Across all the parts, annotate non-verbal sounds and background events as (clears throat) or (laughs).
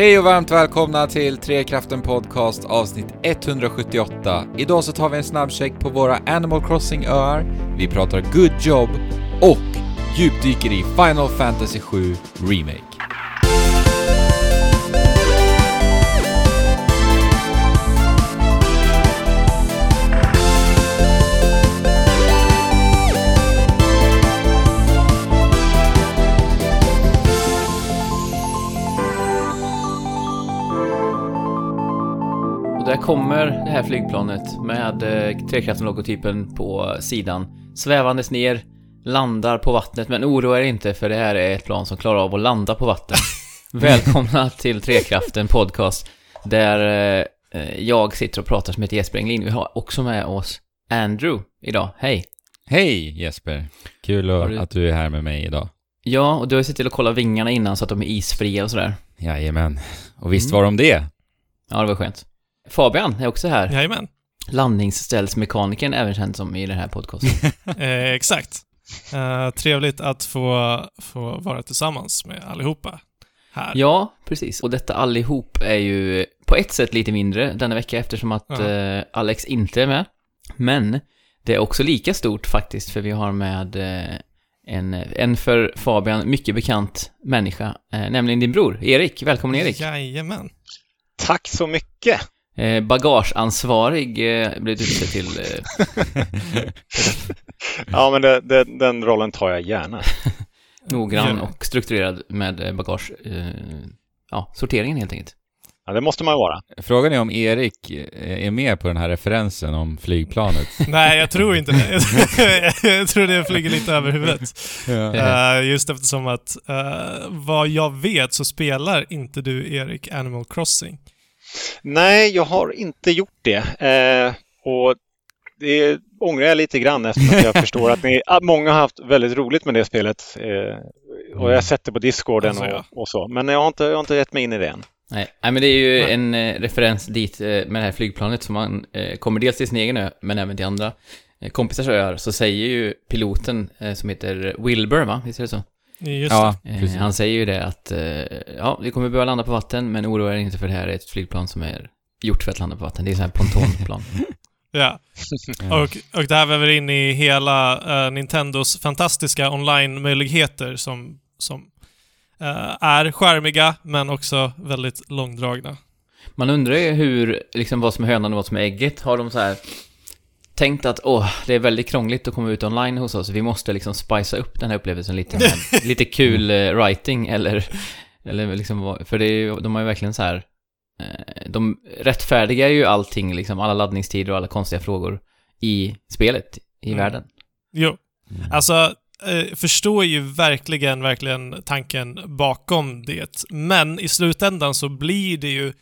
Hej och varmt välkomna till Trekraften Podcast avsnitt 178. Idag så tar vi en snabbcheck på våra Animal Crossing-öar, vi pratar good job och djupdyker i Final Fantasy 7 Remake. Kommer det här flygplanet med eh, Trekraften-logotypen på sidan. Svävandes ner, landar på vattnet, men oroa er inte för det här är ett plan som klarar av att landa på vatten. (laughs) Välkomna till Trekraften Podcast, där eh, jag sitter och pratar som heter Jesper Englin. Vi har också med oss Andrew idag. Hej! Hej Jesper! Kul att, du- att du är här med mig idag. Ja, och du har ju sett till att kolla vingarna innan så att de är isfria och sådär. Jajamän. Och visst Mm. var de det? Ja, det var skönt. Fabian är också här. Jajamän, Landningsställsmekanikern, även känd som i den här podcasten. (laughs) (laughs) eh, exakt. Eh, trevligt att få, få vara tillsammans med allihopa här. Ja, precis. Och detta allihop är ju på ett sätt lite mindre denna vecka eftersom att Ja. eh, Alex inte är med. Men det är också lika stort faktiskt för vi har med eh, en, en för Fabian mycket bekant människa, eh, nämligen din bror Erik. Välkommen Erik! Jajamän. Tack så mycket! Eh, bagageansvarig eh, blev du utsedd till. Eh, (laughs) Ja, men det, det, den rollen tar jag gärna. (laughs) noggrann och strukturerad med eh, bagage... Eh, ja, sorteringen helt enkelt. Ja, det måste man ju vara. Frågan är om Erik eh, är med på den här referensen om flygplanet. (laughs) Nej, jag tror inte det. jag tror det flyger lite över huvudet. ja. Eh, just eftersom att eh, vad jag vet så spelar inte du, Erik, Animal Crossing. Nej, jag har inte gjort det. Eh, och det ångrar jag lite grann eftersom att jag (laughs) förstår att ni, att många har haft väldigt roligt med det spelet. Eh, och jag har sett det på Discorden Alltså, ja. och, och så. Men jag har, inte, jag har inte gett mig in i det än. Nej, nej men det är ju Nej. en eh, referens dit eh, med det här flygplanet som man eh, kommer dels till sin egen ö, men även till andra eh, kompisars öar, så säger ju piloten eh, som heter Wilbur, va? Visst är det så? Just ja, Eh, han säger ju det att, eh, ja, vi kommer behöva landa på vatten, men oroa er inte för det här är ett flygplan som är gjort för att landa på vatten. Det är så här pontonplan. (laughs) det. Ja. Och, och där väver in i hela eh, Nintendos fantastiska online-möjligheter som, som eh, är skärmiga men också väldigt långdragna. Man undrar ju hur, liksom vad som är hönan och vad som är ägget. Har de så här tänkt att åh, det är väldigt krångligt att komma ut online hos oss, vi måste liksom spicea upp den här upplevelsen lite med (laughs) lite kul eh, writing eller, eller liksom, för det är ju, de har ju verkligen så här eh, de rättfärdigar ju allting, liksom alla laddningstider och alla konstiga frågor i spelet, i Mm. världen. Jo, alltså eh, förstår ju verkligen, verkligen tanken bakom det. Men i slutändan så blir det ju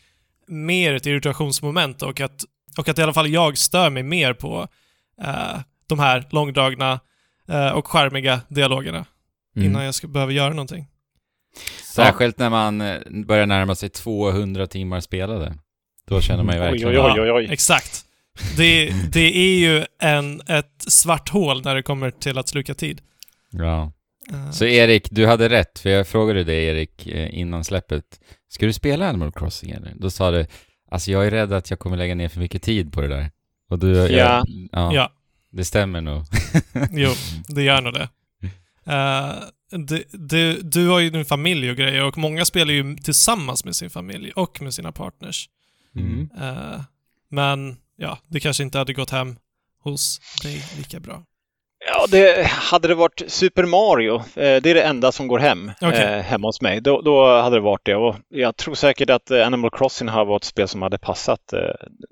mer ett irritationsmoment och att, och att i alla fall jag stör mig mer på eh, de här långdragna eh, och charmiga dialogerna Mm. innan jag ska behöva göra någonting. Särskilt när man eh, börjar närma sig 200 timmar spelade. Då känner man ju Oj, verkligen... oj, oj, oj, oj. Exakt. Det, det är ju en, ett svart hål när det kommer till att sluka tid. Ja. Eh, Så Erik, du hade rätt, för jag frågade dig Erik eh, innan släppet. Ska du spela Animal Crossing eller? Då sa du, alltså jag är rädd att jag kommer lägga ner för mycket tid på det där. Och du, jag- Ja. ja, ja. det stämmer nog. (laughs) Jo, det gör nog det. Eh, du, du, du har ju din familj och grejer och många spelar ju tillsammans med sin familj och med sina partners. Mm. Eh, men ja, det kanske inte hade gått hem hos dig lika bra. Ja, det, hade det varit Super Mario, eh, det är det enda som går hem Okej. eh, hemma hos mig, då, då hade det varit det. Och jag tror säkert att Animal Crossing har varit ett spel som hade passat eh,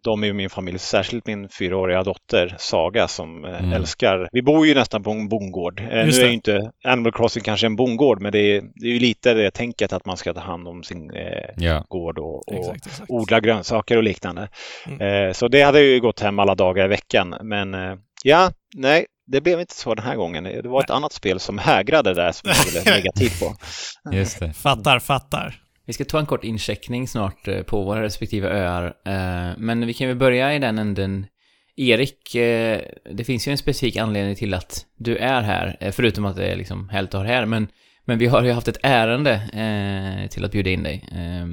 dem i min familj, särskilt min fyraåriga dotter Saga som Mm. älskar, vi bor ju nästan på en bondgård. Nu är ju inte Animal Crossing kanske en bondgård, men det är, det är ju lite det tänket att man ska ta hand om sin Ja. gård och, och Exakt, exakt. odla grönsaker och liknande. Mm. Så det hade ju gått hem alla dagar i veckan. Men ja, nej, det blev inte så den här gången. Det var ett annat spel som hägrade där som jag ville lägga tid på. (laughs) Just det. Fattar, fattar. Vi ska ta en kort incheckning snart eh, på våra respektive öar, eh, men vi kan väl börja i den änden. Erik, eh, det finns ju en specifik anledning till att du är här, förutom att det är liksom härligt att ha dig här, men, Men vi har ju haft ett ärende eh, till att bjuda in dig. Eh,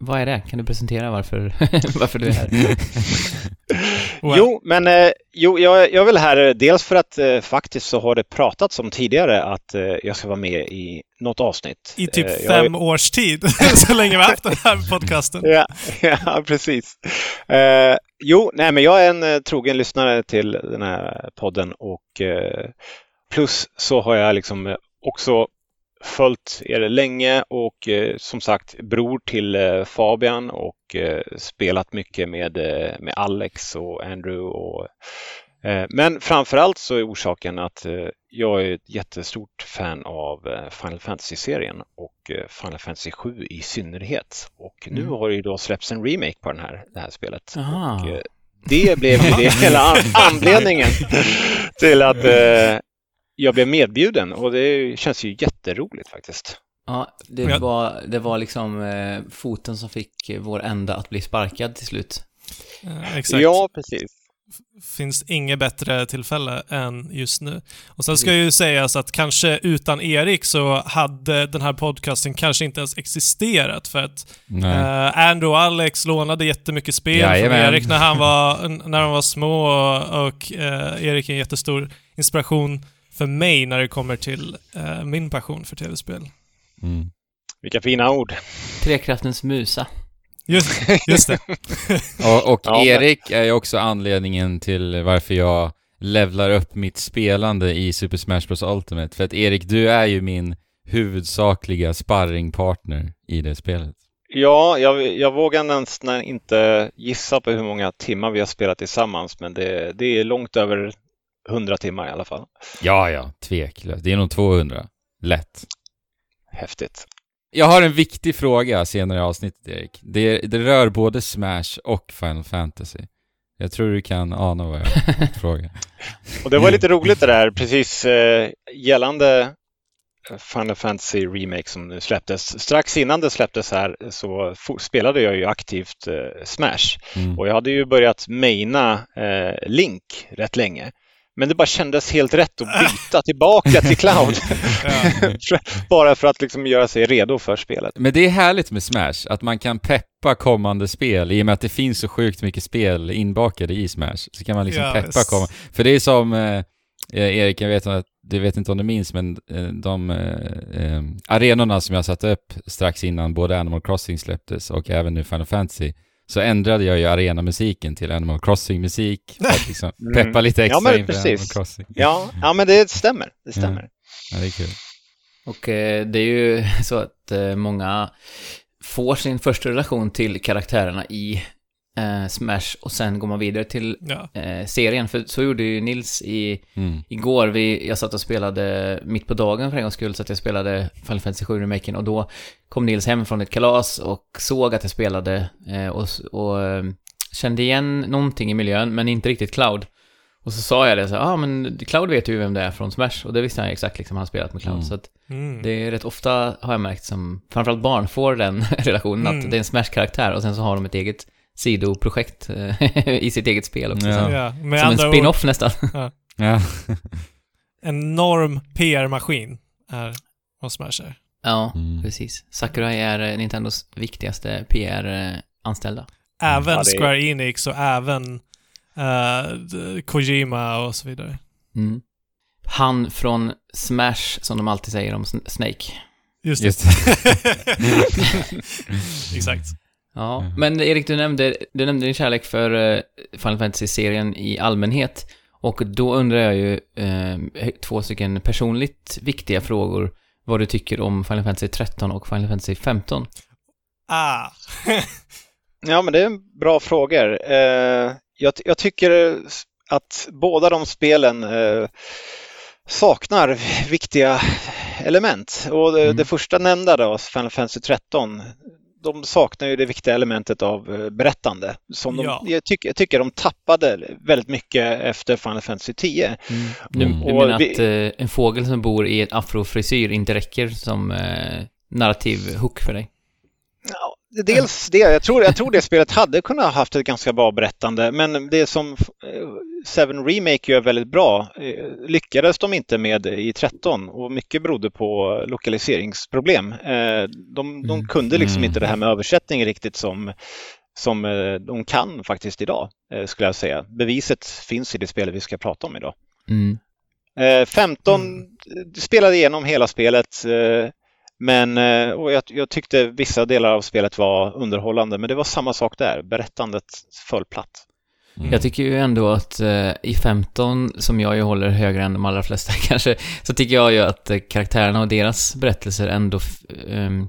vad är det? Kan du presentera varför, (laughs) varför du är här? well. (laughs) Jo, men eh, jo, jag, jag är väl här dels för att eh, faktiskt så har det pratats om tidigare att eh, jag ska vara med i något avsnitt. I typ eh, fem jag... års tid, (laughs) så länge vi har haft den här podcasten. ja, ja, precis. Eh, jo, nej, men jag är en eh, trogen lyssnare till den här podden och plus så har jag liksom också följt er länge och eh, som sagt bror till eh, Fabian och eh, spelat mycket med, med Alex och Andrew. Och, men framförallt så är orsaken att jag är ett jättestort fan av Final Fantasy-serien och Final Fantasy 7 i synnerhet. Och nu mm. har det ju då släppts en remake på den här, det här spelet. Och, det blev det (laughs) hela anledningen till att jag blev medbjuden och det känns ju jätteroligt faktiskt. Ja, det var, det var liksom eh, foten som fick vår ända att bli sparkad till slut. Eh, exakt. Ja, precis. Finns inget bättre tillfälle än just nu. Och sen ska ju sägas att kanske utan Erik så hade den här podcasten kanske inte ens existerat för att eh, Andrew och Alex lånade jättemycket spel Jajamän. från Erik när, han var, (laughs) när de var små och, och eh, Erik är en jättestor inspiration för mig när det kommer till uh, min passion för tv-spel. Mm. Vilka fina ord. Trekraftens musa. Just, just det. (laughs) och, och ja, Erik är ju också anledningen till varför jag levlar upp mitt spelande i Super Smash Bros Ultimate. För att Erik, du är ju min huvudsakliga sparringpartner i det spelet. Ja, jag, jag vågar nästan inte gissa på hur många timmar vi har spelat tillsammans, men det, det är långt över 100 timmar i alla fall. Ja, ja, tveklöst. Det är nog 200. Lätt. Häftigt. Jag har en viktig fråga senare i avsnittet, Erik. Det, det rör både Smash och Final Fantasy. Jag tror du kan ana vad jag (laughs) frågar. Och det var lite roligt det där, precis eh, gällande Final Fantasy Remake som nu släpptes. Strax innan det släpptes här så spelade jag ju aktivt eh, Smash. Mm. Och jag hade ju börjat maina eh, Link rätt länge. Men det bara kändes helt rätt att byta tillbaka till Cloud. (laughs) (laughs) bara för att liksom göra sig redo för spelet. Men det är härligt med Smash, att man kan peppa kommande spel. I och med att det finns så sjukt mycket spel inbakade i Smash, så kan man liksom yes. peppa kommande. För det är som, eh, eh, Erik, jag vet att du vet inte om du minns, men eh, de eh, eh, arenorna som jag satte upp strax innan både Animal Crossing släpptes och även nu Final Fantasy, så ändrade jag ju arenamusiken till Animal Crossing-musik för att liksom mm. peppa lite extra ja, inför Animal Crossing. Ja, ja, men det stämmer. Det stämmer. Ja, ja det är kul. Och eh, det är ju (laughs) så att eh, många får sin första relation till karaktärerna i eh, Smash och sen går man vidare till ja. eh, serien. För så gjorde ju Nils i, mm. igår. Vi, jag satt och spelade mitt på dagen för en gångs skull, så att jag spelade Final Fantasy 7 Remaken och då kom Nils hem från ett kalas och såg att jag spelade eh, och, och eh, kände igen någonting i miljön, men inte riktigt Cloud. Och så sa jag det så ja ah, men Cloud vet ju vem det är från Smash och det visste han exakt liksom, han har spelat med Cloud. Mm. Så att mm. det är rätt ofta, har jag märkt, som framförallt barn får den (laughs) relationen, mm. att det är en Smash-karaktär och sen så har de ett eget sidoprojekt eh, (laughs) i sitt eget spel också. Ja. Ja, som en spin-off nästan. (laughs) Ja. ja. Enorm PR-maskin är vad Smash är. Ja, mm. precis. Sakurai är eh, Nintendos viktigaste PR-anställda. Även ja, är... Square Enix och även uh, Kojima och så vidare. Mm. Han från Smash, som de alltid säger om Snake. Just det. Just (laughs) Exakt. Ja, mm. men Erik, du nämnde, du nämnde din kärlek för uh, Final Fantasy-serien i allmänhet. Och då undrar jag ju uh, två stycken personligt viktiga frågor. Vad du tycker om Final Fantasy 13 och Final Fantasy 15? Ah! (laughs) ja, men det är bra frågor. Uh, jag, jag, tycker att båda de spelen saknar viktiga element. Och det, mm. det första nämnda då, Final Fantasy 13, de saknar ju det viktiga elementet av eh, berättande. Som de, ja. jag, tycker, jag tycker de tappade väldigt mycket efter Final Fantasy 10. Mm. Du, du menar vi, att eh, en fågel som bor i ett afrofrisyr inte räcker som eh, narrativ hook för dig? Ja, dels det. Jag tror, jag tror det spelet hade kunnat ha haft ett ganska bra berättande, men det som 7 Remake gör väldigt bra eh, lyckades de inte med i 13 och mycket berodde på lokaliseringsproblem. Eh, de, de kunde liksom inte det här med översättning riktigt som, som eh, de kan faktiskt idag, skulle jag säga. Beviset finns i det spel vi ska prata om idag. Mm. Eh, 15 spelade igenom hela spelet men jag, jag tyckte vissa delar av spelet var underhållande men det var samma sak där, berättandet föll platt. Mm. Jag tycker ju ändå att eh, i 15, som jag ju håller högre än de allra flesta (laughs) kanske, så tycker jag ju att eh, karaktärerna och deras berättelser ändå f- ehm,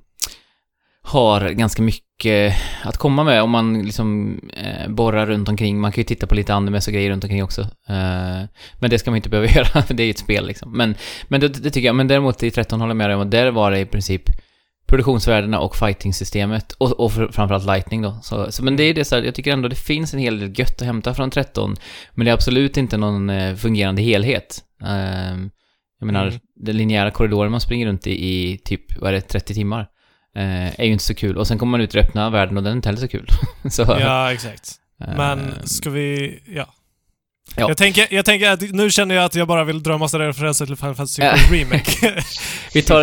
har ganska mycket att komma med om man liksom eh, borrar runt omkring. Man kan ju titta på lite andemäss och grejer runt omkring också. Eh, men det ska man inte behöva (laughs) göra, för det är ju ett spel liksom. Men, men det, det tycker jag. Men däremot i 13 håller jag med dig om att där var det i princip produktionsvärdena och fighting-systemet och, och fr- framförallt lightning då. Så, så, men det är det så här, jag tycker ändå det finns en hel del gött att hämta från 13, men det är absolut inte någon eh, fungerande helhet. Ehm, jag menar, Mm. den linjära korridoren man springer runt i, i typ, vad är det, 30 timmar, eh, är ju inte så kul. Och sen kommer man ut i öppna världen och den är inte heller så kul. (laughs) så, Ja, exakt. Men ehm, ska vi... Ja. Ja. Jag, tänker, jag tänker att nu känner jag att jag bara vill dra massa referenser till Final Fantasy Ja. 7 Remake. (laughs) (laughs) Vi tar,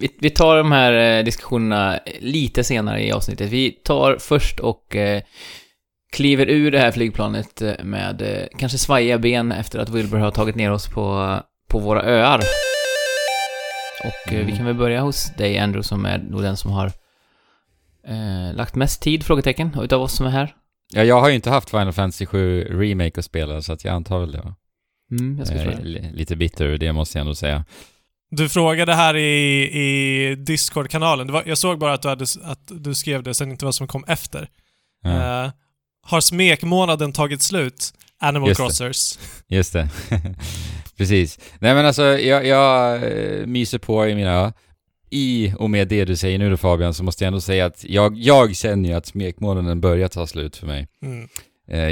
vi, vi tar de här eh, diskussionerna lite senare i avsnittet. Vi tar först och eh, kliver ur det här flygplanet eh, med eh, kanske svajiga ben efter att Wilbur har tagit ner oss på, på våra öar. Och eh, vi kan väl börja hos dig Andrew som är nog den som har eh, lagt mest tid, frågetecken, utav oss som är här. Ja, jag har ju inte haft Final Fantasy 7 Remake att spela, så att jag antar väl det. va? Mm, jag det. li- lite bitter det måste jag ändå säga. Du frågade här i, i Discord-kanalen. Det var- Jag såg bara att du, hade, att du skrev det, sen inte vad som kom efter. Ja, Eh, har smekmånaden tagit slut? Animal Just det. Crossers. Just det. (laughs) Precis. Nej men alltså, jag, jag eh, myser på i mina. I och med det du säger nu då Fabian, så måste jag ändå säga att jag, jag känner ju att smekmånaden börjar ta slut för mig. Mm.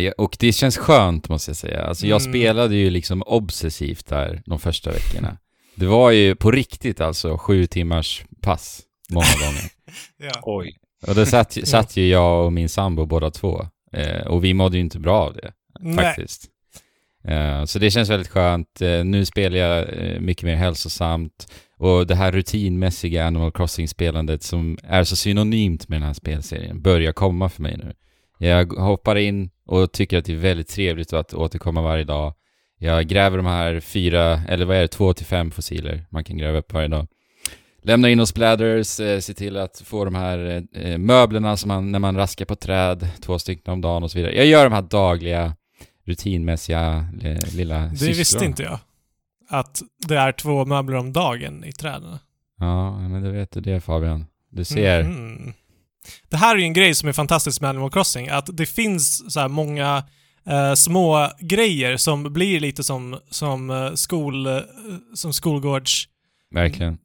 Eh, och det känns skönt måste jag säga. Alltså jag Mm. spelade ju liksom obsessivt där de första veckorna. Det var ju på riktigt alltså sju timmars pass många gånger. (laughs) Ja. Oj. Och då satt, satt ju jag och min sambo båda två. Eh, och vi mådde ju inte bra av det Nej. faktiskt. Eh, så det känns väldigt skönt. Eh, nu spelar jag eh, mycket mer hälsosamt. Och det här rutinmässiga Animal Crossing-spelandet som är så synonymt med den här spelserien börjar komma för mig nu. Jag hoppar in och tycker att det är väldigt trevligt att återkomma varje dag. Jag gräver de här fyra, eller vad är det, två till fem fossiler man kan gräva upp varje dag. Lämnar in hos Bladders, eh, se till att få de här eh, möblerna som man, när man raskar på träd, två stycken om dagen och så vidare. Jag gör de här dagliga, rutinmässiga lilla Det sysslorna. visste inte jag. Att det är två möbler om dagen i träden. Ja, men det vet du det Fabian. Du ser. Mhm. Det här är ju en grej som är fantastisk med Animal Crossing, att det finns så här många eh, små grejer som blir lite som, som, eh, skol, eh, som skolgårds Verkligen.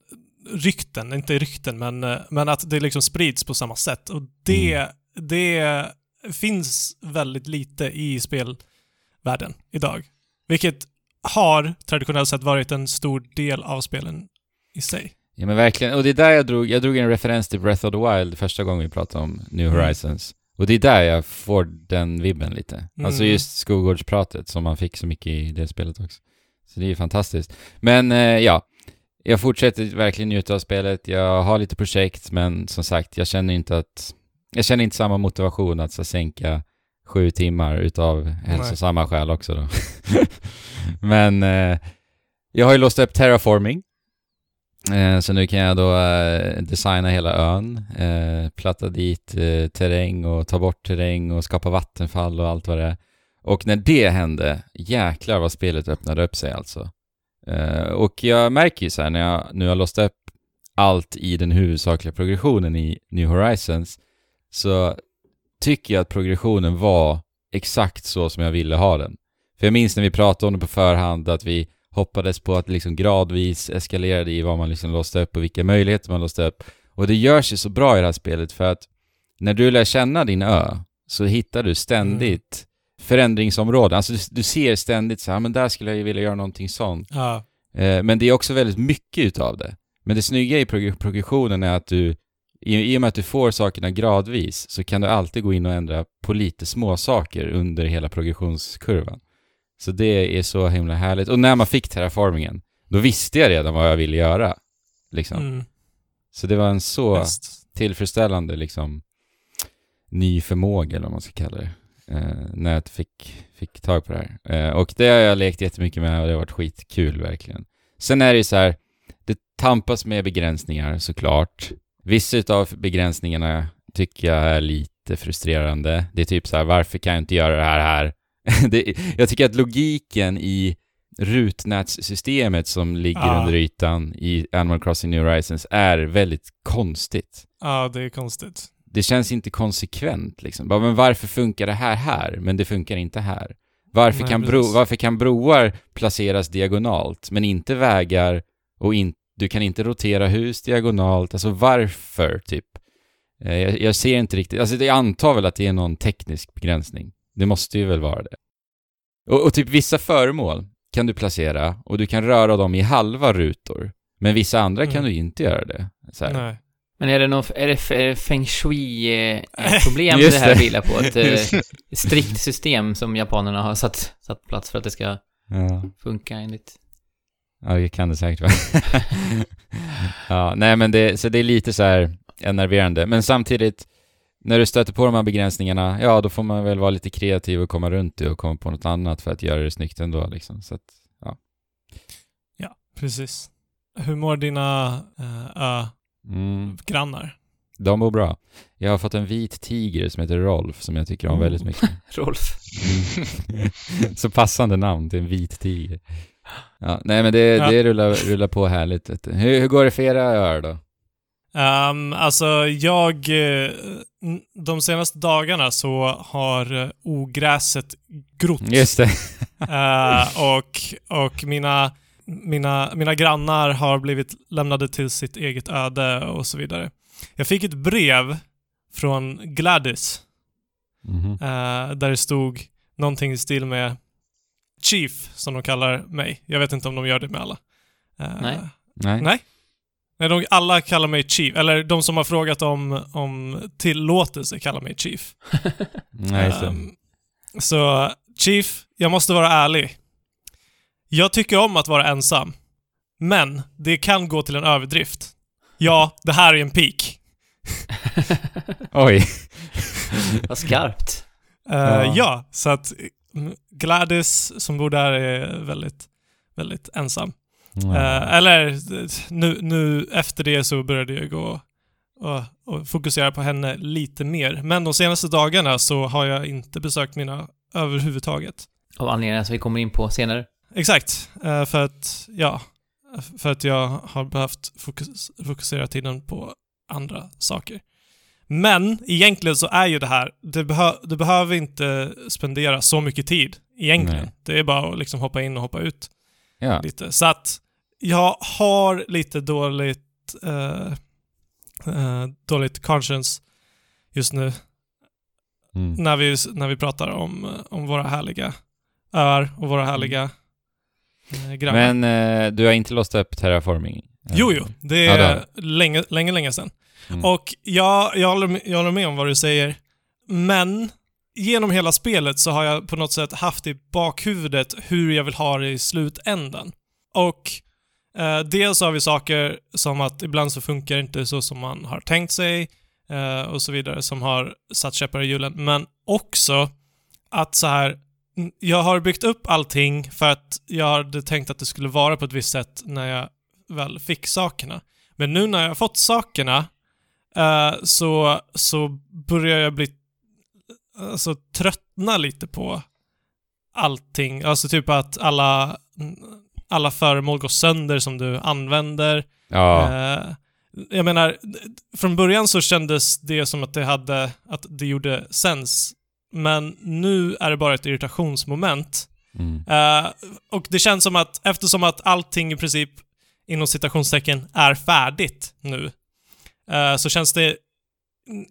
rykten, inte rykten, men, eh, men att det liksom sprids på samma sätt. Och det, Mm. det finns väldigt lite i spelvärlden idag. Vilket har traditionellt sett varit en stor del av spelen i sig. Ja men verkligen, och det är där jag drog, jag drog en referens till Breath of the Wild första gången vi pratade om New Mm. Horizons. Och det är där jag får den vibben lite. Alltså Mm. just skolgårdspratet som man fick så mycket i det spelet också. Så det är ju fantastiskt. Men eh, ja, jag fortsätter verkligen njuta av spelet. Jag har lite projekt, men som sagt, jag känner inte att... Jag känner inte samma motivation att så, sänka sju timmar utav hälsosamma skäl också då. (laughs) men eh, jag har ju låst upp terraforming. Eh, så nu kan jag då eh, designa hela ön, eh, platta dit eh, terräng och ta bort terräng och skapa vattenfall och allt vad det är. Och när det hände, jäklar vad spelet öppnade upp sig alltså. Eh, och jag märker ju så här när jag nu har låst upp allt i den huvudsakliga progressionen i New Horizons, så tycker jag att progressionen var exakt så som jag ville ha den. För jag minns när vi pratade om det på förhand, att vi hoppades på att liksom gradvis eskalerade i vad man liksom låste upp och vilka möjligheter man låste upp. Och det görs ju så bra i det här spelet för att när du lär känna din ö så hittar du ständigt förändringsområden. Alltså du, du ser ständigt så här, "Ah, men där skulle jag vilja göra någonting sånt. Ja. Eh, men det är också väldigt mycket utav det. Men det snygga i prog- progressionen är att du, i, i och med att du får sakerna gradvis, så kan du alltid gå in och ändra på lite små saker under hela progressionskurvan. Så det är så himla härligt. Och när man fick terraformingen, då visste jag redan vad jag ville göra. Liksom. Mm. Så det var en så Visst. tillfredsställande liksom ny förmåga eller vad man ska kalla det. Eh, när jag fick, fick tag på det här. Eh, och det har jag lekt jättemycket med och det har varit skitkul verkligen. Sen är det ju så här, det tampas med begränsningar såklart. Vissa utav begränsningarna tycker jag är lite frustrerande. Det är typ så här, varför kan jag inte göra det här här? (laughs) det, jag tycker att logiken i rutnätssystemet som ligger Ja. under ytan i Animal Crossing New Horizons är väldigt konstigt. Ja, det är konstigt. Det känns inte konsekvent liksom. Bara, men varför funkar det här här, men det funkar inte här? Varför, Nej, kan, bro, varför kan broar placeras diagonalt, men inte vägar och in, du kan inte rotera hus diagonalt? Alltså varför, typ? Eh, Jag, jag ser inte riktigt, alltså jag antar väl att det är någon teknisk begränsning. Det måste ju väl vara det. Och, och typ vissa föremål kan du placera och du kan röra dem i halva rutor. Men vissa andra kan Mm. du inte göra det. Så här. Nej. Men är det någon, är det, är det feng shui-problem (laughs) Just det här vilar på? Ett eh, strikt system som japanerna har satt, satt plats för att det ska Ja. funka enligt... Ja, det kan det säkert vara. (laughs) ja, nej men det, så det är lite så här enerverande. Men samtidigt, när du stöter på de här begränsningarna, ja då får man väl vara lite kreativ och komma runt det och komma på något annat för att göra det snyggt ändå liksom. Så att, Ja, precis. Hur mår dina uh, mm, grannar? de mår bra. Jag har fått en vit tiger som heter Rolf som jag tycker om Oh. väldigt mycket. (laughs) Rolf. Mm. (laughs) så passande namn till en vit tiger. Ja, nej men det, Ja. det rullar, rullar på härligt. Hur, hur går det för era öar då? Um, alltså, jag... eh, de senaste dagarna så har uh, ogräset grott. Just det. (laughs) Eh, och och mina, mina, mina grannar har blivit lämnade till sitt eget öde och så vidare. Jag fick ett brev från Gladys Mhm. eh, där det stod någonting i stil med Chief, som de kallar mig. Jag vet inte om de gör det med alla. Eh, Nej. Nej. Nej. Nej, de, alla kallar mig Chief. Eller de som har frågat om, om tillåtelse kallar mig Chief. (laughs) Nej, just det. Ehm, så Chief, jag måste vara ärlig. Jag tycker om att vara ensam. Men det kan gå till en överdrift. Ja, det här är en peak. (laughs) Oj. Vad skarpt. Eh, Ja. ja. så att Gladys som bor där är väldigt, väldigt ensam. Eh, eller nu, nu efter det så började jag gå och, och fokusera på henne lite mer. Men de senaste dagarna så har jag inte besökt mina överhuvudtaget. Av anledningar som vi kommer in på senare. Exakt. Eh, för att, ja, för att jag har behövt fokus, fokusera tiden på andra saker. Men egentligen så är ju det här, det behö, du behöver inte spendera så mycket tid egentligen. Nej. Det är bara att liksom hoppa in och hoppa ut ja. lite. Så att jag har lite dåligt, eh, eh, dåligt conscience just nu Mm. när vi, när vi pratar om, om våra härliga öar och våra härliga eh, grannar. Men eh, du har inte låst upp terraforming? Jo, jo. Det Ja, är har länge, länge, länge sedan. Mm. Och jag, jag, håller med, jag håller med om vad du säger. Men genom hela spelet så har jag på något sätt haft i bakhuvudet hur jag vill ha det i slutändan. Och eh, dels har vi saker som att ibland så funkar det inte så som man har tänkt sig eh, och så vidare som har satt käppar i hjulen. Men också att så här, jag har byggt upp allting för att jag hade tänkt att det skulle vara på ett visst sätt när jag väl fick sakerna. Men nu när jag har fått sakerna eh, så, så börjar jag bli alltså, tröttna lite på allting. Alltså typ att alla, alla föremål går sönder som du använder. Ja. Eh, jag menar, från början så kändes det som att det hade, att det gjorde sens. Men nu är det bara ett irritationsmoment. Mm. Eh, och det känns som att eftersom att allting i princip inom citationstecken är färdigt nu så känns det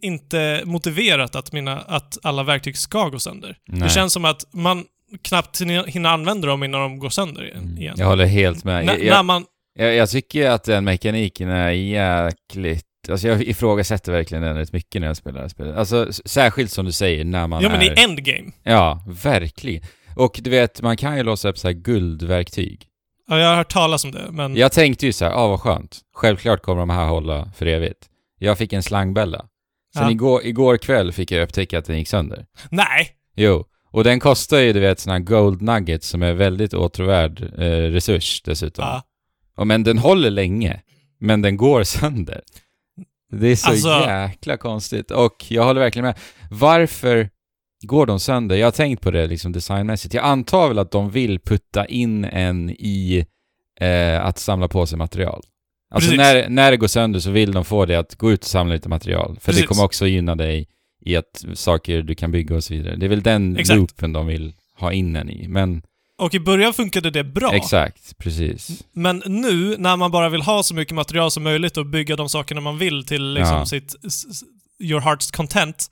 inte motiverat att, mina, att alla verktyg ska gå sönder. Nej. Det känns som att man knappt hinner använda dem innan de går sönder igen. Mm. igen. Jag håller helt med. N- Jag, när man, jag, jag tycker att den mekaniken är jäkligt... Alltså jag ifrågasätter verkligen den rätt mycket när jag spelar det här spelet. Alltså särskilt som du säger, när man ja men är... i endgame. Ja, verkligen. Och du vet, man kan ju låsa upp så här guldverktyg. Ja, jag har hört talas om det, men... Jag tänkte ju så här, ah vad skönt. Självklart kommer de här hålla för evigt. Jag fick en slangbälla. Sen Ja. igår, igår kväll fick jag upptäcka att den gick sönder. Nej! Jo. Och den kostar ju du vet såna här gold nuggets som är väldigt åtråvärd eh, resurs dessutom. Ja. Och men den håller länge. Men den går sönder. Det är så Alltså- jäkla konstigt. Och jag håller verkligen med. Varför går de sönder? Jag har tänkt på det liksom designmässigt. Jag antar väl att de vill putta in en i eh, att samla på sig material. Alltså Precis. när, när det går sönder så vill de få dig att gå ut och samla lite material. För det Precis. kommer också gynna dig i att saker du kan bygga och så vidare. Det är väl den Exakt. loopen de vill ha in en i. Men Och i början funkade det bra. exakt, precis. Men nu, när man bara vill ha så mycket material som möjligt och bygga de sakerna man vill till liksom Ja. sitt your heart's content,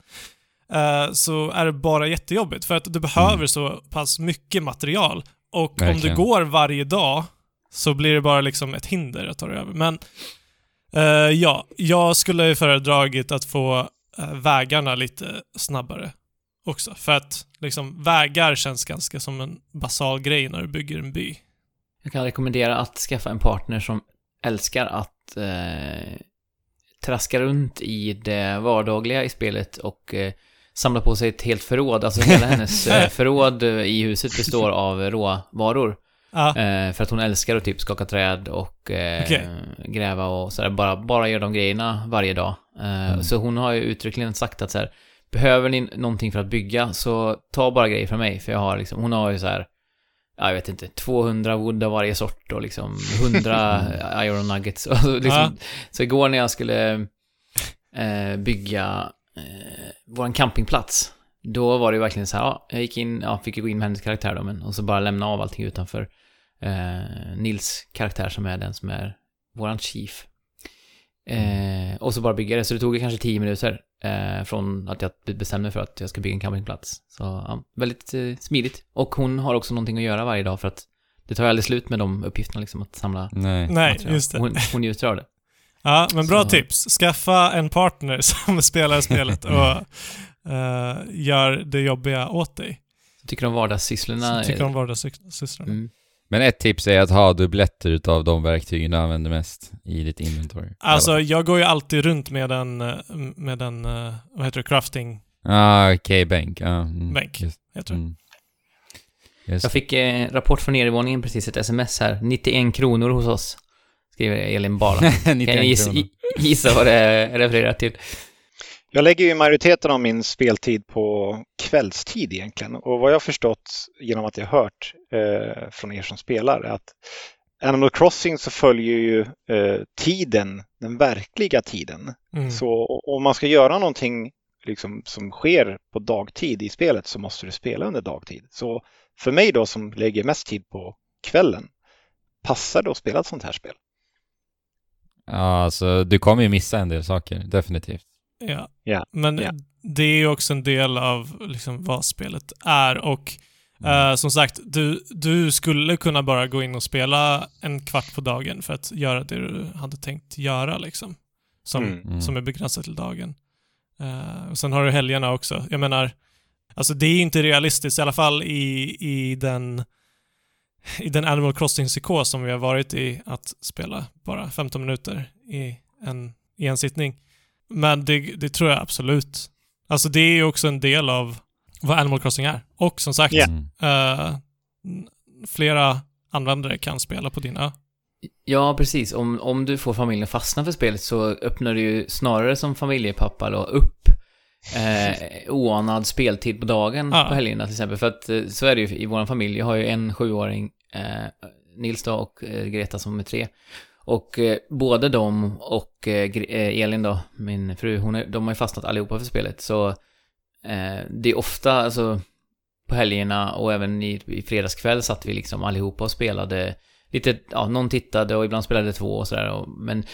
eh, så är det bara jättejobbigt. För att du behöver Mm. så pass mycket material. Och om Verkligen. du går varje dag så blir det bara liksom ett hinder att ta det över. Men eh, ja, jag skulle ju föredragit att få eh, vägarna lite snabbare också. För att liksom vägar känns ganska som en basal grej när du bygger en by. Jag kan rekommendera att skaffa en partner som älskar att eh, traska runt i det vardagliga i spelet och eh, samla på sig ett helt förråd. Alltså hela hennes (laughs) eh, förråd eh, i huset består av råvaror. Ja, Eh, för att hon älskar att typ skaka träd och Okej. gräva och sådär. Bara, bara göra de grejerna varje dag. Mm. Så hon har ju uttryckligen sagt att så här, behöver ni någonting för att bygga så ta bara grejer från mig. För jag har liksom, hon har ju så här, ja, jag vet inte, 200 wood av varje sort och liksom 100 (laughs) iron nuggets. Och (laughs) så, liksom, Ja. så igår när jag skulle eh, bygga eh, vår campingplats, då var det ju verkligen så här, ja, jag gick in, ja, fick ju gå in med hennes karaktär då, men, och så bara lämna av allting utanför eh, Nils karaktär som är den som är våran chief. Eh, och så bara bygga det, så det tog kanske 10 minuter eh, från att jag bestämde mig för att jag ska bygga en campingplats. Så ja, väldigt eh, smidigt. Och hon har också någonting att göra varje dag för att det tar ju aldrig slut med de uppgifterna liksom, att samla Nej. nej, material. just det. Hon, hon njuter av det. Ja, men bra Så- tips. Skaffa en partner (laughs) som spelar spelet och eh, gör det jobbiga åt dig. Jag tycker om vardagssysslorna. Så tycker om vardagssysslorna. Mm. Men ett tips är att ha dubbletter utav de verktygen du använder mest i ditt inventory. Alltså, jag går ju alltid runt med en, med en, eh, vad heter det, crafting, Ah, okej, bänk. Ja, mm, Bänk. Just, heter det. mm. Just. Jag fick eh, rapport från nedervåningen precis, ett sms här. 91 kronor hos oss. Skriver Elin bara. (laughs) 91 Kan ni gissa, (laughs) gissa vad det refererar till? Jag lägger ju majoriteten av min speltid på kvällstid egentligen. Och vad jag har förstått genom att jag har hört eh, från er som spelar är att Animal Crossing så följer ju eh, tiden, den verkliga tiden. Mm. Så om man ska göra någonting liksom, som sker på dagtid i spelet så måste du spela under dagtid. Så för mig då som lägger mest tid på kvällen, passar det att spela ett sånt här spel? Ja, alltså du kommer ju missa en del saker, definitivt. Ja. Ja, Men ja. det är ju också en del av liksom, vad spelet är och eh, som sagt, du, du skulle kunna bara gå in och spela en kvart på dagen för att göra det du hade tänkt göra liksom. Som, Mm. Mm. som är begränsat till dagen. Eh, och sen har du helgerna också. Jag menar, alltså det är inte realistiskt, i alla fall i, i den i den Animal Crossing-psykos som vi har varit i, att spela bara 15 minuter i en, i en sittning. Men det, det tror jag absolut. Alltså det är ju också en del av vad Animal Crossing är. Och som sagt, eh, n- flera användare kan spela på din ö. Ja, precis. Om, om du får familjen fastna för spelet så öppnar du ju snarare som familjepappa då upp eh, oanad speltid på dagen Ja. på helgerna till exempel. För att eh, så är det ju i vår familj. Jag har ju en sjuåring, eh, Nils då, och eh, Greta som är tre. Och eh, både de och eh, eh, Elin då, min fru, hon är, de har ju fastnat allihopa för spelet. Så det är ofta, alltså på helgerna och även i, i fredagskväll satt vi liksom allihopa och spelade lite, ja, någon tittade och ibland spelade två och sådär. Men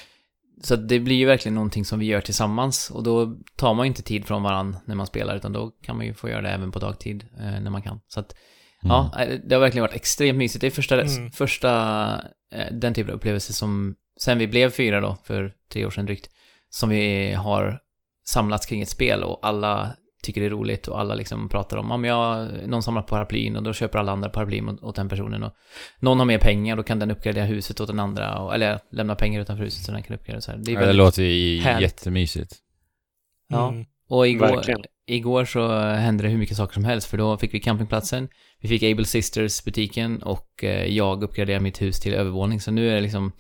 så det blir ju verkligen någonting som vi gör tillsammans och då tar man ju inte tid från varandra när man spelar utan då kan man ju få göra det även på dagtid eh, när man kan. Så att, ja, eh, det har verkligen varit extremt mysigt. Det är första, Mm. första eh, den typen av upplevelse som, sen vi blev fyra då, för tre år sedan drygt, som vi har samlats kring ett spel och alla tycker det är roligt och alla liksom pratar om, om jag, någon samlar på paraplyn och då köper alla andra paraplyn åt, åt den personen och någon har mer pengar, då kan den uppgradera huset åt den andra, och, eller lämna pengar utanför huset så den kan uppgradera så här. Det är Ja, det väldigt, låter ju härligt. jättemysigt. Ja. Mm. och igår, Verkligen. igår så hände det hur mycket saker som helst, för då fick vi campingplatsen, vi fick Able Sisters-butiken och eh, jag uppgraderade mitt hus till övervåning, så nu är det liksom,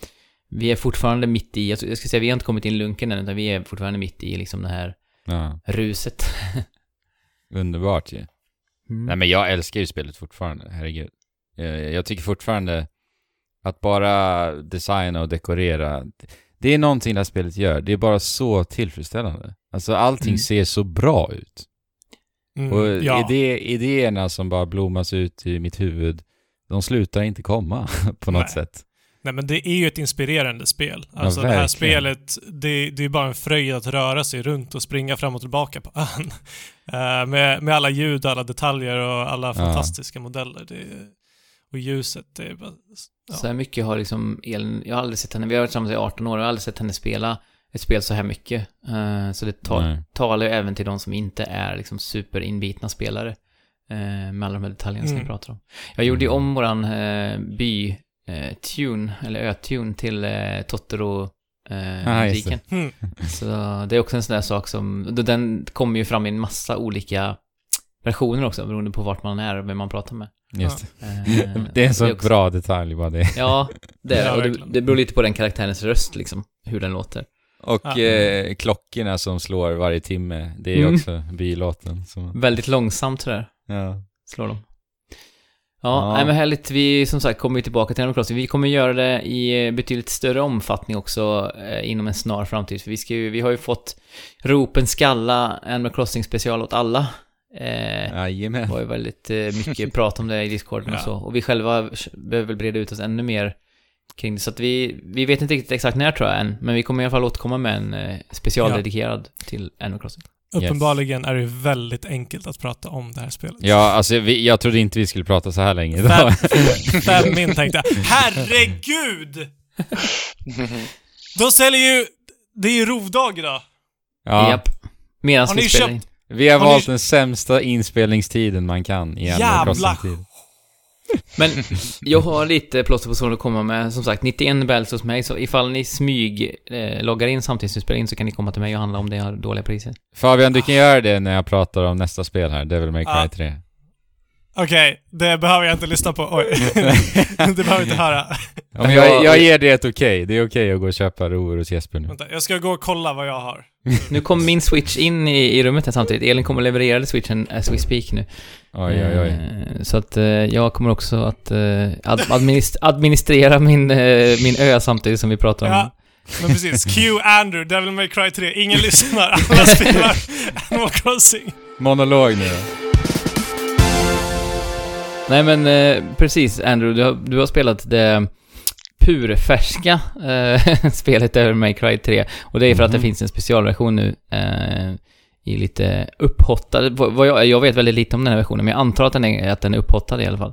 vi är fortfarande mitt i, jag ska säga vi har inte kommit in lunken än, utan vi är fortfarande mitt i liksom det här Ja, ruset. (laughs) underbart ju. Mm. Nej men jag älskar ju spelet fortfarande, herregud. Eh, Jag tycker fortfarande att bara designa och dekorera, det är någonting det här spelet gör. Det är bara så tillfredsställande. Alltså allting Mm. ser så bra ut. Mm. Och ja. idé, idéerna som bara blommas ut i mitt huvud, de slutar inte komma (laughs) på något Nej. sätt. Nej men det är ju ett inspirerande spel. Alltså det verkligen. här spelet, det, det är bara en fröjd att röra sig runt och springa fram och tillbaka på ön. (laughs) Eh, med, med alla ljud, alla detaljer och alla fantastiska modeller. Det, och ljuset, det är bara... Ja. Så här mycket har liksom Elin, jag har aldrig sett henne, vi har varit tillsammans i 18 år och jag har aldrig sett henne spela ett spel så här mycket. Eh, så det tar, Nej. talar ju även till de som inte är liksom superinbitna spelare. eh, med alla de här detaljerna som Mm. vi pratar om. Jag gjorde ju om våran uh, by-tune, eller ö-tune, till uh, Totoro uh, Ah, musiken. Mm. (laughs) Så det är också en sån där sak som, då den kommer ju fram i en massa olika versioner också, beroende på vart man är och vem man pratar med. Just Eh, det. (laughs) Det är en så också- bra detalj bara det. Ja, det är det. Ja, Och det, det beror lite på den karaktärens röst liksom, hur den låter. Och Ja. eh, klockorna som slår varje timme, det är Mm. också bylåten. Som, Väldigt långsamt sådär, ja. slår de. Ja, Ja. Nej, men härligt. Vi som sagt kommer ju tillbaka till Animal Crossing. Vi kommer göra det i betydligt större omfattning också eh, inom en snar framtid. För vi, ska ju, vi har ju fått ropen skalla Animal Crossing special åt alla. Eh, det Jajamän. var ju väldigt eh, mycket (laughs) prat om det i Discorden och Ja. så. Och vi själva behöver väl breda ut oss ännu mer kring det. Så att vi, vi vet inte riktigt exakt när tror jag än, men vi kommer i alla fall återkomma med en eh, specialdedikerad till Animal Crossing. Uppenbarligen är det väldigt enkelt att prata om det här spelet. Ja, alltså vi, jag trodde inte vi skulle prata så här länge idag. Fem, fem min tänkte jag. Herregud! De säljer ju... Det är ju rovdag idag. Ja, Japp. Medan vi ni spelar köpt- vi har Har ni- valt den sämsta inspelningstiden man kan i Animal Jävla. Men jag har lite plåster på såren att komma med. Som sagt, 91 bells hos mig, så ifall ni smyg eh, loggar in samtidigt som vi spelar in så kan ni komma till mig och handla om det har dåliga priser. Fabian, du kan göra det när jag pratar om nästa spel här, Devil May Cry Ja. 3. Okej, det behöver jag inte lyssna på. Oj. (laughs) det behöver jag inte höra. Om jag, jag ger det ett okej, det är okej att gå och köpa rovor hos Jesper nu. Vänta, jag ska gå och kolla vad jag har. Nu kom min switch in i, i rummet här samtidigt. Elin kommer leverera switchen as we speak nu. Oj, oj, oj. Eh, Så att eh, jag kommer också att eh, ad, administ administrera min, eh, min ö samtidigt som vi pratar om... Ja. Men precis, Q Andrew, Devil May Cry 3. Ingen lyssnar, alla spelar Animal Crossing. Monolog nu då. Nej men eh, precis Andrew, du har, du har spelat det purfärska eh, (laughs) spelet Devil May Cry 3. Och det är för att det Mhm. finns en specialversion nu eh, i lite upphottad. Vad jag, jag vet väldigt lite om den här versionen, men jag antar att den är, att den är upphottad i alla fall.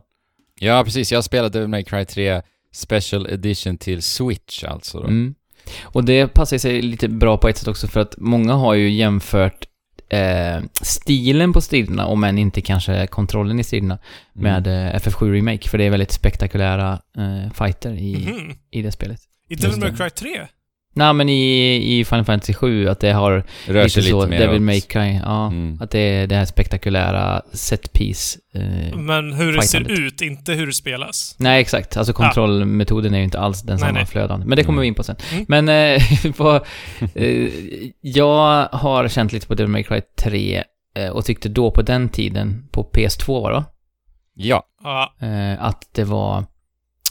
Ja, precis. Jag spelade Devil May Cry 3 Special Edition till Switch alltså då. Mm. Och det passar sig lite bra på ett sätt också för att många har ju jämfört eh, stilen på striderna, om än inte kanske kontrollen i striderna, med Mm. eh, FF7 Remake, för det är väldigt spektakulära eh, fighter i, Mhm. i det spelet. I Devil May. Cry 3? Nej men i, i Final Fantasy 7 att det har Rör lite sig så, lite mer Devil May Cry, ja. Mm. Att det är det här spektakulära set piece. Eh, Men hur det ser ut, inte hur det spelas. nej exakt, alltså kontrollmetoden är ju inte alls den samma nej. flödande. Men det kommer Mm. vi in på sen. Mm. Men eh, (laughs) på, eh, jag har känt lite på Devil May Cry 3 eh, och tyckte då på den tiden, på PS2 var det va? Ja. Ja, eh, att det var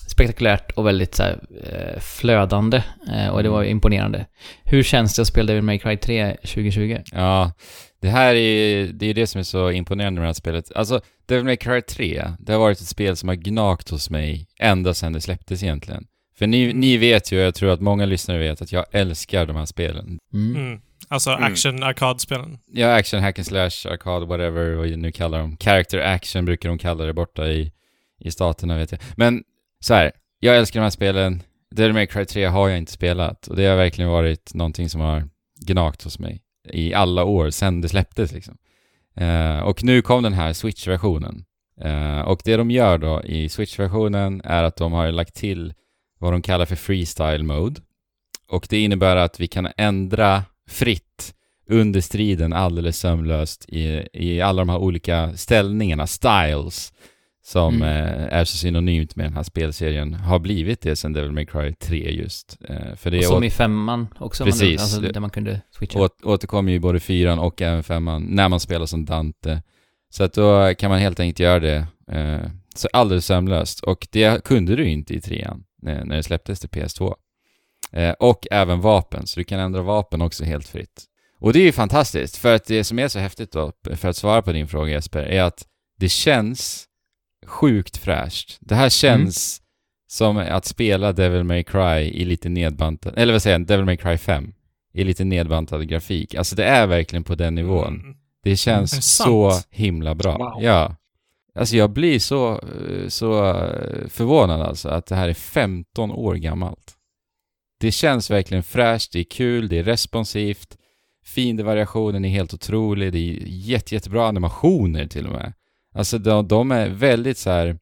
spektakulärt och väldigt så här, eh, flödande eh, och det var imponerande. Hur känns det att spela Devil May Cry 3 2020? Ja, det här är det är det som är så imponerande med det här spelet. Alltså, Devil May Cry 3, det har varit ett spel som har gnagt hos mig ända sedan det släpptes egentligen. För ni, ni vet ju, och jag tror att många lyssnare vet, att jag älskar de här spelen. Mm. mm. Alltså Mm. action-arkadspelen. Ja, action, hack and slash, arkad, whatever, vad nu kallar de. Character action brukar de kalla det borta i, i staterna vet jag. Men så här, jag älskar de här spelen. Devil May Cry 3 har jag inte spelat och det har verkligen varit någonting som har gnagt hos mig i alla år sedan det släpptes liksom. Eh, och nu kom den här Switch-versionen. Eh, och det de gör då i Switch-versionen är att de har lagt till vad de kallar för Freestyle Mode. Och det innebär att vi kan ändra fritt under striden alldeles sömlöst i, i alla de här olika ställningarna, styles, som Mm. eh, är så synonymt med den här spelserien, har blivit det sen Devil May Cry 3 just. Eh, för det Och som åt, i femman också. Precis. Man, alltså, där man kunde switcha. åt, återkommer ju både fyran och även femman när man spelar som Dante. Så att då kan man helt enkelt göra det eh, så alldeles sömlöst. Och det kunde du inte i trean eh, när det släpptes till PS2. Eh, och även vapen, så du kan ändra vapen också helt fritt. Och det är ju fantastiskt, för att det som är så häftigt då, för att svara på din fråga Jesper, är att det känns sjukt fräscht. Det här känns som att spela Devil May Cry i lite nedbantad, eller vad säger jag, Devil May Cry 5 i lite nedbantad grafik. Alltså det är verkligen på den nivån. Mm. Det känns det så himla bra. Wow. Ja. Alltså jag blir så, så förvånad alltså att det här är 15 år gammalt. Det känns verkligen fräscht, det är kul, det är responsivt, fiendevariationen är helt otrolig, det är jätte, jättebra animationer till och med. Alltså de, de är väldigt så här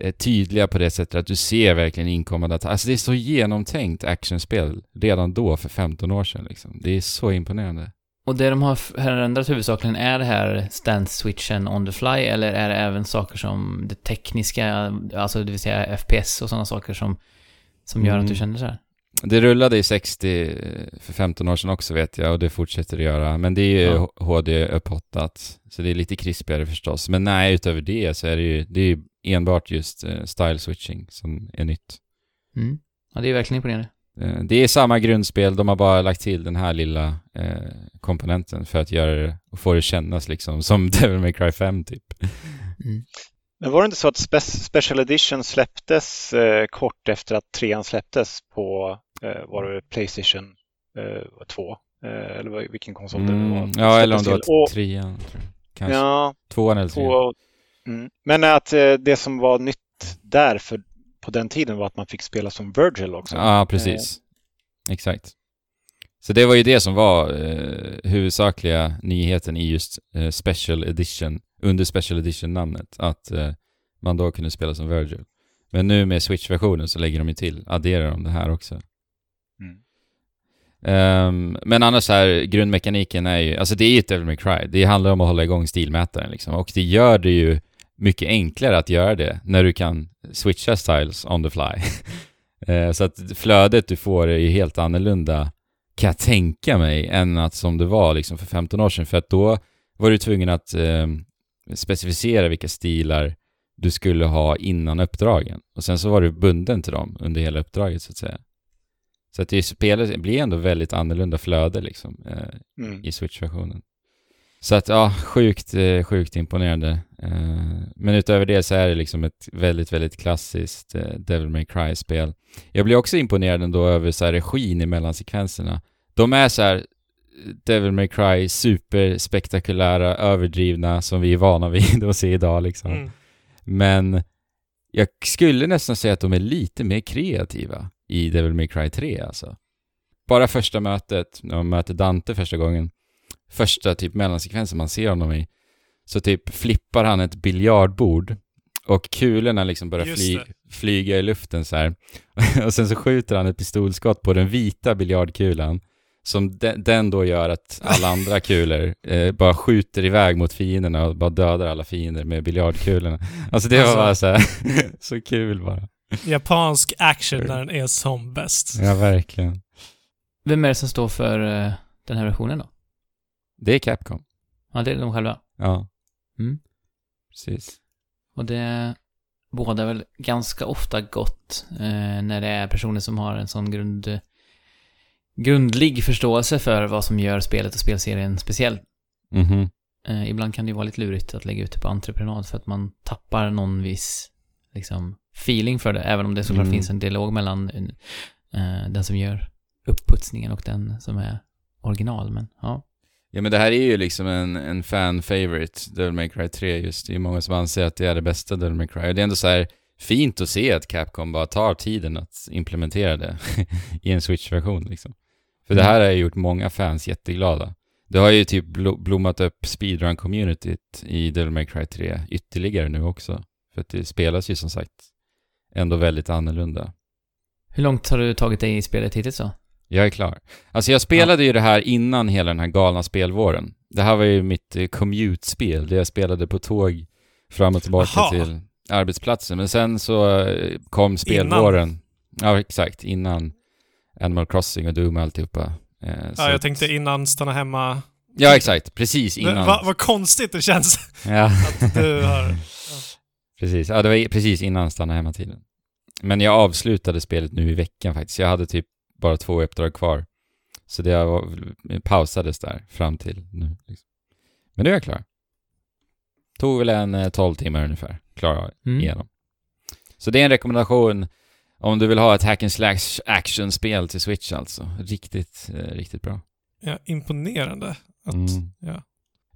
eh, tydliga på det sättet att du ser verkligen inkommande attacker. Alltså det är så genomtänkt actionspel redan då för 15 år sedan liksom. Det är så imponerande. Och det de har förändrat huvudsakligen, är det här stance-switchen on the fly, eller är det även saker som det tekniska, alltså det vill säga FPS och sådana saker som, som gör att Mm. du känner så här? Det rullade i 60 för 15 år sedan också vet jag och det fortsätter det göra. Men det är ju Ja. HD upphottat. Så det är lite krispigare förstås. Men nej, utöver det så är det ju, det är ju enbart just eh, style switching som är nytt. Mm. Ja, det är verkligen imponerande. Eh, det är samma grundspel, de har bara lagt till den här lilla eh, komponenten för att göra det och få det kännas liksom som (laughs) Devil May Cry 5 typ. Mm. Men var det inte så att Spe Special Edition släpptes eh, kort efter att trean släpptes på eh, var det Playstation eh, 2? Eh, eller vad- vilken konsol det nu var? Mm, ja, eller om det var. Och- trean. Kanske. Ja, Tvåan eller trean. Mm. Men att eh, det som var nytt där för, på den tiden var att man fick spela som Virgil också. Ja, precis. Exakt. Så det var ju det som var eh, huvudsakliga nyheten i just eh, Special Edition, under Special Edition-namnet, att eh, man då kunde spela som Virgil. Men nu med Switch-versionen så lägger de ju till, adderar de det här också. Um, men annars så här, grundmekaniken är ju, alltså det är ju ett Devil May Cry. Det handlar om att hålla igång stilmätaren liksom. Och det gör det ju mycket enklare att göra det när du kan switcha styles on the fly. uh, (laughs) så att flödet du får är ju helt annorlunda, kan jag tänka mig, än att som det var liksom för 15 år sedan. För att då var du tvungen att um, specificera vilka stilar du skulle ha innan uppdragen. Och sen så var du bunden till dem under hela uppdraget så att säga. Så att det spelet blir ändå väldigt annorlunda flöde liksom eh, Mm. i Switch-versionen. Så att ja, sjukt, eh, sjukt imponerande. Eh, Men utöver det så är det liksom ett väldigt, väldigt klassiskt eh, Devil May Cry-spel. Jag blir också imponerad ändå över så här regin i mellansekvenserna. De är så här Devil May Cry superspektakulära, överdrivna som vi är vana vid (laughs) att se idag liksom. Mm. Men jag skulle nästan säga att de är lite mer kreativa i Devil May Cry 3 alltså. Bara första mötet, när man möter Dante första gången, första typ mellansekvensen man ser honom i, så typ flippar han ett biljardbord och kulorna liksom börjar fly, flyga i luften så här. (laughs) och sen så skjuter han ett pistolskott på den vita biljardkulan som den, den då gör att alla andra kulor (laughs) eh, bara skjuter iväg mot fienderna och bara dödar alla fiender med biljardkulorna. Alltså det var Alltså- bara så här, (laughs) så kul bara. Japansk action när den är som bäst. Ja, verkligen. Vem är det som står för eh, den här versionen då? Det är Capcom. Ja, det är de själva. Ja. Mm. Precis. Och det bådar väl ganska ofta gott eh, när det är personer som har en sån grund, grundlig förståelse för vad som gör spelet och spelserien speciell. Mhm. Eh, ibland kan det ju vara lite lurigt att lägga ut det på entreprenad för att man tappar någon viss liksom, feeling för det, även om det såklart Mm. finns en dialog mellan eh, den som gör uppputsningen och den som är original. Men ja, Ja men det här är ju liksom en, en fan favorite, Devil May Cry 3 just. Det är många som anser att det är det bästa Devil May Cry. Det är ändå så här fint att se att Capcom bara tar tiden att implementera det (laughs) i en Switch-version liksom. För det här har ju gjort många fans jätteglada. Det har ju typ blo- blommat upp speedrun-communityt i Devil May Cry 3 ytterligare nu också. För att det spelas ju som sagt ändå väldigt annorlunda. Hur långt har du tagit dig i spelet hittills då? Jag är klar. Alltså jag spelade ju det här innan hela den här galna spelvåren. Det här var ju mitt eh, commute-spel, det jag spelade på tåg fram och tillbaka Aha. till arbetsplatsen. Men sen så eh, kom spelvåren. Ja, exakt. Innan Animal Crossing och Doom och alltihopa. Eh, så Ja, jag tänkte innan stanna hemma. Ja, exakt. Precis innan. Vad vad konstigt det känns Ja, (laughs) att du har... (laughs) precis. Ja, det var precis innan stanna hemma-tiden. Men jag avslutade spelet nu i veckan faktiskt. Jag hade typ bara två uppdrag kvar. Så det var, pausades där fram till nu. Liksom. Men nu är jag klar. Tog väl en eh, 12 timmar ungefär. Klara Mm. igenom. Så det är en rekommendation om du vill ha ett hack and slash action-spel till Switch alltså. Riktigt, eh, riktigt bra. Ja, imponerande. Att, Mm. ja.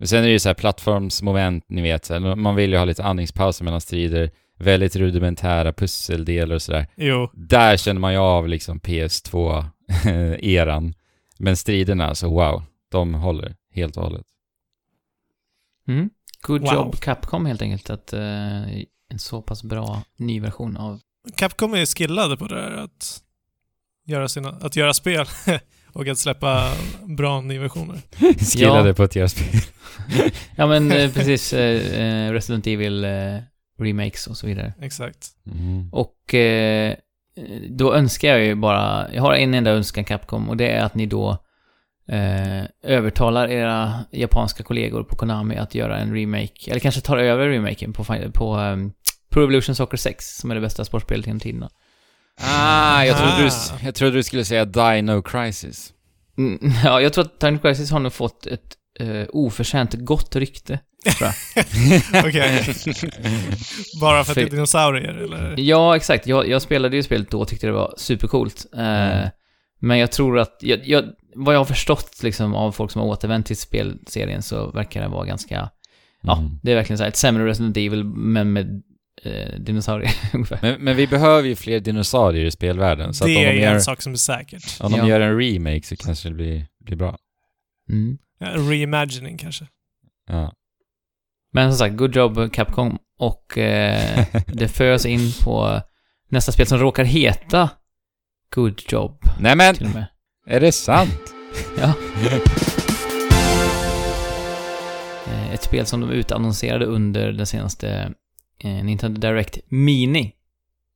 Men sen är det ju så här plattformsmoment, ni vet. Så här, man vill ju ha lite andningspauser mellan strider. Väldigt rudimentära pusseldelar och sådär. Jo, Där känner man ju av liksom PS2-eran. (laughs) Men striderna, alltså wow, de håller helt och hållet. Mm. Good Wow. job Capcom helt enkelt att eh, en så pass bra ny version av... Capcom är skillade på det där att göra, sina, att göra spel (laughs) och att släppa bra nyversioner. (laughs) Skillade Ja. på att göra spel. (laughs) Ja men eh, precis, eh, eh, Resident Evil eh, remakes och så vidare. Exakt. Mm. Och eh, då önskar jag ju bara, jag har en enda önskan Capcom och det är att ni då eh, övertalar era japanska kollegor på Konami att göra en remake, eller kanske tar över remaken på, på um, Pro Evolution Soccer 6, som är det bästa sportspelet genom tiderna. Ah, jag trodde, Ah. Du, jag trodde du skulle säga Dino Crisis. Mm, (laughs) ja, jag tror att Time Crisis har nog fått ett eh, oförtjänt gott rykte. (laughs) Okej. Bara för att det är dinosaurier, eller? Ja, exakt. Jag, jag spelade ju spelet då och tyckte det var supercoolt. Eh, Mm. Men jag tror att, jag, jag, vad jag har förstått liksom av folk som har återvänt till spelserien så verkar det vara ganska, ja, Mm. det är verkligen så här ett sämre Resident Evil men med eh, dinosaurier (laughs) ungefär. Men, men vi behöver ju fler dinosaurier i spelvärlden. Så att det om är de, gör, en sak som är säkert. om de Ja. gör en remake så kanske det blir, blir bra. Mm. Ja, reimagining kanske. Ja. Men som sagt, good job Capcom. Och eh, (laughs) det för oss in på nästa spel som råkar heta Good Job Nej men, är det sant? (laughs) Ja. Eh, Ett spel som de utannonserade under den senaste Nintendo Direct Mini.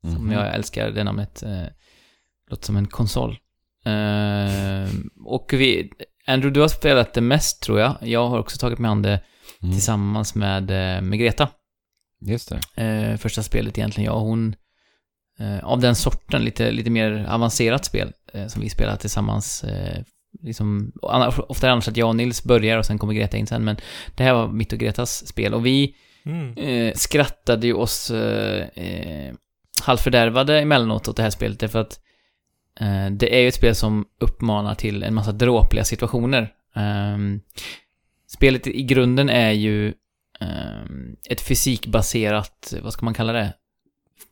Som Mhm. jag älskar det namnet. Eh, låter som en konsol. Eh, och vi... Andrew, du har spelat det mest tror jag. Jag har också tagit mig an det Mm. tillsammans med, eh, med Greta. Just det. Eh, första spelet egentligen, jag och hon. Eh, av den sorten, lite, lite mer avancerat spel eh, som vi spelar tillsammans. Eh, liksom, ofta är det annars att jag och Nils börjar och sen kommer Greta in sen, men det här var mitt och Gretas spel. Och vi Mm. eh, skrattade ju oss eh, eh, halvfördärvade emellanåt åt det här spelet, därför att eh, det är ju ett spel som uppmanar till en massa dråpliga situationer. Ehm, spelet i grunden är ju ehm, ett fysikbaserat, vad ska man kalla det?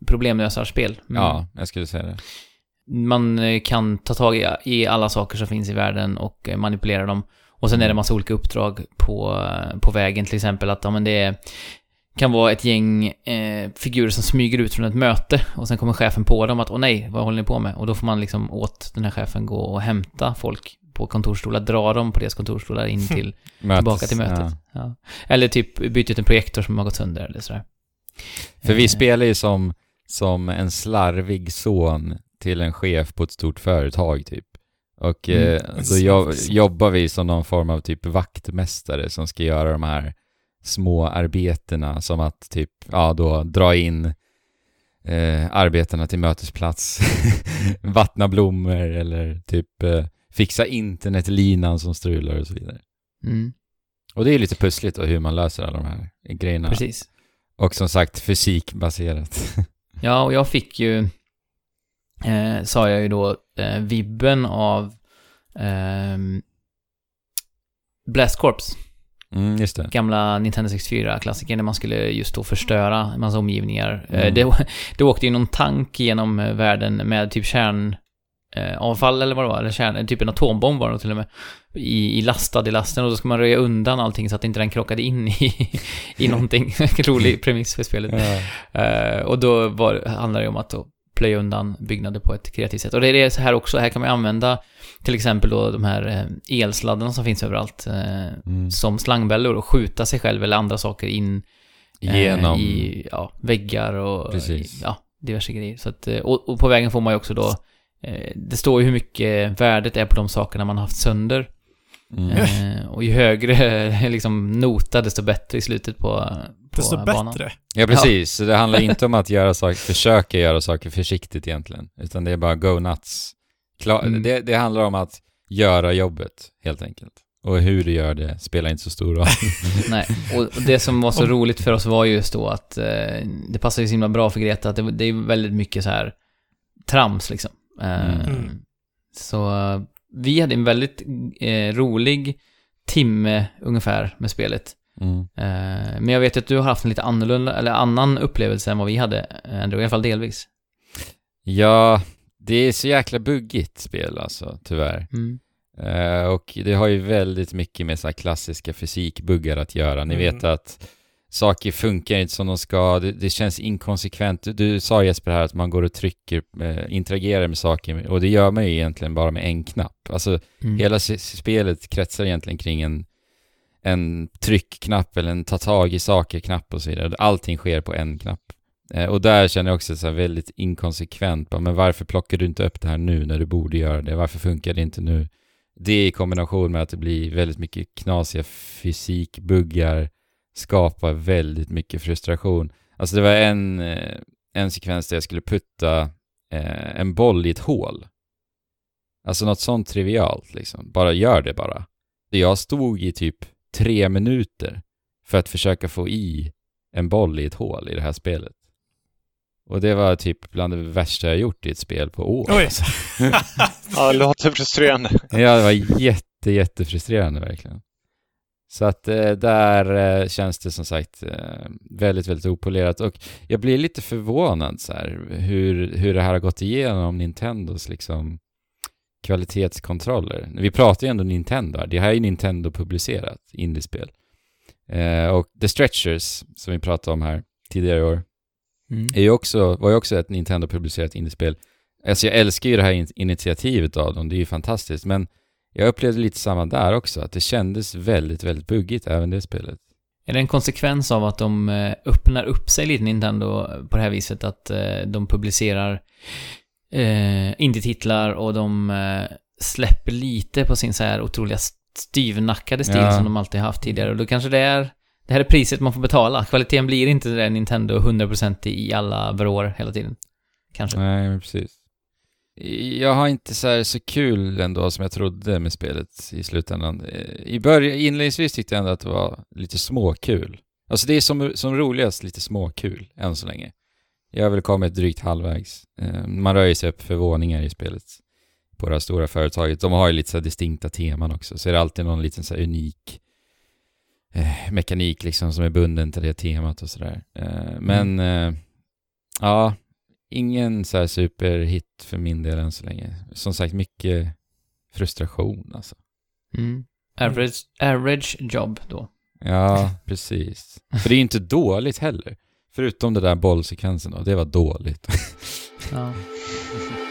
Problemlösarspel. Mm. Ja, jag skulle säga det. Man eh, kan ta tag i, alla saker som finns i världen och eh, manipulera dem. Och sen är det massa olika uppdrag på, eh, på vägen, till exempel att ja, men det är, kan vara ett gäng eh, figurer som smyger ut från ett möte och sen kommer chefen på dem att åh nej, vad håller ni på med? Och då får man liksom åt den här chefen gå och hämta folk på kontorsstolar, dra dem på deras kontorsstolar in till, (laughs) Mötes, tillbaka till mötet. ja. Ja. Eller typ byta ut en projektor som har gått sönder eller sådär. För vi Eh, spelar ju som, som en slarvig son till en chef på ett stort företag typ. Och Mm. eh, då slarvig jo- son. jobbar vi som någon form av typ vaktmästare som ska göra de här små arbetena som att typ, ja då dra in eh, arbetarna till mötesplats, (laughs) vattna blommor eller typ eh, fixa internetlinan som strular och så vidare. Mm, Och det är lite pussligt då hur man löser alla de här grejerna. precis. Och som sagt fysikbaserat. (laughs) Ja, och jag fick ju, eh, sa jag ju då, eh, vibben av ehm, Blast Corps, Mm, just det. gamla Nintendo 64-klassikern där man skulle just då förstöra en massa omgivningar. Eh, Mm. det, (laughs) det åkte ju någon tank genom eh, världen med typ kärn eh, avfall eller vad det var, eller kärn, typ en atombomb var det till och med, i, i lastad i lasten och då ska man röja undan allting så att inte den krockade in i, (laughs) i någonting. (laughs) Rolig premiss för spelet. Ja. Eh, och då var, handlar det om att då plöja undan byggnader på ett kreativt sätt. Och det är det så här också, här kan man använda till exempel då de här eh, elsladdarna som finns överallt eh, Mm. som slangbällor och skjuta sig själv eller andra saker in eh, Genom... i ja, väggar och Precis. ja, diverse grejer. Så att, och, och på vägen får man ju också då det står ju hur mycket värdet är på de sakerna man har haft sönder. Mm. Och ju högre (laughs) liksom nota, desto bättre i slutet på, på Desto banan. bättre. Ja, precis. Så det handlar inte om att göra saker, försöka göra saker försiktigt egentligen, utan det är bara go nuts. Klar, Mm. det, det handlar om att göra jobbet, helt enkelt. Och hur du gör det spelar inte så stor roll. (laughs) Nej, och det som var så roligt för oss var just då att eh, det passar ju så himla bra för Greta att det, det är väldigt mycket så här trams liksom. Eh, Mm. Så vi hade en väldigt eh, rolig timme ungefär med spelet. Mm. Eh, men jag vet att du har haft en lite annorlunda, eller annan upplevelse än vad vi hade, eh, ändå, i alla fall delvis. Ja, det är så jäkla buggigt spel alltså, tyvärr. Mm. Eh, och det har ju väldigt mycket med så här klassiska fysikbuggar att göra. Ni Mm. vet att saker funkar inte som de ska, det, det känns inkonsekvent. Du, du sa Jesper här att man går och trycker, eh, interagerar med saker och det gör man ju egentligen bara med en knapp. Alltså Mm. hela spelet kretsar egentligen kring en, en tryckknapp eller en ta tag i saker-knapp och så vidare. Allting sker på en knapp. Eh, och där känner jag också så här väldigt inkonsekvent, men varför plockar du inte upp det här nu när du borde göra det? Varför funkar det inte nu? Det i kombination med att det blir väldigt mycket knasiga fysikbuggar skapar väldigt mycket frustration. Alltså det var en, eh, en sekvens där jag skulle putta eh, en boll i ett hål. Alltså något sånt trivialt liksom. Bara gör det bara. Jag stod i typ tre minuter för att försöka få i en boll i ett hål i det här spelet. Och det var typ bland det värsta jag gjort i ett spel på år. Oj. (laughs) Ja, det låter frustrerande. Ja, det var jätte, jättefrustrerande verkligen. Så att eh, där eh, känns det som sagt eh, väldigt, väldigt opolerat och jag blir lite förvånad så här hur, hur det här har gått igenom Nintendos liksom kvalitetskontroller. Vi pratar ju ändå Nintendo här. Det här är ju Nintendo publicerat indiespel. Eh, och The Stretchers som vi pratade om här tidigare i år Mm. är ju också, var ju också ett Nintendo-publicerat indiespel. Alltså jag älskar ju det här in- initiativet av dem, det är ju fantastiskt, men jag upplevde lite samma där också, att det kändes väldigt, väldigt buggigt även det spelet. Är det en konsekvens av att de eh, öppnar upp sig lite, Nintendo, på det här viset att eh, de publicerar eh, indie-titlar och de eh, släpper lite på sin så här otroliga styvnackade stil Ja. som de alltid har haft tidigare och då kanske det är det här är priset man får betala. Kvaliteten blir inte det där Nintendo 100% i alla vrår hela tiden. Kanske. Nej, men precis. Jag har inte så, här så kul ändå som jag trodde med spelet i slutändan. Eh, I början, inledningsvis tyckte jag ändå att det var lite småkul. Alltså det är som, som roligast lite småkul än så länge. Jag har väl kommit drygt halvvägs. Eh, man rör ju sig upp för våningar i spelet på det här stora företaget. De har ju lite så här distinkta teman också, så är det alltid någon liten så här unik eh, mekanik liksom som är bunden till det temat och sådär. Eh, men eh, ja, ingen så här superhit för min del än så länge. Som sagt, mycket frustration alltså. Mm. Average, average job då. Ja, (laughs) precis. För det är ju inte dåligt heller. Förutom det där bollsekvensen då, det var dåligt. Ja. (laughs)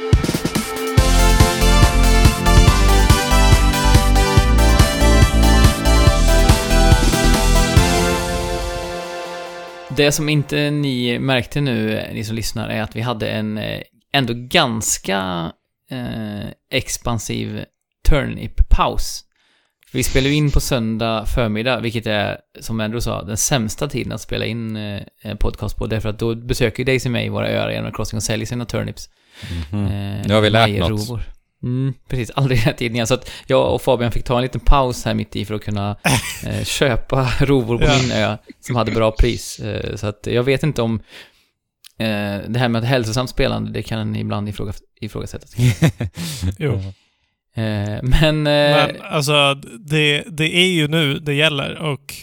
Det som inte ni märkte nu, ni som lyssnar, är att vi hade en eh, ändå ganska eh, expansiv turnip-paus. Vi spelar ju in på söndag förmiddag, vilket är, som Andrew sa, den sämsta tiden att spela in eh, podcast på, därför att då besöker ju Daisy May våra öar Animal Crossing och säljer sina turnips. Mhm. Eh, Nu har vi lärt något. Mm, precis, aldrig den här tiden igen. Så att jag och Fabian fick ta en liten paus här mitt i för att kunna (laughs) eh, köpa (laughs) rovor på min ö som hade bra pris. Eh, så att jag vet inte om eh, det här med ett hälsosamt spelande, det kan ibland ifråga, ifrågasättas. (laughs) Jo. Eh, men... Eh, Men alltså, det, det är ju nu det gäller och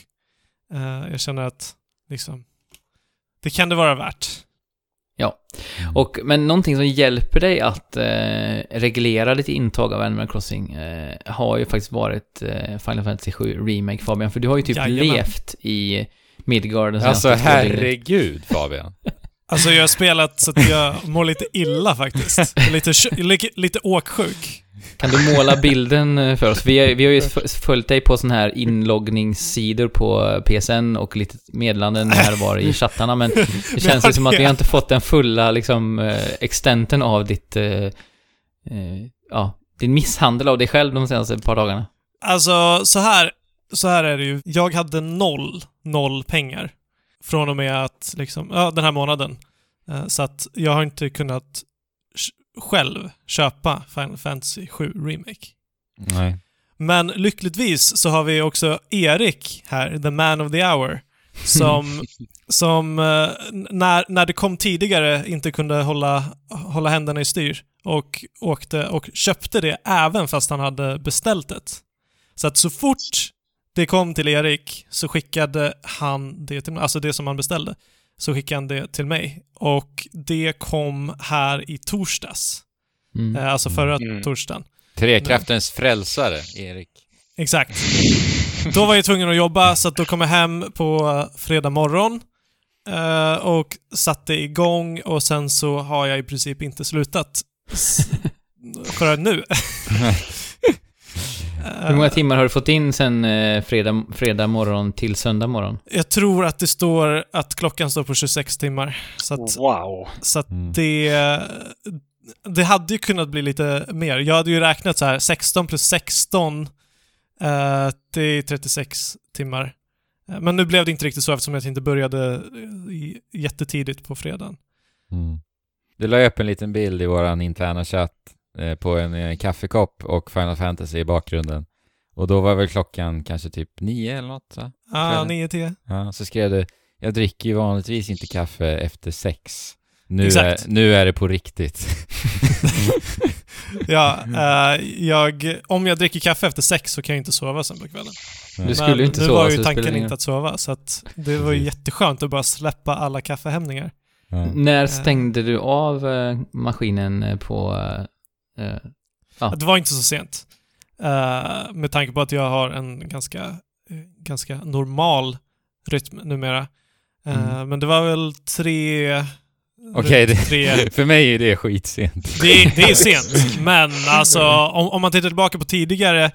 eh, jag känner att liksom, det kan det vara värt. Ja, och, men någonting som hjälper dig att eh, reglera ditt intag av Animal Crossing eh, har ju faktiskt varit eh, Final Fantasy 7 Remake, Fabian. För du har ju typ Jajamän. levt i Midgard den Alltså herregud Fabian. (laughs) Alltså jag har spelat så att jag mår lite illa faktiskt. Lite, lite, lite åksjuk. Kan du måla bilden eh, för oss? Vi har, vi har ju följt dig på sån här inloggningssidor på PSN och lite meddelanden här var i chattarna, men (laughs) det känns ju som att vi har inte fått den fulla liksom eh, extenten av ditt, eh, eh, ja, din misshandel av dig själv de senaste par dagarna. Alltså, så här, så här är det ju. Jag hade noll, noll pengar. Från och med att, liksom, ja, den här månaden. Eh, Så att jag har inte kunnat själv köpa Final Fantasy 7 Remake. Nej. Men lyckligtvis så har vi också Erik här, the man of the hour, som, (laughs) som eh, när, när det kom tidigare inte kunde hålla, hålla händerna i styr och åkte och köpte det även fast han hade beställt det. Så att så fort det kom till Erik så skickade han det till mig, alltså det som han beställde, så skickade han det till mig. Och det kom här i torsdags. Mm. Eh, Alltså förra Mm. torsdagen. Trekraftens frälsare, Erik. Exakt. (laughs) Då var jag tvungen att jobba, så att då kom jag hem på fredag morgon eh, och satte igång och sen så har jag i princip inte slutat (laughs) förrän nu. (laughs) Hur många timmar har du fått in sen eh, fredag, fredag morgon till söndag morgon? Jag tror att det står att klockan står på 26 timmar. Så att, Wow. så att Mm. det... Det hade ju kunnat bli lite mer. Jag hade ju räknat så här 16 plus 16, eh, det är 36 timmar. Eh, Men nu blev det inte riktigt så eftersom jag inte började jättetidigt på fredagen. Mm. Du la upp en liten bild i våran interna chatt på en eh, kaffekopp och Final Fantasy i bakgrunden. Och då var väl klockan kanske typ nio eller något så? Ah, Kvällen. 9 10. Ja, så skrev du Jag dricker ju vanligtvis inte kaffe efter sex. Nu, är, Exakt. nu är det på riktigt. (laughs) Ja, eh, jag, om jag dricker kaffe efter sex så kan jag inte sova sen på kvällen. Du skulle ju inte nu sova, var så ju det tanken inte att sova, så att det var ju jätteskönt att bara släppa alla kaffehämningar. Ja. När stängde du av eh, maskinen eh, på... eh, Ja. Det var inte så sent. Eh, med tanke på att jag har en ganska, eh, ganska normal rytm numera. Eh, Mm. Men det var väl tre... Okej, tre (laughs) För mig är det skitsent. det, det är sent, men alltså om, om man tittar tillbaka på tidigare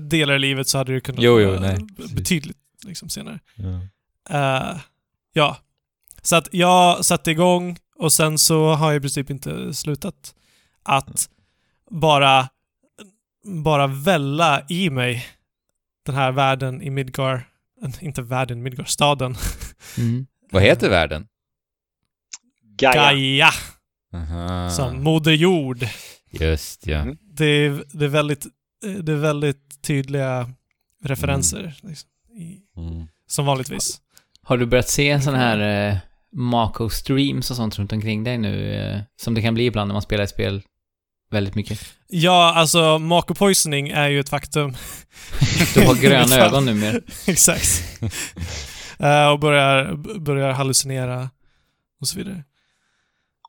delar i livet så hade det kunnat Jo, jo, vara nej, betydligt liksom, senare. Ja. Eh, ja. Så att jag satte igång och sen så har jag i princip inte slutat att bara, bara välla i mig den här världen i Midgar. (laughs) Inte världen, Midgar, staden. mm. (laughs) Vad heter världen? Gaia. Gaia, Aha. som Moder Jord. Just ja. Mm. Det är, det är, väldigt, det är väldigt tydliga referenser. Liksom, i, Mm. som vanligtvis. Har du börjat se sådana här eh, Mako-streams och sånt runt omkring dig nu? Eh, som det kan bli ibland när man spelar ett spel väldigt mycket. Ja, alltså Mako Poisoning är ju ett faktum. (laughs) Du har gröna (laughs) ögon numera. Exakt. Eh, och börjar, börjar hallucinera och så vidare.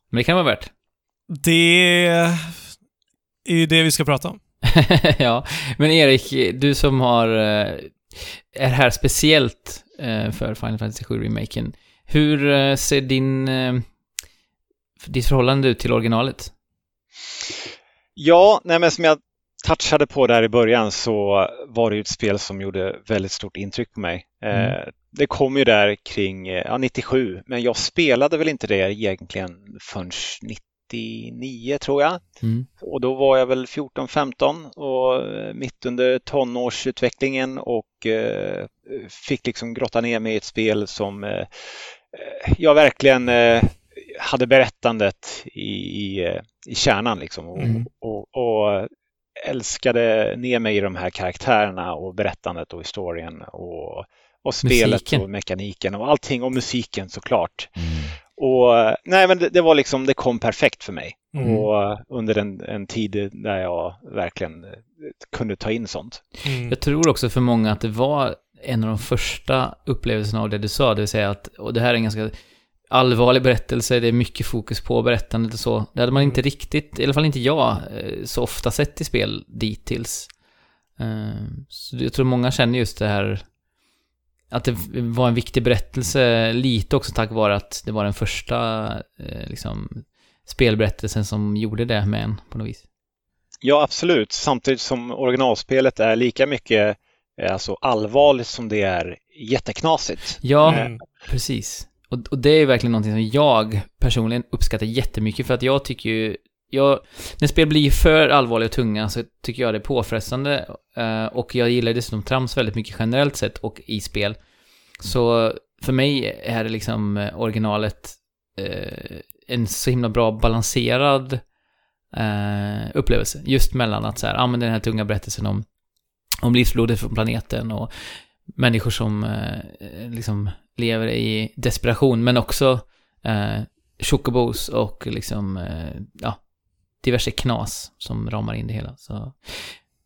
Men det kan vara värt. Det är ju det vi ska prata om. (laughs) ja, men Erik, du som har, eh, är här speciellt eh, för Final Fantasy 7 remaken. Hur ser din, ditt förhållande ut till originalet? Ja, nej men som jag touchade på där i början så var det ju ett spel som gjorde väldigt stort intryck på mig. Mm. Eh, det kom ju där kring eh, ja, 97, men jag spelade väl inte det egentligen förrän 99 tror jag. Mm. Och då var jag väl 14-15 och eh, mitt under tonårsutvecklingen och eh, fick liksom grotta ner mig i ett spel som eh, jag verkligen eh, hade berättandet i, i, i kärnan liksom och, Mm. och, och älskade ner mig i de här karaktärerna och berättandet och historien och, och spelet Musiken. och mekaniken och allting och musiken såklart. Mm. Och nej men det, det var liksom, det kom perfekt för mig. Mm. Och under en, en tid där jag verkligen eh, kunde ta in sånt. Mm. Jag tror också för många att det var en av de första upplevelserna av det du sa, det vill säga att, och det här är en ganska allvarlig berättelse, det är mycket fokus på berättandet och så. Det hade man inte riktigt, i alla fall inte jag, eh, så ofta sett i spel dittills. Eh, Så jag tror många känner just det här att det var en viktig berättelse, lite också tack vare att det var den första eh, liksom, spelberättelsen som gjorde det med en på något vis. Ja, absolut. Samtidigt som originalspelet är lika mycket alltså, allvarligt som det är jätteknasigt. Ja, Mm. precis. Och, och det är verkligen någonting som jag personligen uppskattar jättemycket för att jag tycker ju, jag, när spel blir för allvarliga och tunga så tycker jag det är påfrestande eh, och jag gillar dessutom trams väldigt mycket generellt sett och i spel. Så för mig är det liksom eh, originalet eh, en så himla bra balanserad upplevelse. Just mellan att så här, använda den här tunga berättelsen om, om livsblodet från planeten och människor som liksom lever i desperation, men också eh, chocobos och liksom, eh, ja, diverse knas som ramar in det hela. Så,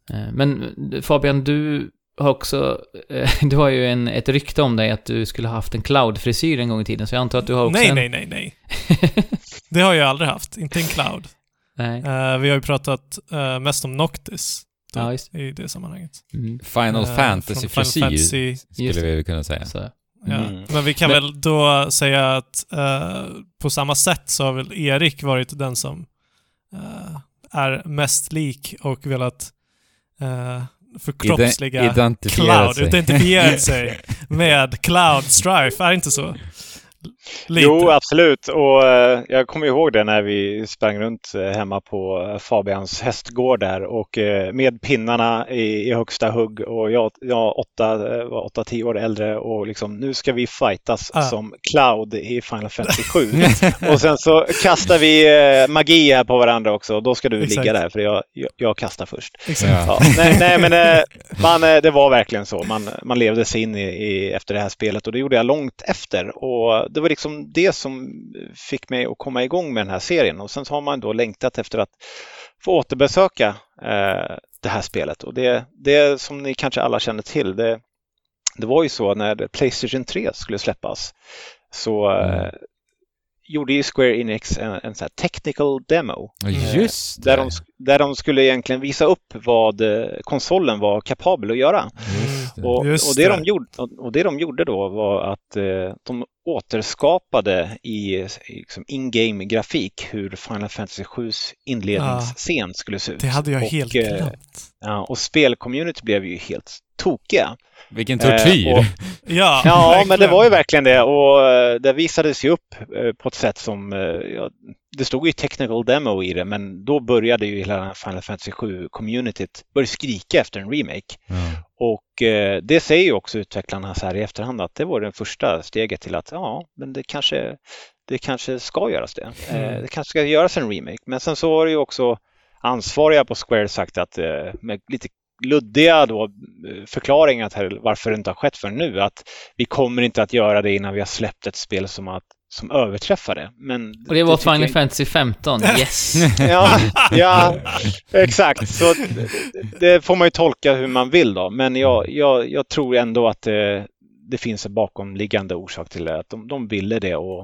eh, men Fabian, du har också, eh, (laughs) du har ju en, ett rykte om dig att du skulle ha haft en cloud-frisyr en gång i tiden, så jag antar att du har också Nej, en... nej, nej, nej. Det har jag aldrig haft. Inte en cloud. (laughs) nej. Eh, vi har ju pratat eh, mest om Noctis då, Ja, just i det sammanhanget. Mm. Final från Fantasy-frisyr Fantasy, skulle vi kunna säga. Så, ja. Mm. Men vi kan Men- väl då säga att eh, på samma sätt så har väl Erik varit den som eh, är mest lik och velat uh, förkroppsliga Ide- identifiera Cloud, sig. identifierat sig (laughs) med Cloud Strife. Är det inte så? Lite. Jo, absolut. Och eh, jag kommer ihåg det när vi sprang runt eh, hemma på eh, Fabians hästgård där och eh, med pinnarna i, i högsta hugg och jag, jag åtta, var åtta, tio år äldre och liksom nu ska vi fightas Ah. som Cloud i Final Fantasy 7. (laughs) och sen så kastar vi magi här på varandra också och då ska du Exakt. ligga där för jag, jag, jag kastar först. Exakt. Ja. Ja, nej, nej, men man, det var verkligen så. Man, man levde sig in i, i, efter det här spelet och det gjorde jag långt efter. Och det var liksom det som fick mig att komma igång med den här serien. Och sen så har man då längtat efter att få återbesöka eh, det här spelet. Och det, det som ni kanske alla känner till, det, det var ju så när Playstation 3 skulle släppas så eh, Mm. gjorde ju Square Enix en, en sån här technical demo Ja, Just där det. de, där de skulle egentligen visa upp vad eh, konsolen var kapabel att göra. Just det. Och, Just och, det det. De gjorde, och det de gjorde då var att eh, de återskapade i, liksom in-game grafik hur Final Fantasy 7s inledningsscen skulle se ut. Det hade jag och, helt eh, glömt. Ja, och spelcommunity blev ju helt tokiga. Vilken tortyr! Eh, och- (laughs) Ja, Ja, men det var ju verkligen det och eh, det visades ju upp eh, på ett sätt som, ja, det stod ju technical demo i det, men då började ju hela Final Fantasy 7-communityt börja skrika efter en remake. Ja. Och eh, det säger ju också utvecklarna så här i efterhand att det var det första steget till att ja, men det kanske, det kanske ska göras det. Eh, Mm. det kanske ska göras en remake. Men sen så var det ju också ansvariga på Square sagt att eh, med lite luddiga då, eh, förklaringar till varför det inte har skett förrän nu, att vi kommer inte att göra det innan vi har släppt ett spel som, att, som överträffar det. Men och det var tycker Final jag- Fantasy 15, (laughs) yes! Ja, ja, exakt. Så det- det får man ju tolka hur man vill då. Men jag, jag, jag tror ändå att det, det finns en bakomliggande orsak till det. Att de, de ville det och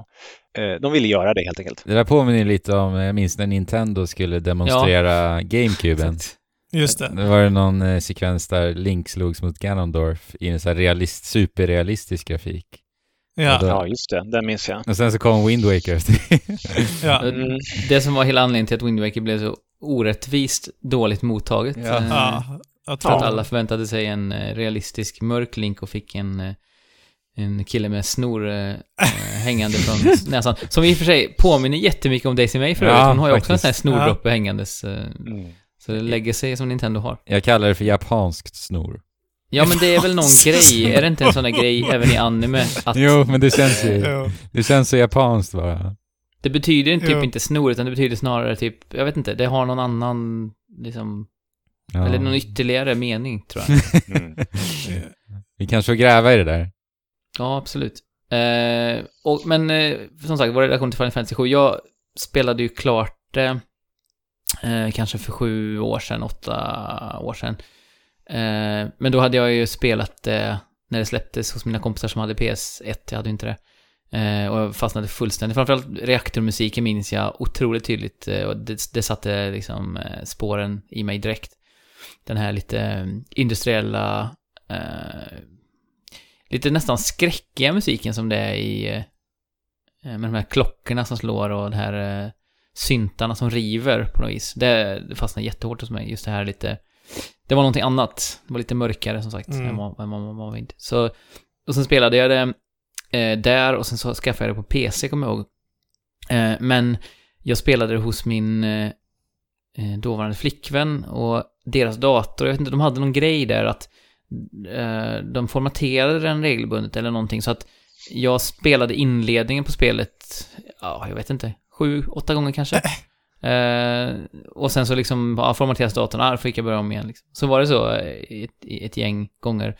eh, de ville göra det helt enkelt. Det där påminner lite om, jag minns när Nintendo skulle demonstrera GameCuben. Just det. Det var det någon eh, sekvens där Link slogs mot Ganondorf i en så här realist, superrealistisk grafik. Ja, Ja, just det. Den minns jag. Och sen så kom Wind Waker efter (laughs) ja. Mm. Det som var hela anledningen till att Wind Waker blev så orättvist dåligt mottaget. Ja. eh, ja. Jag För tror att alla förväntade sig en eh, realistisk mörk Link och fick en, eh, en kille med snor eh, hängande från (laughs) näsan. Som i och för sig påminner jättemycket om Daisy May för Ja, övrigt. Hon har ju också en sån här snordroppe hängandes. Mm. Så det lägger sig som Nintendo har. Jag kallar det för japanskt snor. Ja men det är väl någon (laughs) grej, är det inte en sån där grej även i anime? Att Jo, men det känns ju, det känns så japanskt bara. det betyder inte- typ Jo. inte snor utan det betyder snarare typ, jag vet inte, det har någon annan liksom, Ja. eller någon ytterligare mening tror jag. Mm. (laughs) Vi kanske får gräva i det där. Ja, absolut. Eh, och, men eh, som sagt, vår relation till Final Fantasy 7. Jag spelade ju klart det eh, kanske för sju år sedan, åtta år sedan. Eh, men då hade jag ju spelat det när det släpptes hos mina kompisar som hade PS1, jag hade ju inte det. Eh, och jag fastnade fullständigt. Framförallt reaktormusiken minns jag otroligt tydligt. Eh, och det, det satte liksom eh, spåren i mig direkt. Den här lite eh, industriella, eh, lite nästan skräckiga musiken som det är i, eh, med de här klockorna som slår och de här eh, syntarna som river på något vis. Det, det fastnade jättehårt hos mig, just det här lite, det var någonting annat. Det var lite mörkare som sagt, Mm. än vad man var vid. Så, och sen spelade jag det eh, där och sen så skaffade jag det på PC, kommer jag ihåg. Eh, men jag spelade det hos min eh, eh, dåvarande flickvän och deras dator, jag vet inte, de hade någon grej där att eh, de formaterade den regelbundet eller någonting så att jag spelade inledningen på spelet, ja, jag vet inte, sju, åtta gånger kanske. (clears throat) Eh, och sen så liksom, ja, formateras datorn, ah, fick jag börja om igen. Liksom. Så var det så eh, ett, ett gäng gånger.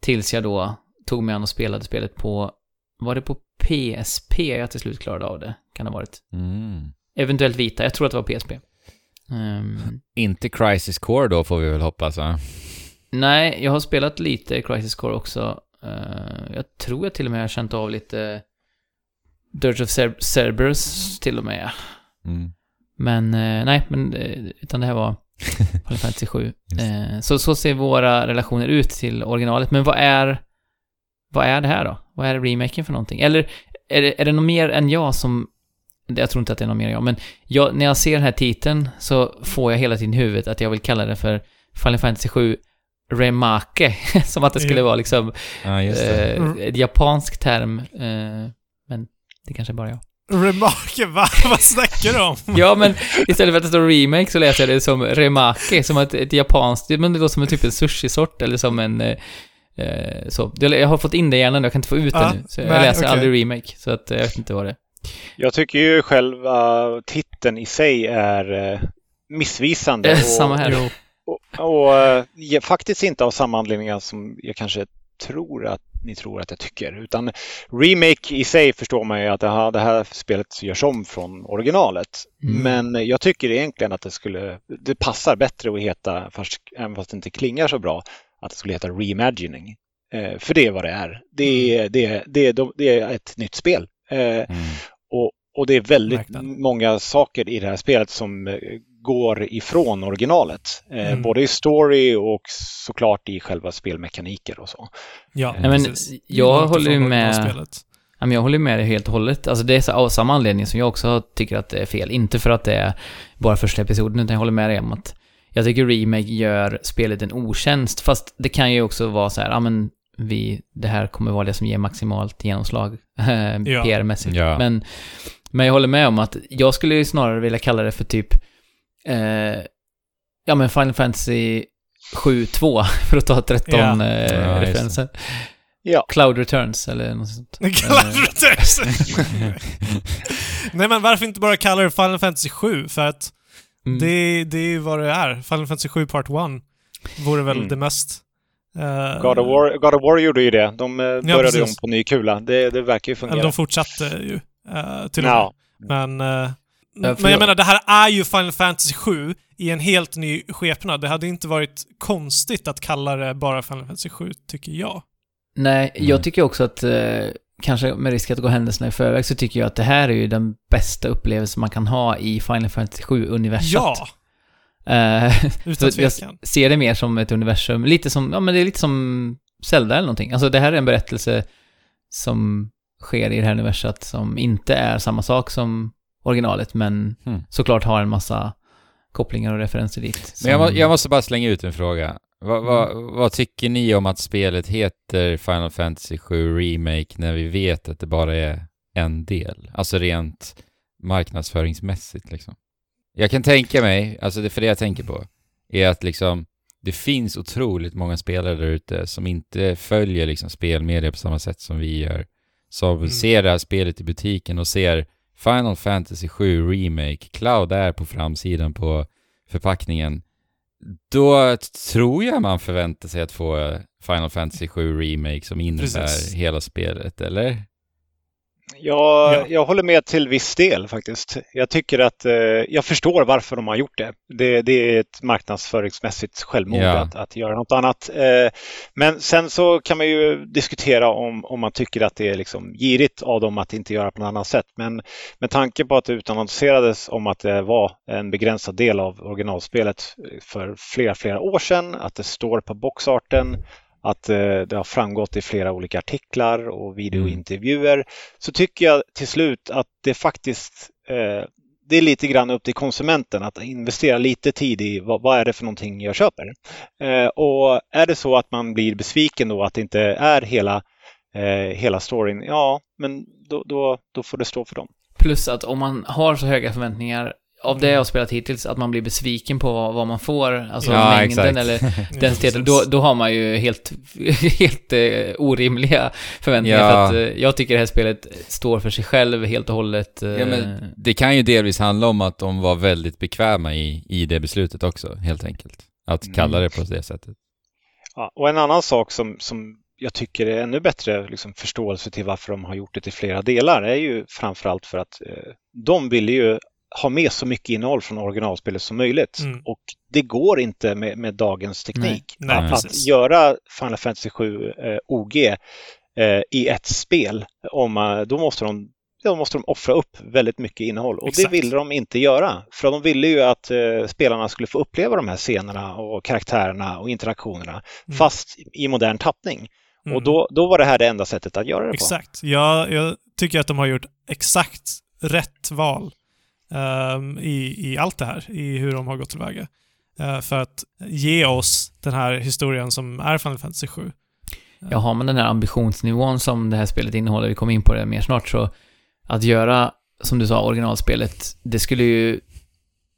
Tills jag då tog mig an och spelade spelet på, var det på PSP jag till slut klarade av det? Kan det ha varit. Mm. Eventuellt Vita, jag tror att det var PSP. Ehm, Inte Crisis Core då får vi väl hoppas va? nej, jag har spelat lite Crisis Core också. Eh, jag tror jag till och med har känt av lite Dirge of Cer- Cerberus till och med. Mm. Men eh, nej, men, eh, utan det här var (laughs) Final Fantasy 7. Just. Eh, så, så ser våra relationer ut till originalet. Men vad är, vad är det här då? Vad är remaken för någonting? Eller är det, är det något mer än jag som... Jag tror inte att det är något mer än jag, men jag, när jag ser den här titeln så får jag hela tiden i huvudet att jag vill kalla det för Final Fantasy 7 Remake. (laughs) som att det skulle vara liksom Ja, just det. eh, ett japansk term. Eh, men det kanske är bara jag. Remarke, va? (laughs) Vad snackar du om? Ja, men istället för att det står remake så läser jag det som remake, som ett, ett japanskt, men det låter som en typ en sushi-sort eller som en... Eh, eh, så. Jag jag har fått in det i hjärnan, jag kan inte få ut det nu. Så jag nej, läser okej. aldrig remake, så att jag vet inte vad det är. Jag tycker ju själva titeln i sig är eh, missvisande. Och- (laughs) Samma här. Jo. Och, och eh, faktiskt inte av samma anledningar som jag kanske tror att ni tror att jag tycker. Utan remake i sig förstår man ju att det här, det här spelet görs om från originalet. Mm. Men jag tycker egentligen att det skulle, det passar bättre att heta, fast, även fast det inte klingar så bra, att det skulle heta reimagining. Eh, för det är vad det är. Det är, det är, det är, de- det är ett nytt spel. Eh, Mm. och, och det är väldigt Verkligen. många saker i det här spelet som eh, går ifrån originalet. Eh, Mm. Både i story och såklart i själva spelmekaniker och så. Ja, Nej, men jag håller ju med- men jag håller med dig helt och hållet. Alltså det är så, av samma anledning som jag också tycker att det är fel. Inte för att det är bara första episoden, utan jag håller med dig om att jag tycker remake gör spelet en otjänst. Fast det kan ju också vara så här, ja men vi, det här kommer vara det som ger maximalt genomslag eh, (laughs) Ja. PR-mässigt. Ja. Men, men jag håller med om att jag skulle ju snarare vilja kalla det för typ, eh, ja men Final Fantasy 7-2, (laughs) för att ta 13 Ja. eh, Ja, referenser. Ja. Cloud Returns eller något sånt. (laughs) Cloud Eh, Returns. (laughs) Nej men varför inte bara kalla det Final Fantasy 7? För att mm. det, det är ju vad det är. Final Fantasy 7 Part 1 vore väl Mm. det mest... eh, God of, War, God of War gjorde ju det. De eh, började precis. om på ny kula. Det, det verkar ju Eller fungera. de fortsatte ju. Uh, till. Ja. Men, Ja, men jag jag- menar, det här är ju Final Fantasy 7 i en helt ny skepnad. Det hade inte varit konstigt att kalla det bara Final Fantasy 7, tycker jag. Nej, Mm. jag tycker också att, eh, kanske med risk att gå händelserna i förväg, så tycker jag att det här är ju den bästa upplevelsen man kan ha i Final Fantasy 7-universat. Ja, (laughs) Eh, utan så jag tvekan. ser det mer som ett universum, lite som, ja men det är lite som Zelda eller någonting. Alltså det här är en berättelse som sker i det här universat som inte är samma sak som originalet, men Hmm. såklart har en massa kopplingar och referenser dit. Men jag, må, som- jag måste bara slänga ut en fråga. Vad, vad, vad tycker ni om att spelet heter Final Fantasy 7 Remake när vi vet att det bara är en del? Alltså rent marknadsföringsmässigt liksom. Jag kan tänka mig, alltså det för det jag tänker på, är att liksom det finns otroligt många spelare där ute som inte följer liksom spelmedia på samma sätt som vi gör. Som Mm. ser det här spelet i butiken och ser Final Fantasy 7 Remake, Cloud är på framsidan på förpackningen. Då tror jag man förväntar sig att få Final Fantasy 7 Remake som innebär Precis. hela spelet, eller? Jag, Ja. jag håller med till viss del faktiskt. Jag tycker att eh, jag förstår varför de har gjort det. Det, det är ett marknadsföringsmässigt självmord Ja. att, att göra något annat. Eh, men sen så kan man ju diskutera om, om man tycker att det är liksom girigt av dem att inte göra på något annat sätt. Men med tanke på att det utannonserades om att det var en begränsad del av originalspelet för flera, flera år sedan, att det står på boxarten, att eh, det har framgått i flera olika artiklar och videointervjuer så tycker jag till slut att det faktiskt eh, det är lite grann upp till konsumenten att investera lite tid i vad, vad är det för någonting jag köper. Eh, och är det så att man blir besviken då att det inte är hela, hela storyn, ja, men då, då, då får det stå för dem. Plus att om man har så höga förväntningar av det jag har spelat hittills, att man blir besviken på vad, vad man får, alltså Ja, mängden exakt. eller (laughs) densiteten, då, då har man ju helt, (laughs) helt eh, orimliga förväntningar. Ja. För att eh, jag tycker det här spelet står för sig själv helt och hållet. Eh, Ja, men det kan ju delvis handla om att de var väldigt bekväma i, i det beslutet också, helt enkelt. Att Mm. kalla det på det sättet. Ja, och en annan sak som, som jag tycker är ännu bättre liksom, förståelse till varför de har gjort det till flera delar är ju framförallt för att eh, de ville ju ha med så mycket innehåll från originalspelet som möjligt. Mm. Och det går inte med, med dagens teknik. Nej, att, precis. att göra Final Fantasy 7 eh, OG eh, i ett spel, om, eh, då måste de då måste de offra upp väldigt mycket innehåll och Exakt. det ville de inte göra. För de ville ju att eh, spelarna skulle få uppleva de här scenerna och karaktärerna och interaktionerna Mm. fast i modern tappning. Mm. Och då, då var det här det enda sättet att göra det på. Exakt. Jag, jag tycker att de har gjort exakt rätt val ehm, i, i allt det här, i hur de har gått tillväga. Eh, för att ge oss den här historien som är Final Fantasy 7. Ja, har man den här ambitionsnivån som det här spelet innehåller, vi kommer in på det mer snart, så att göra, som du sa, originalspelet, det skulle ju,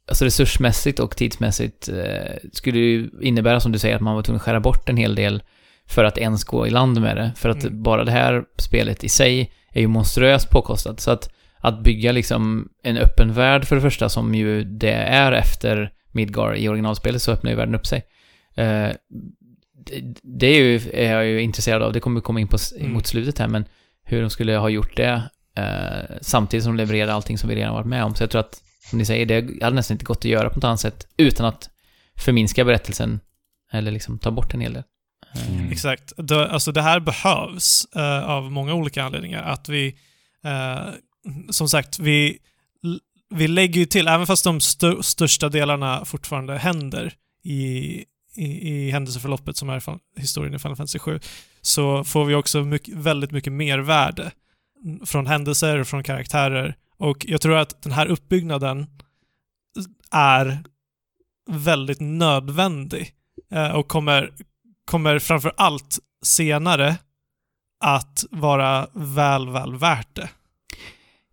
alltså resursmässigt och tidsmässigt, eh, skulle ju innebära, som du säger, att man var tvungen att skära bort en hel del för att ens gå i land med det. För att Mm. bara det här spelet i sig är ju monstruöst påkostat. Så att, att bygga liksom en öppen värld för det första, som ju det är efter Midgar i originalspelet, så öppnar ju världen upp sig. Eh, det, det är, ju, är jag ju intresserad av, det kommer vi komma in på Mm. mot slutet här, men hur de skulle ha gjort det eh, samtidigt som de levererar allting som vi redan varit med om. Så jag tror att, som ni säger, det hade nästan inte gått att göra på något annat sätt utan att förminska berättelsen eller liksom ta bort en hel del. Eh, Mm. Exakt. Det, alltså det här behövs eh, av många olika anledningar. Att vi, eh, som sagt, vi, vi lägger ju till, även fast de st största delarna fortfarande händer i, i, i händelseförloppet som är historien i Final Fantasy 7, så får vi också mycket, väldigt mycket mervärde från händelser och från karaktärer. Och jag tror att den här uppbyggnaden är väldigt nödvändig eh, och kommer, kommer framför allt senare att vara väl, väl värt det.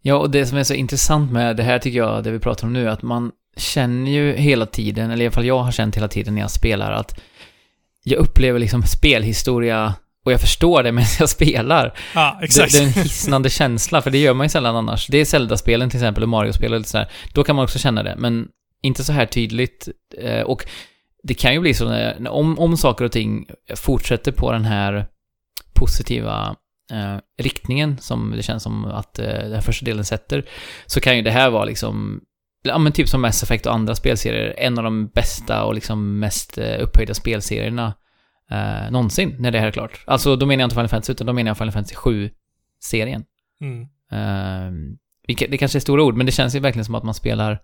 Ja, och det som är så intressant med det här tycker jag, det vi pratar om nu, att man känner ju hela tiden, eller i alla fall jag har känt hela tiden när jag spelar, att jag upplever liksom spelhistoria och jag förstår det (laughs) medan jag spelar. Ja, Det, exakt. det är en hisnande känsla, för det gör man ju sällan annars. Det är Zelda-spelen till exempel, och Mario-spel och lite sådär. Då kan man också känna det, men inte så här tydligt. Eh, Och det kan ju bli så när, om, om saker och ting fortsätter på den här positiva eh, riktningen som det känns som att eh, den här första delen sätter, så kan ju det här vara liksom Ja men typ som Mass Effect och andra spelserier, en av de bästa och liksom mest eh, upphöjda spelserierna eh, någonsin när det här är klart. Alltså då menar jag inte Final Fantasy, utan då menar jag Final Fantasy 7-serien. Mm. Eh, det kanske är stora ord, men det känns ju verkligen som att man spelar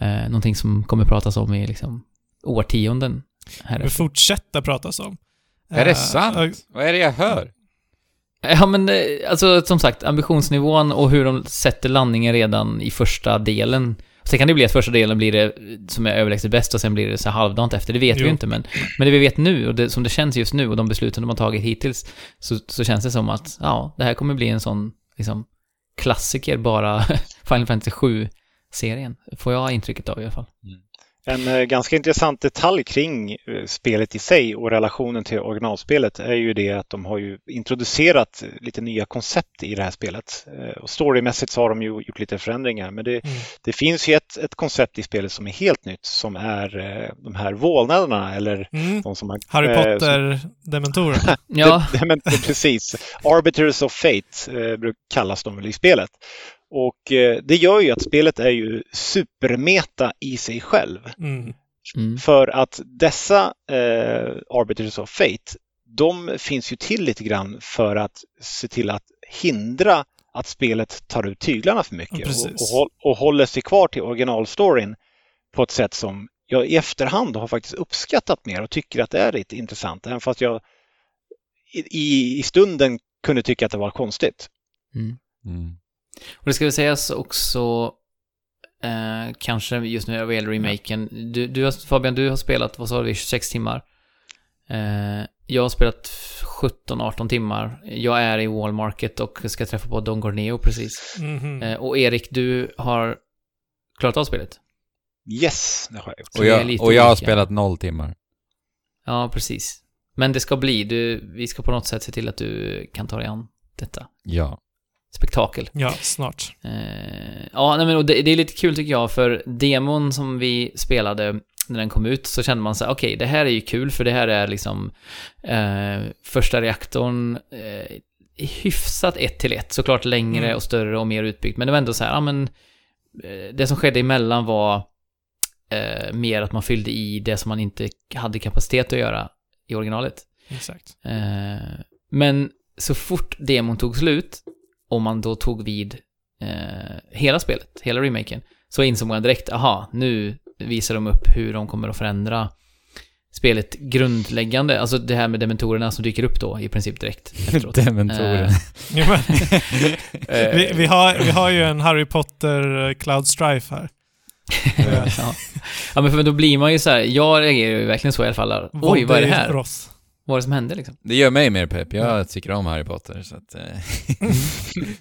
eh, någonting som kommer pratas om i liksom årtionden. Här Vi fortsätta pratas om. Är det Eh, sant? Vad är det jag hör? Ja men eh, alltså som sagt, ambitionsnivån och hur de sätter landningen redan i första delen. Sen kan det bli att första delen blir det som är överlägset bäst och sen blir det så halvdant efter, det vet vi Jo. ju inte men, men det vi vet nu och det, som det känns just nu och de besluten de har tagit hittills så, så känns det som att, ja, det här kommer bli en sån liksom klassiker bara (laughs) Final Fantasy 7-serien. Får jag intrycket av i alla fall. En eh, ganska intressant detalj kring eh, spelet i sig och relationen till originalspelet är ju det att de har ju introducerat lite nya koncept i det här spelet. Eh, och storymässigt så har de ju gjort lite förändringar men det, Mm. det finns ju ett, ett koncept i spelet som är helt nytt som är eh, de här vålnaderna eller Mm. de som man, Harry eh, Potter-dementorerna. (laughs) Ja, (laughs) det, men, precis. Arbiters of Fate eh, kallas de väl i spelet. Och eh, det gör ju att spelet är ju supermeta i sig själv. Mm. mm. För att dessa eh, Arbiters of Fate, de finns ju till lite grann för att se till att hindra att spelet tar ut tyglarna för mycket och, Precis. och, håll- och håller sig kvar till originalstoryn på ett sätt som jag i efterhand har faktiskt uppskattat mer och tycker att det är lite intressant. Även fast jag i, i, i stunden kunde tycka att det var konstigt. Mm. Mm. Och det ska väl sägas också, eh, kanske just nu vad gäller remaken. Du, du har, Fabian, du har spelat, vad sa vi, 26 timmar. Eh, jag har spelat 17-18 timmar. Jag är i Wallmarket och ska träffa på Don Gorneo precis. Mhm. Eh, och Erik, du har klarat av spelet? Yes, det har jag gjort. Och, jag, och jag har spelat noll timmar. Ja, precis. Men det ska bli, du, vi ska på något sätt se till att du kan ta dig an detta Ja. Spektakel. Ja, snart. Eh, ja, nej, men och det, det är lite kul tycker jag, för demon som vi spelade när den kom ut så kände man så här, okej, det här är ju kul för det här är liksom eh, första reaktorn eh, hyfsat ett till ett, såklart längre Mm. och större och mer utbyggt, men det var ändå så här, ja men eh, det som skedde emellan var eh, mer att man fyllde i det som man inte hade kapacitet att göra i originalet. Exakt. Eh, men så fort demon tog slut och man då tog vid eh, hela spelet, hela remaken, så insåg man direkt, aha, nu visar de upp hur de kommer att förändra spelet grundläggande, alltså det här med dementorerna som dyker upp då i princip direkt (laughs) efteråt. Dementorer. Eh, (laughs) eh, vi, vi, har, vi har ju en Harry Potter eh, Cloud Strife här. (laughs) ja. ja, men för då blir man ju så här, jag reagerar ju verkligen så i alla fall. Oj, vad är det här? Ross. Vad det som hände liksom? Det gör mig mer pepp. Jag tycker om Harry Potter, så att... Eh, (laughs)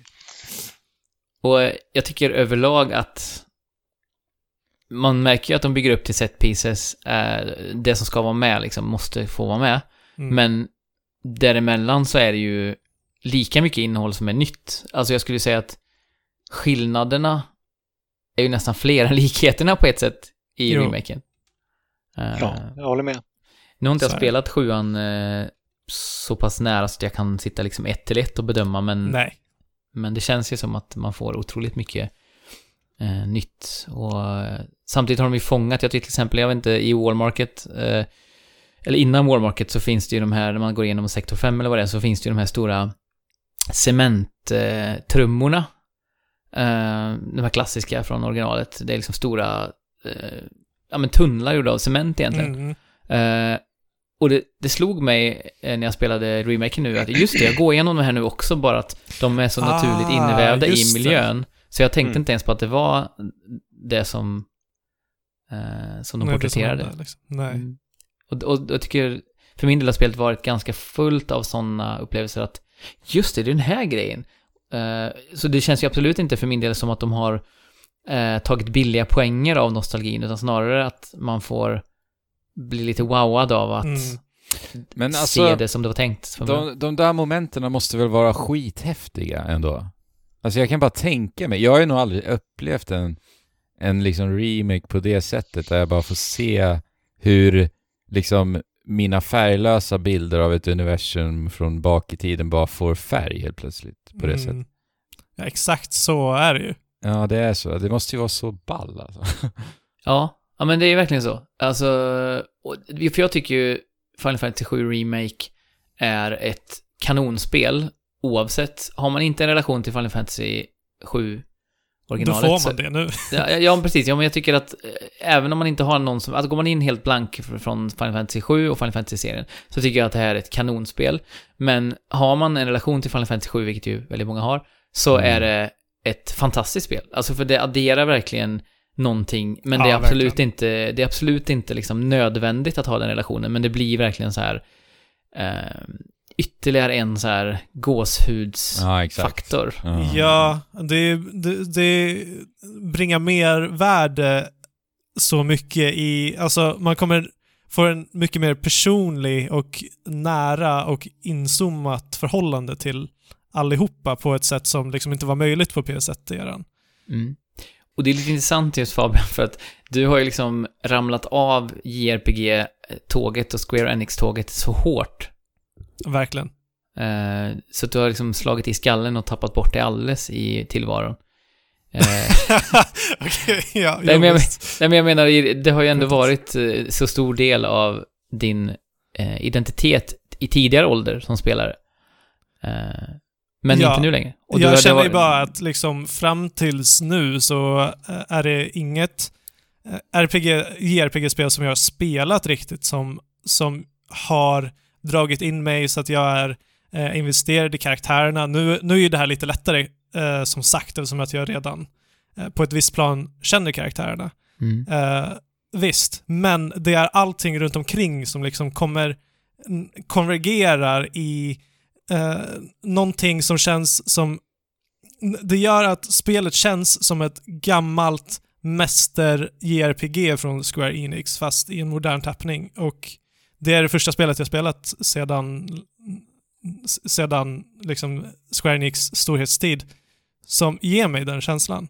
Och eh, jag tycker överlag att man märker ju att de bygger upp till set pieces. Eh, det som ska vara med liksom måste få vara med. Mm. Men däremellan så är det ju lika mycket innehåll som är nytt. Alltså jag skulle säga att skillnaderna är ju nästan fler än (laughs) likheterna på ett sätt i Jo. remaken. Ja, jag håller med. Nu har inte jag spelat sjuan eh, så pass nära så att jag kan sitta liksom ett till ett och bedöma, men Nej. men det känns ju som att man får otroligt mycket eh, nytt. Och eh, samtidigt har de ju fångat, jag tycker till exempel, jag vet inte, i Walmarket, eh, eller innan Walmarket så finns det ju de här, när man går igenom sektor 5 eller vad det är, så finns det ju de här stora cementtrummorna. Eh, de här klassiska från originalet. Det är liksom stora, eh, ja men tunnlar gjorda av cement egentligen. Mm. Och det, det slog mig eh, när jag spelade remaken nu att just det, jag går igenom de här nu också bara att de är så Ah, naturligt invävda i just det. miljön. Så jag tänkte Mm. inte ens på att det var det som, eh, som de Nej, det som porträtterade. liksom. Nej. Mm. Och, och, och jag tycker, för min del har spelet varit ganska fullt av sådana upplevelser att just det, det är den här grejen. Eh, så det känns ju absolut inte för min del som att de har eh, tagit billiga poänger av nostalgin, utan snarare att man får bli lite wowad av att Mm. Men se alltså, det som det var tänkt. de, de där momenten måste väl vara skithäftiga ändå? Alltså jag kan bara tänka mig, jag har ju nog aldrig upplevt en, en liksom remake på det sättet där jag bara får se hur liksom mina färglösa bilder av ett universum från bak i tiden bara får färg helt plötsligt på det sättet. Mm. Ja, exakt så är det ju. Ja, det är så. Det måste ju vara så ball alltså. Ja, ja men det är verkligen så. Alltså, och, för jag tycker ju Final Fantasy 7 Remake är ett kanonspel oavsett. Har man inte en relation till Final Fantasy 7 Då originalet får så- man det nu. (laughs) Ja, ja, precis. Ja, men jag tycker att eh, även om man inte har någon som... Alltså går man in helt blank fr- från Final Fantasy 7 och Final Fantasy-serien så tycker jag att det här är ett kanonspel. Men har man en relation till Final Fantasy 7, vilket ju väldigt många har, så Mm. är det ett fantastiskt spel. Alltså för det adderar verkligen någonting, men Ja, det är absolut verkligen. inte, det är absolut inte liksom nödvändigt att ha den relationen, men det blir verkligen så här eh, ytterligare en så här gåshudsfaktor. Ja, exakt. Ja, det, det, det bringar mer värde så mycket i, alltså man kommer få en mycket mer personlig och nära och inzoomat förhållande till allihopa på ett sätt som liksom inte var möjligt på PS1-eran. Mm. Och det är lite intressant just Fabian, för att du har ju liksom ramlat av JRPG-tåget och Square Enix-tåget så hårt. Verkligen. Eh, så att du har liksom slagit i skallen och tappat bort det alldeles i tillvaron. Eh, (laughs) Okej, ja. nej, men jag, nej, men jag menar, det har ju ändå varit eh, så stor del av din eh, identitet i tidigare ålder som spelare. Eh, men Ja. inte nu längre. Och jag känner ju bara att liksom fram tills nu så eh, är det inget eh, RPG, JRPG-spel som jag har spelat riktigt som, som har dragit in mig så att jag är eh, investerad i karaktärerna. Nu, nu är ju det här lite lättare, eh, som sagt, eftersom att jag redan eh, på ett visst plan känner karaktärerna. Mm. Eh, visst, men det är allting runt omkring som liksom kommer konvergerar i eh, någonting som känns som... Det gör att spelet känns som ett gammalt mäster JRPG från Square Enix fast i en modern tappning och det är det första spelet jag spelat sedan sedan liksom Square Enix storhetstid som ger mig den känslan.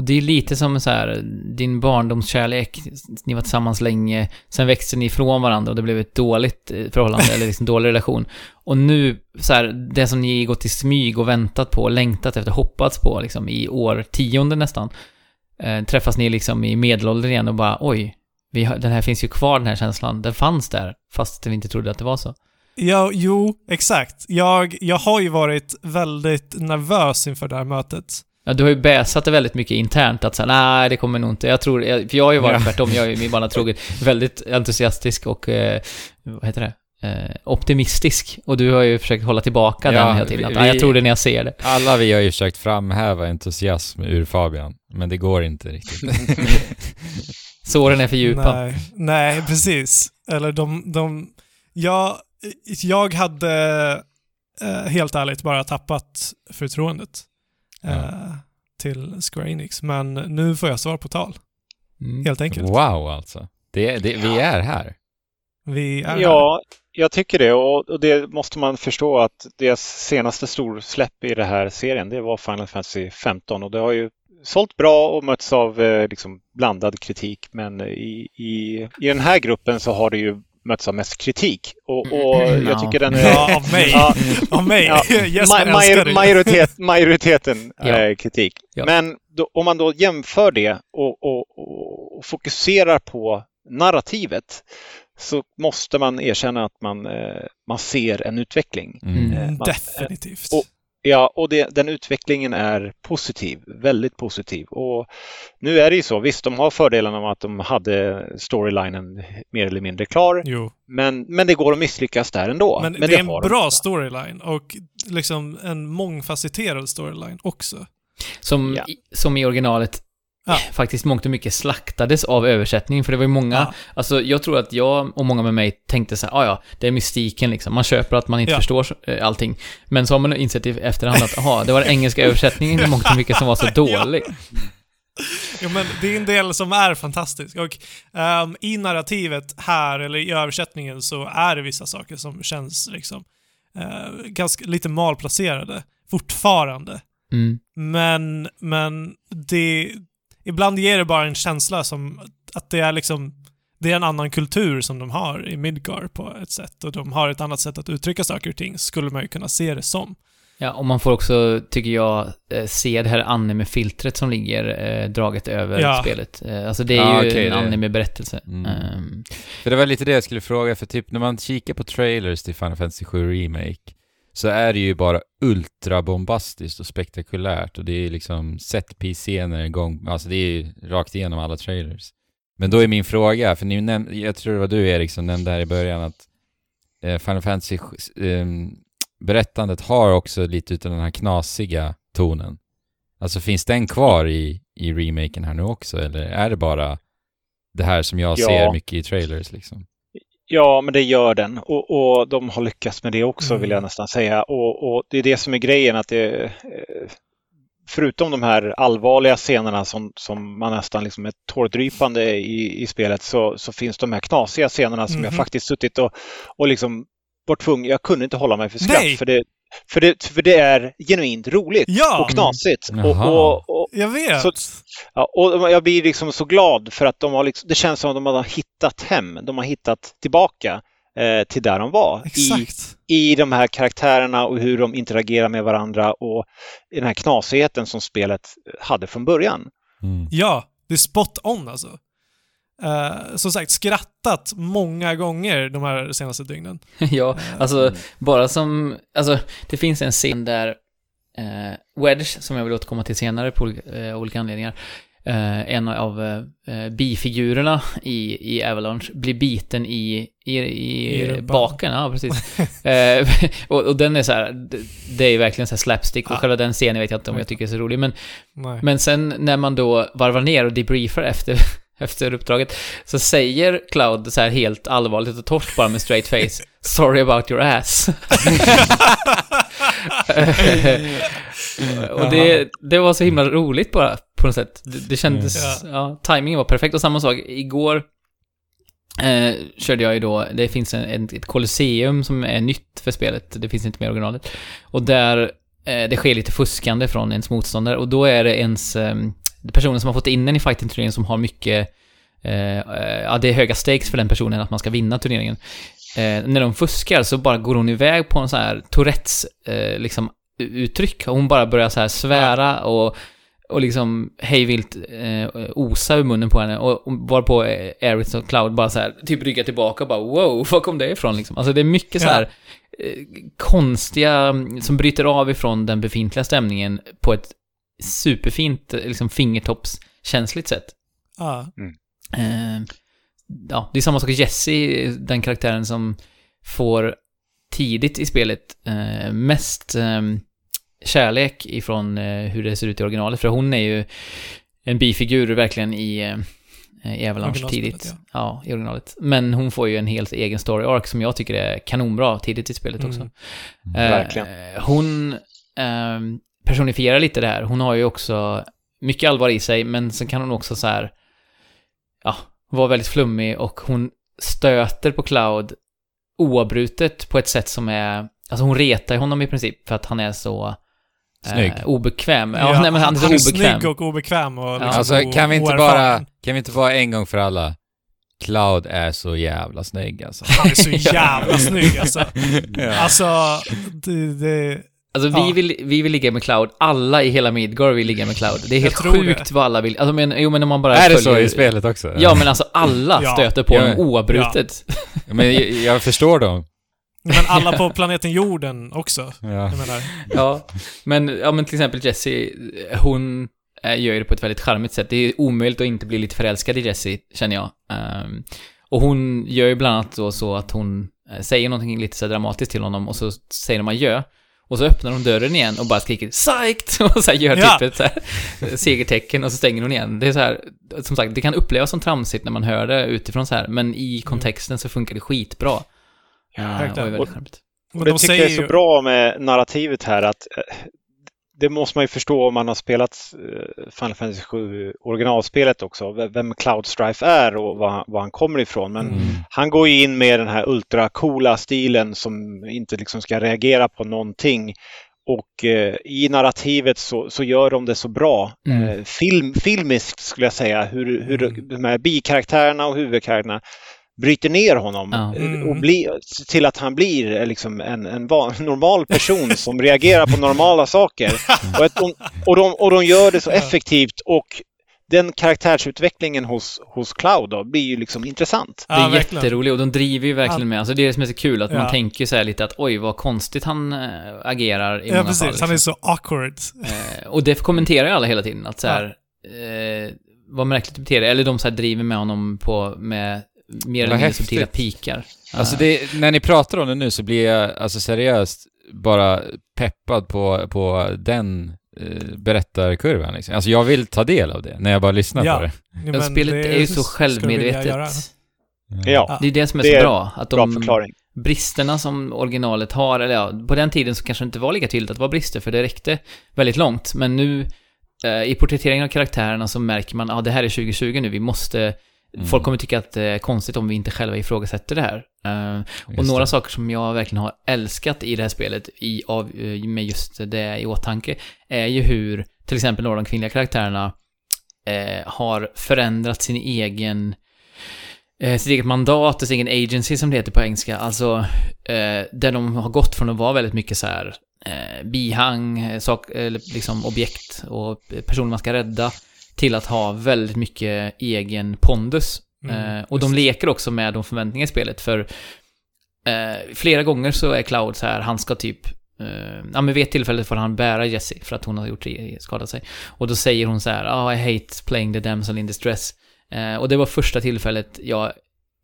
Och det är lite som så här, din barndomskärlek, ni var tillsammans länge, sen växte ni ifrån varandra och det blev ett dåligt eh, förhållande, eller liksom dålig relation. Och nu, så här, det som ni gått i smyg och väntat på, längtat efter, hoppats på, liksom i årtionden nästan, eh, träffas ni liksom i medelåldern igen och bara oj, vi har, den här finns ju kvar, den här känslan, den fanns där, fast vi inte trodde att det var så. Ja, jo, exakt. Jag, jag har ju varit väldigt nervös inför det här mötet. Ja, du har ju bäsat det väldigt mycket internt att säga nej, det kommer nog inte. Jag tror, jag, för jag har ju varit Ja. tvärtom, jag är ju min bana trogen, väldigt entusiastisk och, eh, vad heter det? Eh, optimistisk. Och du har ju försökt hålla tillbaka Ja, den hela tiden. Att, vi- jag tror det när jag ser det. Alla vi har ju försökt framhäva entusiasm ur Fabian, men det går inte riktigt. (laughs) Såren är för djupa. Nej, nej, precis. Eller de, de... Jag, jag hade eh, helt ärligt bara tappat förtroendet eh, till Square Enix. Men nu får jag svar på tal, Mm. helt enkelt. Wow alltså. Det, det, vi är här. Vi är här. Ja, jag tycker det och, och det måste man förstå att deras senaste storsläpp i den här serien det var Final Fantasy 15 och det har ju sålt bra och mötts av eh, liksom blandad kritik men i, i, i den här gruppen så har det ju mötts av mest kritik och, och Mm, jag ja. tycker den Ja, av mig. Ja, (laughs) Av mig. Ja, Jesper Ma- det. majoritet, majoriteten (laughs) Ja. är kritik. Ja. Men då, om man då jämför det och, och, och, fokuserar på narrativet så måste man erkänna att man, eh, man ser en utveckling. Mm. Eh, Mm, man- Definitivt. och- Ja, och det, den utvecklingen är positiv, väldigt positiv. Och nu är det ju så, visst de har fördelarna av att de hade storylinen mer eller mindre klar, jo. men, men det går att misslyckas där ändå. Men, det är en har de. bra storyline och liksom en mångfacetterad storyline också. Som, Ja. som i originalet Ja. (laughs) faktiskt mångt och mycket slaktades av översättningen, för det var ju många, Ja. alltså jag tror att jag och många med mig tänkte så här, ah, ja, det är mystiken liksom, man köper att man inte Ja. förstår eh, allting. Men så har man insett i efterhand att, aha, det var den engelska översättningen i mångt och mycket som var så (laughs) dålig. Jo, men det är en del som är fantastisk. Och ehm, i narrativet här, eller i översättningen, så är det vissa saker som känns liksom eh, ganska lite malplacerade fortfarande. Mm. Men, men det... Ibland ger det bara en känsla som att det är liksom... Det är en annan kultur som de har i Midgar på ett sätt och de har ett annat sätt att uttrycka saker och ting, skulle man ju kunna se det som. Ja, och man får också, tycker jag, eh, se det här anime-filtret som ligger eh, draget över Ja. spelet. Eh, alltså det är Ja, ju okej, en anime-berättelse. Mm. Ehm, För det var lite det jag skulle fråga, för typ när man kikar på trailers till Final Fantasy 7 Remake så är det ju bara ultrabombastiskt och spektakulärt och det är liksom set piece-scener igång, alltså det är ju rakt igenom alla trailers. Men då är min fråga, för ni näm- jag tror det var du Erik som nämnde här i början att eh, Final Fantasy eh, berättandet har också lite utav den här knasiga tonen. Alltså finns den kvar i, i remaken här nu också eller är det bara det här som jag Ja. ser mycket i trailers liksom? Ja, men det gör den och, och de har lyckats med det också Mm. vill jag nästan säga. Och, och det är det som är grejen att det, eh, förutom de här allvarliga scenerna som, som man nästan liksom är tårdrypande i, i spelet så, så finns de här knasiga scenerna som jag Mhm. faktiskt suttit och, och liksom var tvungen, jag kunde inte hålla mig för skratt Nej! för det, för, det, för det är genuint roligt Ja! och knasigt. Mm. Och, och, och, Jag vet. Så- ja, och jag blir liksom så glad för att de har liksom, det känns som att de har hittat hem. De har hittat tillbaka eh, till där de var. I, Exakt. I de här karaktärerna och hur de interagerar med varandra och i den här knasigheten som spelet hade från början. Mm. Ja, det är spot on alltså. Eh, som sagt, skrattat många gånger de här senaste dygnen. (laughs) ja, alltså bara som, alltså det finns en scen där eh, Wedge, som jag vill återkomma till senare på olika, eh, olika anledningar, eh, en av eh, bifigurerna i, i Avalanche blir biten i, i, i, I baken, ja precis. (laughs) eh, (laughs) och, och den är så här, det, det är verkligen så här slapstick och Ja. själva den scenen vet jag inte om jag tycker är så rolig, men Nej. men sen när man då varvar ner och debriefar efter, efter uppdraget så säger Cloud så här helt allvarligt och torrt bara med straight face (laughs) Sorry about your ass. (laughs) och det, det var så himla roligt bara på något sätt. Det, det kändes, ja, timingen var perfekt. Och samma sak, igår eh, körde jag ju då, det finns en, en, ett kolosseum som är nytt för spelet, det finns inte med i originalet. Och där eh, det sker lite fuskande från ens motståndare och då är det ens eh, personen som har fått in en i fighting-turneringen som har mycket eh, eh, ja, det är höga stakes för den personen att man ska vinna turneringen. Eh, när de fuskar så bara går hon iväg på en sån här Tourettes eh, liksom uttryck. Hon bara börjar så här svära och, och liksom hejvilt eh, osa ur munnen på henne och, och varpå eh, Aerith och Cloud bara så här typ ryggar tillbaka och bara wow, var kom det ifrån liksom? Alltså det är mycket så Ja. här eh, konstiga, mm, som bryter av ifrån den befintliga stämningen på ett superfint, eh, liksom fingertoppskänsligt sätt. Ja. Eh, ja, det är samma sak med Jesse, den karaktären som får tidigt i spelet eh, mest eh, kärlek ifrån eh, hur det ser ut i originalet. För hon är ju en bifigur verkligen i, eh, i Avalanche tidigt. Ja. i originalet. Men hon får ju en helt egen story arc som jag tycker är kanonbra tidigt i spelet också. Mm. Eh, Verkligen. Hon eh, personifierar lite det här. Hon har ju också mycket allvar i sig, men sen kan hon också så här, ja, vara väldigt flummig och hon stöter på Cloud oavbrutet på ett sätt som är, alltså hon retar honom i princip för att han är så Snygg. Eh, obekväm. Ja, nej, men han är så han är obekväm. snygg och obekväm och liksom Alltså, o- kan vi inte bara, kan vi inte vara en gång för alla? Cloud är så jävla snygg alltså. Han är så (laughs) jävla snygg alltså. Ja. Alltså, det, det... Alltså vi, Ja. vill, vi vill ligga med Cloud, alla i hela Midgard vill ligga med Cloud. Det är helt sjukt det. vad alla vill, alltså men, jo men om man bara Är det följer- så i spelet också? Ja men alltså alla (laughs) Ja. stöter på Ja. honom oavbrutet. Men jag, jag förstår dem. (laughs) Men alla på planeten jorden också. Ja. Jag menar. (laughs) Ja, men, ja, men till exempel Jessie, hon eh, gör ju det på ett väldigt charmigt sätt. Det är omöjligt att inte bli lite förälskad i Jessie, känner jag. Ehm, och hon gör ju bland annat då så att hon eh, säger någonting lite så dramatiskt till honom och så säger de adjö. Och så öppnar hon dörren igen och bara skriker psyched (laughs) och så här gör Ja. typ ett så här segertecken och så stänger hon igen. Det är så här, som sagt, det kan upplevas som tramsigt när man hör det utifrån så här, men i kontexten så funkar det skitbra. Ja, verkligen. och är väldigt charmigt. Och de det tycker säger jag är så ju- bra med narrativet här att eh, det måste man ju förstå om man har spelat eh, Final Fantasy 7 originalspelet också, vem Cloud Strife är och var, han- var han kommer ifrån. Men Mm. han går ju in med den här ultracoola stilen som inte liksom ska reagera på någonting. Och eh, i narrativet så, så gör de det så bra. Mm. Eh, film, filmiskt skulle jag säga, hur, hur Mm. de här bikaraktärerna och huvudkaraktärerna bryter ner honom Ja. eh, Mm. och bli, till att han blir eh, liksom en, en van, (laughs) normal person som reagerar på normala saker. Och, att de, och, de, och de gör det så Ja. effektivt och den karaktärsutvecklingen hos, hos Cloud då, blir ju liksom intressant. Det är Ja, verkligen. jätteroligt och de driver ju verkligen med, alltså det är det som är så kul, att Ja. man tänker så här lite att oj vad konstigt han äh, agerar i Ja, många precis. fall. Han är Liksom. så awkward. Eh, och det kommenterar ju alla hela tiden, att så här, eh, vad märkligt du beter dig, eller de så här driver med honom på, med mer eller mindre subtila häftigt. pikar. Alltså det, när ni pratar om det nu så blir jag alltså seriöst bara peppad på, på den eh, berättarkurvan liksom. Alltså jag vill ta del av det när jag bara lyssnar Ja. på det. Ja, ja, men spelet det är ju så självmedvetet. Ja, Det är det som är Det så är bra, att bra de förklaring. bristerna som originalet har, eller ja, på den tiden så kanske det inte var lika tydligt att det var brister, för det räckte väldigt långt. Men nu eh, i porträtteringen av karaktärerna så märker man att ah, det här är 2020 nu, vi måste... Mm. Folk kommer tycka att det är konstigt om vi inte själva ifrågasätter det här. Eh, och Just några det. saker som jag verkligen har älskat i det här spelet, i, av, eh, med just det i åtanke, är ju hur till exempel några av de kvinnliga karaktärerna eh, har förändrat sin egen eh, sitt eget mandat och sin egen agency som det heter på engelska. Alltså, eh, där de har gått från att vara väldigt mycket så här eh, bihang, sak, eller liksom objekt och personer man ska rädda, till att ha väldigt mycket egen pondus. Mm, eh, och de leker också med de förväntningar i spelet, för eh, flera gånger så är Cloud så här, han ska typ Uh, ja men vid ett tillfälle får han bära Jessie för att hon har gjort skadat sig. Och då säger hon så här, oh, I hate playing the damsel in distress. Eh, och det var första tillfället jag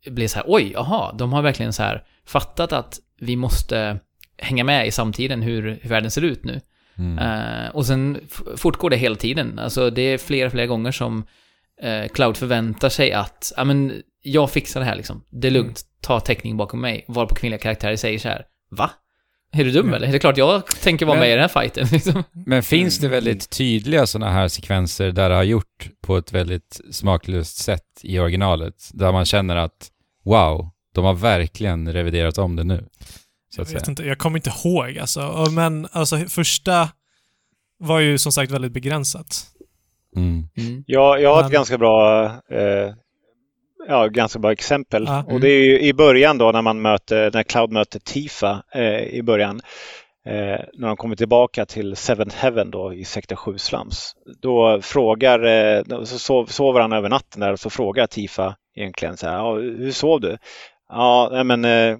blev så här, oj, jaha, de har verkligen så här fattat att vi måste hänga med i samtiden hur, hur världen ser ut nu. Mm. Eh, och sen fortgår det hela tiden. Alltså det är flera, flera gånger som eh, Cloud förväntar sig att, ja men, jag fixar det här liksom. Det är lugnt, ta täckning bakom mig. Varpå kvinnliga karaktärer säger så här, va? Är du dum Mm. eller? Det är klart jag tänker vara Men- med i den här fighten (laughs) liksom. Men finns det väldigt tydliga sådana här sekvenser där det har gjort på ett väldigt smaklöst sätt i originalet? Där man känner att wow, de har verkligen reviderat om det nu. Så Jag vet säga. inte, jag kommer inte ihåg alltså. Men alltså första var ju som sagt väldigt begränsat. Mm. Mm. Jag, jag har ett Men- ganska bra, eh, ja, ganska bra exempel. Ja. Och det är ju i början då när man möter, när Cloud möter Tifa eh, i början. Eh, när de kommer tillbaka till Seventh Heaven då i sektor 7 slums. Då frågar, eh, så sov, sover han över natten där och så frågar Tifa egentligen så här, ja, hur sov du? Ja, men eh,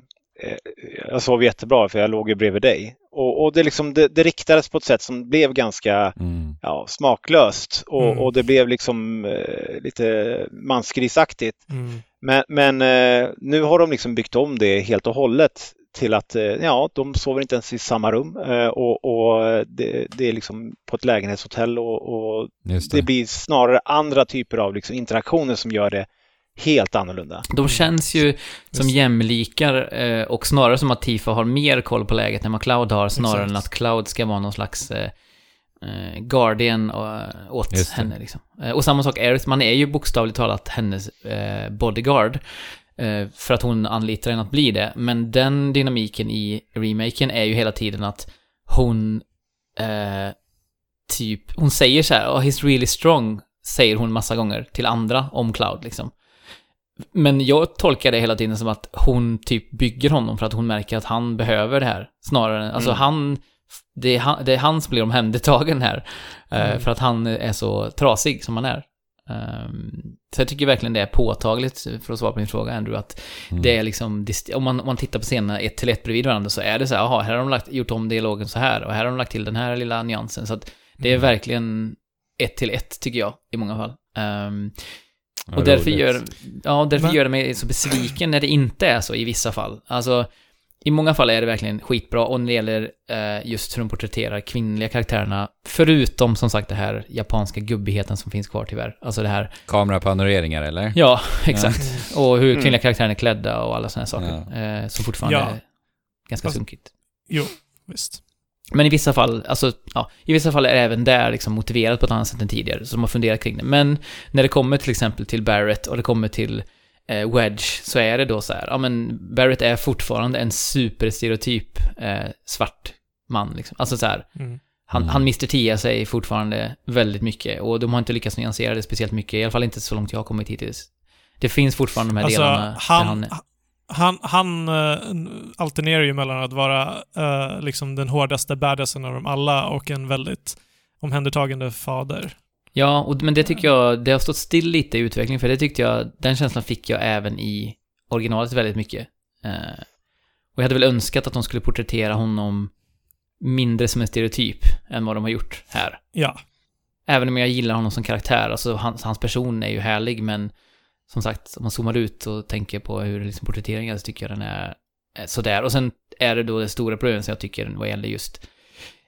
jag sov jättebra för jag låg ju bredvid dig. Och, och det, liksom, det, det riktades på ett sätt som blev ganska Mm. ja, smaklöst och, Mm. och det blev liksom eh, lite mansgrisaktigt. Mm. Men, men eh, nu har de liksom byggt om det helt och hållet till att eh, ja, de sover inte ens i samma rum eh, och, och det, det är liksom på ett lägenhetshotell och, det. blir snarare andra typer av liksom interaktioner som gör det helt annorlunda. De känns ju som jämlikar eh, och snarare som att Tifa har mer koll på läget än vad Cloud har, snarare Exakt. än att Cloud ska vara någon slags eh, eh, guardian åt henne. Liksom. Och samma sak, Aerith, man är ju bokstavligt talat hennes bodyguard. För att hon anlitar henne att bli det. Men den dynamiken i remaken är ju hela tiden att hon eh, typ, hon säger så här, oh, he's really strong, säger hon massa gånger till andra om Cloud liksom. Men jag tolkar det hela tiden som att hon typ bygger honom för att hon märker att han behöver det här. Snarare än, alltså Mm. han, det är han, det är han som blir omhändertagen här. eh, Mm. För att han är så trasig som han är. Ehm, så jag tycker verkligen det är påtagligt, för att svara på din fråga Andrew, att Mm. det är liksom, om man, om man tittar på scenerna ett till ett bredvid varandra så är det så här, jaha, här har de lagt, gjort om dialogen så här och här har de lagt till den här lilla nyansen. Så att det är Mm. verkligen ett till ett, tycker jag, i många fall. Vad och därför roligt. gör, ja, därför Men- gör det mig så besviken när det inte är så i vissa fall. Alltså, i många fall är det verkligen skitbra och när det gäller eh, just hur de porträtterar kvinnliga karaktärerna, förutom som sagt det här japanska gubbigheten som finns kvar tyvärr. Alltså det här, Kamerapanoreringar eller? ja, (laughs) exakt. Och hur Mm. kvinnliga karaktärer är klädda och alla sådana saker. Eh, som fortfarande Ja. är ganska Fast- sunkigt. Jo, visst. Men i vissa fall, alltså, ja, i vissa fall är det även där liksom motiverat på ett annat sätt än tidigare, så de har funderat kring det. Men när det kommer till exempel till Barrett och det kommer till eh, Wedge, så är det då så här, ja men Barrett är fortfarande en superstereotyp eh, svart man liksom. Alltså så här, Mm. han, Mm. han Mr. Tia sig fortfarande väldigt mycket och de har inte lyckats nyansera det speciellt mycket, i alla fall inte så långt jag har kommit hittills. Det finns fortfarande de här Alltså, delarna där han, han, han, han eh, alternerar ju mellan att vara eh, liksom den hårdaste badassen av dem alla och en väldigt omhändertagande fader. Ja, och, men det tycker jag, det har stått still lite i utvecklingen, för det tyckte jag, den känslan fick jag även i originalet väldigt mycket. Eh, och jag hade väl önskat att de skulle porträttera honom mindre som en stereotyp än vad de har gjort här. Ja. Även om jag gillar honom som karaktär, alltså hans, hans person är ju härlig, men som sagt, om man zoomar ut och tänker på hur liksom porträtteringen är så tycker jag den är sådär. Och sen är det då det stora problemet som jag tycker vad gäller just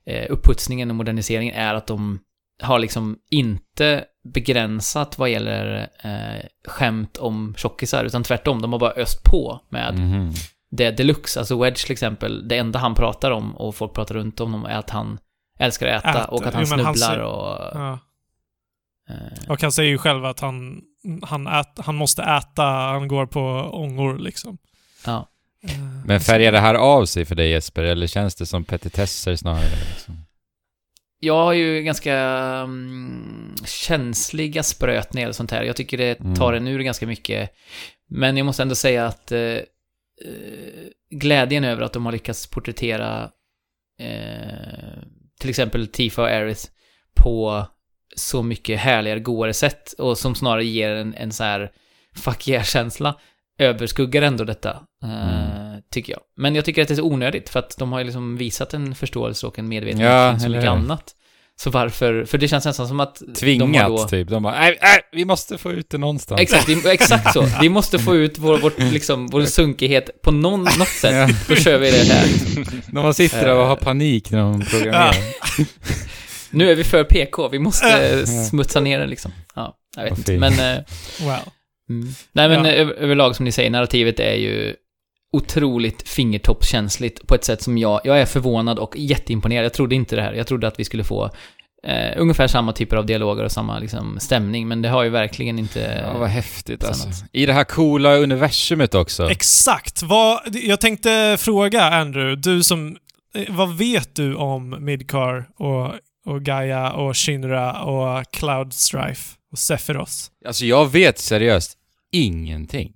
eh, uppputsningen och moderniseringen är att de har liksom inte begränsat vad gäller eh, skämt om tjockisar, utan tvärtom, de har bara öst på med Mhm. det deluxe, alltså Wedge till exempel, det enda han pratar om och folk pratar runt om honom är att han älskar att äta Äter. och att han Jo, men han snubblar ser- och... ja. Eh, Och han säger ju själv att han, han, ät, han måste äta, han går på ångor liksom. ja. Eh, Men färgar det här av sig för dig Jesper, eller känns det som petitesser snarare? Liksom? Jag har ju ganska mm, känsliga spröt när det sånt här. Jag tycker det Mm. tar en ur ganska mycket. Men jag måste ändå säga att eh, glädjen över att de har lyckats porträttera eh, till exempel Tifa och Aerith på så mycket härligare, godare sätt och som snarare ger en, en så här fuck yeah-känsla överskuggar ändå detta, eh, tycker jag. Men jag tycker att det är så onödigt för att de har ju liksom visat en förståelse och en medvetenhet Ja, kring så mycket annat. Så varför, för det känns nästan som att Tvingat, de då, typ. De bara, nej, nej, vi måste få ut det någonstans. Exakt, exakt så. (laughs) Vi måste få ut vår, vårt, liksom, vår sunkighet på någon, något sätt. Ja. Då kör vi det här. (laughs) När man sitter där och har panik när de programmerar. (laughs) Nu är vi för PK, vi måste (laughs) eh, smutsa ner det liksom. Ja, jag vet inte. Men, eh, Wow. mm. nej men Ja. över, överlag som ni säger, narrativet är ju otroligt fingertoppskänsligt på ett sätt som jag, jag är förvånad och jätteimponerad. Jag trodde inte det här. Jag trodde att vi skulle få eh, ungefär samma typer av dialoger och samma liksom, stämning, men det har ju verkligen inte... Ja, vad häftigt alltså. alltså. I det här coola universumet också. Exakt. Vad, jag tänkte fråga Andrew, du som... eh, Vad vet du om Midcar och, och Gaia och Shinra och Cloud Strife och Sephiroth? Alltså jag vet seriöst ingenting.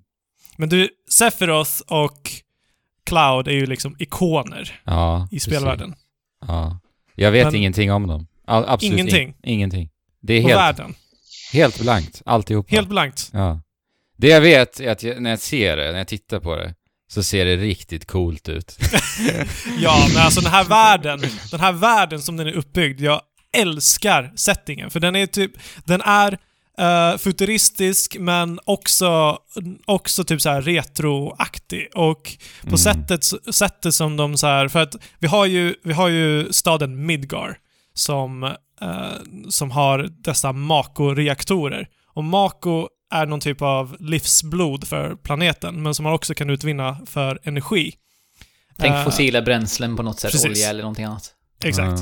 Men du, Sephiroth och Cloud är ju liksom ikoner Ja, i precis. spelvärlden. Ja. Jag vet Men- ingenting om dem. All, absolut Ingenting? In, ingenting. Det är helt, världen. helt blankt, alltihopa. Helt blankt. Ja. Det jag vet är att jag, när jag ser det, när jag tittar på det, så ser det riktigt coolt ut. (laughs) Ja, men alltså den här världen, den här världen som den är uppbyggd, jag älskar settingen. För den är typ, den är eh, futuristisk men också, också typ så här retroaktig. Och på Mm. sättet, sättet som de så här, för att vi har ju, vi har ju staden Midgar som, eh, som har dessa Mako-reaktorer. Och Mako är någon typ av livsblod för planeten, men som man också kan utvinna för energi. Tänk Eh, fossila bränslen på något sätt, precis. olja eller någonting annat. Exakt.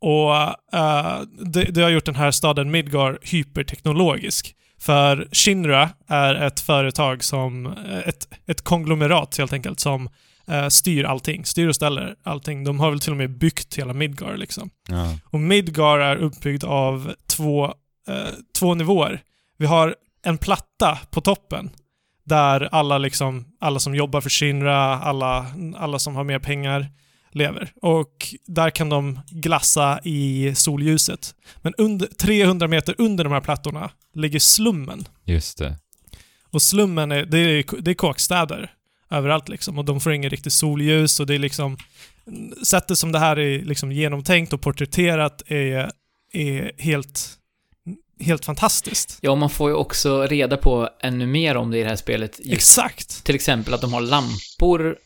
Och eh, det, det har gjort den här staden Midgar hyperteknologisk. För Shinra är ett företag som, eh, ett, ett konglomerat helt enkelt, som eh, styr allting. Styr och ställer allting. De har väl till och med byggt hela Midgar liksom. Ja. Och Midgar är uppbyggd av två, eh, två nivåer. Vi har en platta på toppen där alla, liksom, alla som jobbar för Shinra, alla, alla som har mer pengar lever. Och där kan de glassa i solljuset. Men under, 300 meter under de här plattorna ligger slummen. Just det. Och slummen är, det är, det är kåkstäder överallt liksom. Och de får ingen riktigt solljus och det är liksom... Sättet som det här är liksom genomtänkt och porträtterat är, är helt, helt fantastiskt. Ja, man får ju också reda på ännu mer om det i det här spelet. Just Exakt. till exempel att de har lampor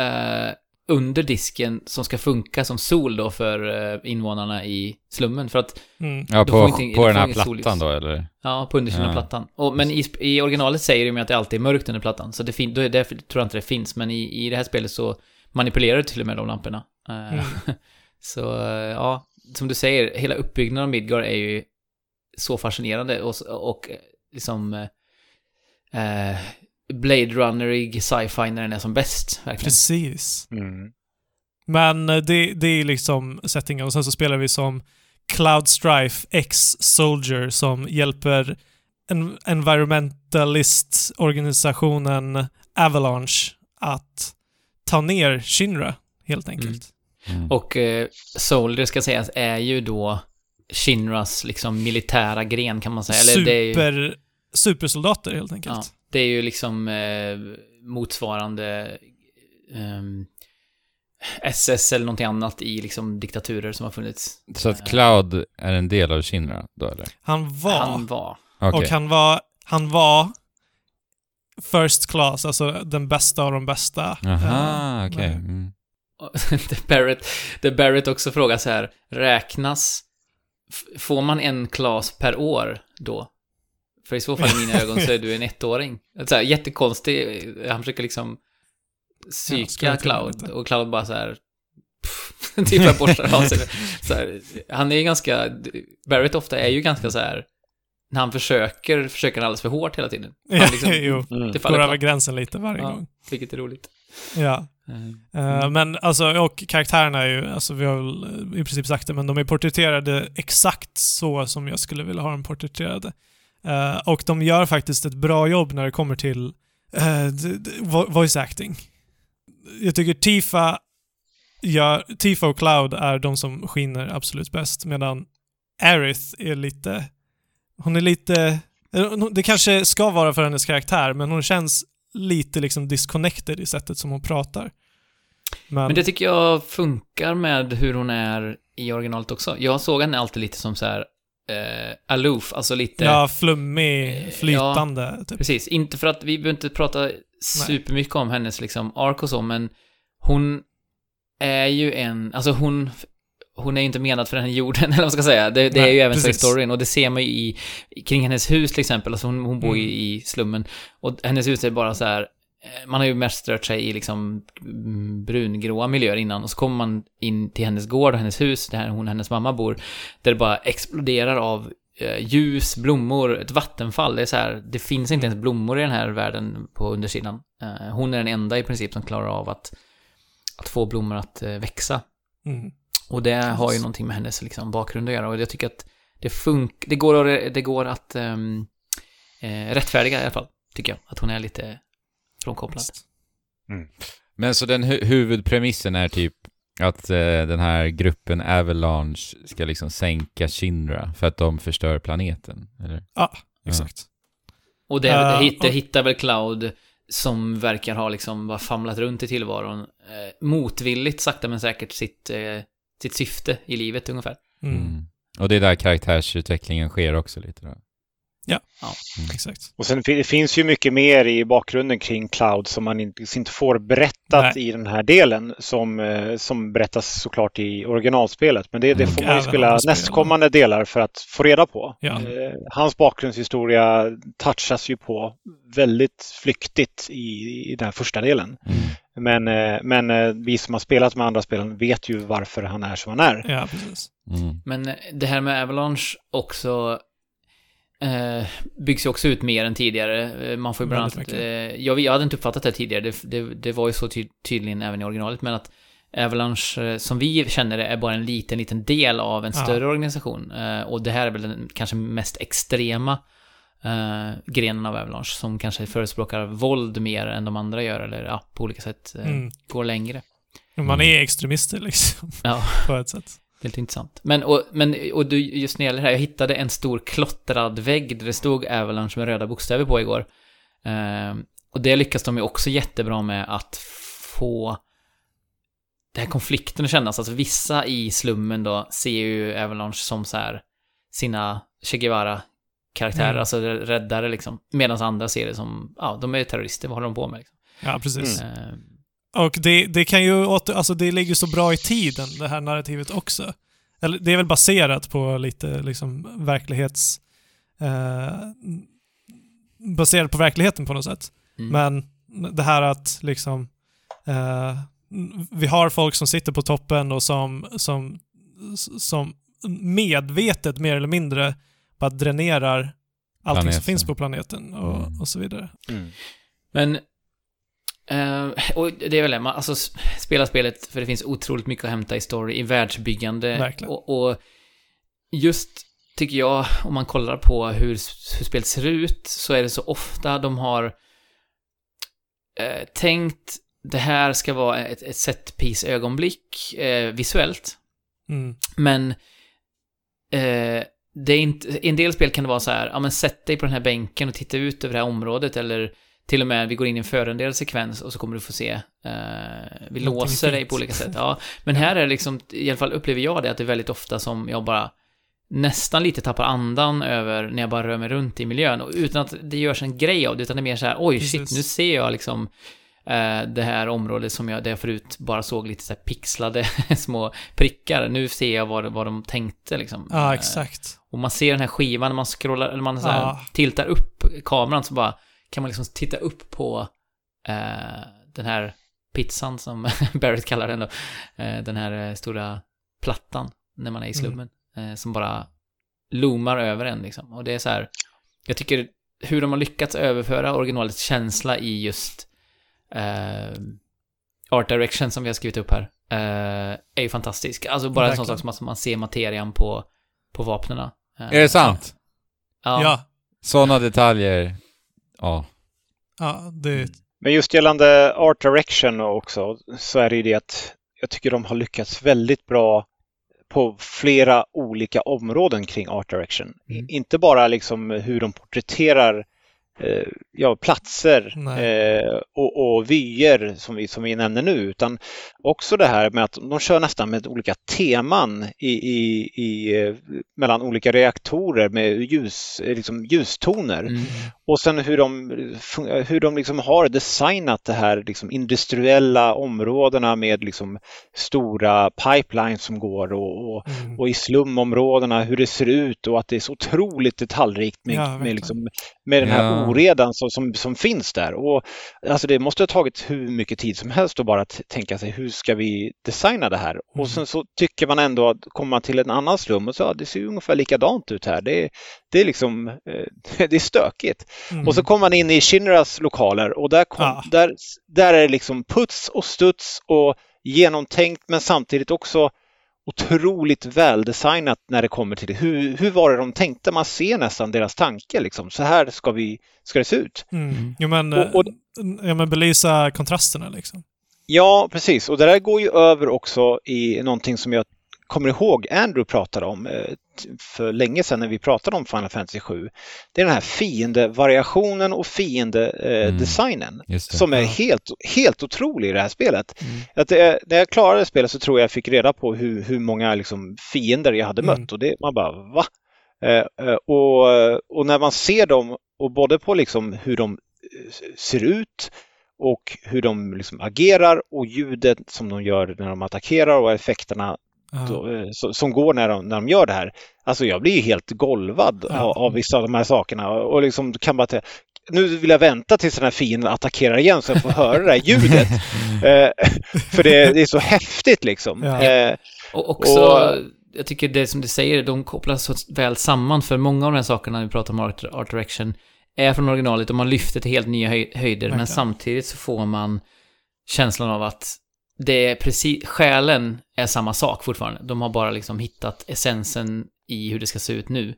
eh, under disken som ska funka som sol då för eh, invånarna i slummen. För att, Mm. Ja, på, får inte- på den här plattan solljus. då, eller? ja, på undersidan av Ja. plattan. Och, men i, i originalet säger de ju att det alltid är mörkt under plattan. Så det fin- då är därför tror jag inte det finns. Men i, i det här spelet så manipulerar du till och med de lamporna. Eh, Mm. (laughs) så, eh, ja, som du säger, hela uppbyggnaden av Midgar är ju så fascinerande och, och liksom eh, Blade Runnerig sci-fi när den är som bäst, verkligen. Precis. Mm. Men eh, det, det är liksom settingen. Och sen så spelar vi som Cloud Strife X-Soldier som hjälper en environmentalist-organisationen Avalanche att ta ner Shinra, helt enkelt. Mm. Och eh, Soldier ska sägas är ju då Shinras liksom militära gren kan man säga. Eller det är ju, Super, supersoldater, helt enkelt. ja, det är ju liksom eh, motsvarande ehm, SS eller någonting annat i liksom diktaturer som har funnits. Så att Cloud är en del av Shinra då, eller? Han var, Han var. Okej. och han var, han var first class, alltså den bästa av de bästa. Aha, Eh, okej. nej. Mm. (laughs) det Barrett, det Barrett också frågar så här, räknas, får man en class per år då? För i så fall i mina ögon så är du en (laughs) ettåring. Så här, jättekonstig, han försöker liksom psyka Cloud och Cloud bara så här (laughs) typ bara borstar av sig. Så här, han är ju ganska, Barrett ofta är ju ganska så här när han försöker, försöker han alldeles för hårt hela tiden. Han (laughs) liksom, jo. Det Går över gränsen lite varje Ja. gång. Vilket är roligt. Ja. Eh, Eh, Men alltså, och karaktärerna är ju, alltså vi har väl eh, i princip sagt det, men de är porträtterade exakt så som jag skulle vilja ha dem porträtterade. Eh, och de gör faktiskt ett bra jobb när det kommer till vo- voice acting. Jag tycker Tifa, gör, Tifa och Cloud är de som skiner absolut bäst, medan Aerith är lite... Hon är lite... Det kanske ska vara för hennes karaktär, men hon känns lite liksom disconnected i sättet som hon pratar. Men det tycker jag funkar med hur hon är i originalet också. Jag såg henne alltid lite som så här eh, aloof, alltså lite... Ja, flummig, Eh, flytande. Typ. Precis, inte för att vi behöver inte prata supermycket om hennes liksom ark och så, men hon är ju en, alltså hon, hon är ju inte menad för den här jorden, (laughs) eller vad man ska säga. Det, det är Nej, ju även så i storyn, och det ser man ju i, kring hennes hus till exempel, alltså hon, hon bor ju Mm. i slummen, och hennes hus är bara så här, eh, man har ju mest rört sig i liksom mm, brungråa miljöer innan, och så kommer man in till hennes gård och hennes hus, där hon och hennes mamma bor, där det bara exploderar av eh, ljus, blommor, ett vattenfall. Det är så här, det finns inte ens blommor i den här världen på undersidan. Eh, hon är den enda i princip som klarar av att, att få blommor att växa. Mm. Och det har ju någonting med hennes liksom, bakgrund att göra. Och jag tycker att det funkar, det går att, det går att ehm, eh, rättfärdiga i alla fall, tycker jag. Att hon är lite frånkopplad. Men så den hu- huvudpremissen är typ att eh, den här gruppen Avalanche ska liksom sänka Shinra för att de förstör planeten, eller? Ja, exakt. Och det, Ja, det, hittar, och- hittar väl Cloud som verkar ha liksom bara famlat runt i tillvaron eh, motvilligt, sakta men säkert, sitt, eh, sitt syfte i livet ungefär. Mm. Mm. Och det är där karaktärsutvecklingen sker också lite då. Exakt. Och sen det finns ju mycket mer i bakgrunden kring Cloud som man inte, inte får berättat Nej. i den här delen som, eh, som berättas såklart i originalspelet. Men det, det Mm. får man ju spela nästkommande delar för att få reda på. Ja. Eh, hans bakgrundshistoria touchas ju på väldigt flyktigt i, i den här första delen. Mm. Men, eh, men vi som har spelat med andra spelen vet ju varför han är som han är. Ja, precis. Mm. Men det här med Avalanche också eh, byggs ju också ut mer än tidigare. Eh, Man får ju bland annat... Eh, jag, jag hade inte uppfattat det tidigare, det, det, det var ju så ty tydligen även i originalet, men att Avalanche, som vi känner det, är bara en liten, liten del av en Ja. större organisation. Eh, och det här är väl den kanske mest extrema eh, grenen av Avalanche, som kanske förespråkar våld mer än de andra gör, eller ja, på olika sätt eh, Mm. går längre. Man är extremister liksom, Ja. (laughs) på ett sätt. Väldigt intressant. Men, och, men, och du, just när det gäller det här, jag hittade en stor klottrad vägg där det stod Avalanche med röda bokstäver på igår. Ehm, och det lyckas de ju också jättebra med att få det här konflikten att kännas. Alltså vissa i slummen då ser ju Avalanche som så här sina Che Guevara-karaktärer, Mm. alltså räddare liksom. Medan andra ser det som, ja, de är terrorister, vad håller de på med liksom? Ja, precis. Ehm, Och det, det kan ju åter, alltså det ligger så bra i tiden, det här narrativet också. Eller det är väl baserat på lite liksom verklighets... Eh, baserat på verkligheten på något sätt. mm. Men det här att liksom... Eh, vi har folk som sitter på toppen och som, som, som medvetet mer eller mindre bara dränerar allting Planeten. som finns på planeten och, Mm. och så vidare. Mm. Men, eh, och det är väl det, man, alltså spela spelet för det finns otroligt mycket att hämta i story, i världsbyggande. Och, och just, tycker jag, om man kollar på hur, hur spelet ser ut, så är det så ofta de har eh, tänkt det här ska vara ett, ett set piece ögonblick eh, visuellt. Mm. Men det är inte, i en del spel kan det vara så här, ja men sätt dig på den här bänken och titta ut över det här området eller till och med vi går in i en förendel sekvens och så kommer du få se, eh, vi låser dig på olika sätt. Ja, men här är det liksom, i alla fall upplever jag det, att det är väldigt ofta som jag bara nästan lite tappar andan över när jag bara rör mig runt i miljön och utan att det görs en grej av det, utan det är mer så här, oj shit, nu ser jag liksom eh, det här området som jag, där jag förut bara såg lite så här pixlade (laughs) små prickar. Nu ser jag vad, vad de tänkte liksom. Ja, Eh, exakt. och man ser den här skivan när man scrollar, eller man så här Ja. tiltar upp kameran så bara kan man liksom titta upp på eh, den här pizzan som (laughs) Barrett kallar den då. Eh, den här eh, stora plattan när man är i Mm. slummen. Eh, som bara loomar över en liksom. Och det är så här, jag tycker hur de har lyckats överföra originalets känsla i just eh, art direction som vi har skrivit upp här, eh, är ju fantastisk. Alltså bara en sån Verkligen. sak som att man ser materian på, på vapnena. Eh, Är det sant? Ja. Ja. Sådana detaljer. Ja. Ja, det... Men just gällande Art Direction också så är det ju det att jag tycker de har lyckats väldigt bra på flera olika områden kring Art Direction. Mm. Inte bara liksom hur de porträtterar eh, ja, platser eh, och, och vyer som vi, som vi nämner nu utan också det här med att de kör nästan med olika teman i, i, i, eh, mellan olika reaktorer med ljus, eh, liksom ljustoner. Mm. Och sen hur de, hur de liksom har designat det här liksom industriella områdena med liksom stora pipelines som går och, och, Mm. och i slumområdena hur det ser ut och att det är så otroligt detaljrikt med, Ja, med, liksom, med den här Ja. oredan som, som, som finns där. Och, alltså det måste ha tagit hur mycket tid som helst att bara tänka sig hur ska vi designa det här? Mm. Och sen så tycker man ändå att kommer man till en annan slum och så ja, det ser ju ungefär likadant ut här. Det det är liksom, eh, (laughs) det är stökigt. Mm. Och så kommer man in i Shinras lokaler och där, kom, Ja. där, där är det liksom puts och studs och genomtänkt men samtidigt också otroligt väldesignat när det kommer till det. Hur, hur var det de tänkte? Man ser nästan deras tanke liksom. Så här ska, vi, ska det se ut. Mm. Jo, men, Och- och- eh, ja, men belysa kontrasterna liksom. Ja, precis. Och det där går ju över också i någonting som jag kommer ihåg Andrew pratade om eh, för länge sedan när vi pratade om Final Fantasy 7. Det är den här fiendevariationen och fiendedesignen Just det. som är helt, helt otrolig i det här spelet. Mm. Att det, när jag klarade spelet så tror jag jag fick reda på hur, hur många liksom, fiender jag hade Mm. mött och det, man bara va? Eh, eh, och, och när man ser dem och både på liksom hur de eh, ser ut och hur de liksom agerar och ljudet som de gör när de attackerar och effekterna Så- som går när de, när de gör det här. Alltså jag blir ju helt golvad Ja. av, av vissa av de här sakerna och, liksom kan bara nu vill jag vänta tills den här fienden attackerar igen så jag får höra det här (laughs) ljudet. Eh, (laughs) för det, det är så häftigt liksom. Ja. Eh, Och också, Och- jag tycker det som du säger, de kopplas så väl samman för många av de här sakerna vi pratar om art, art direction är från originalet och man lyfter till helt nya höj, höjder men Verkligen. samtidigt så får man känslan av att det är precis, själen är samma sak fortfarande. De har bara liksom hittat essensen i hur det ska se ut nu.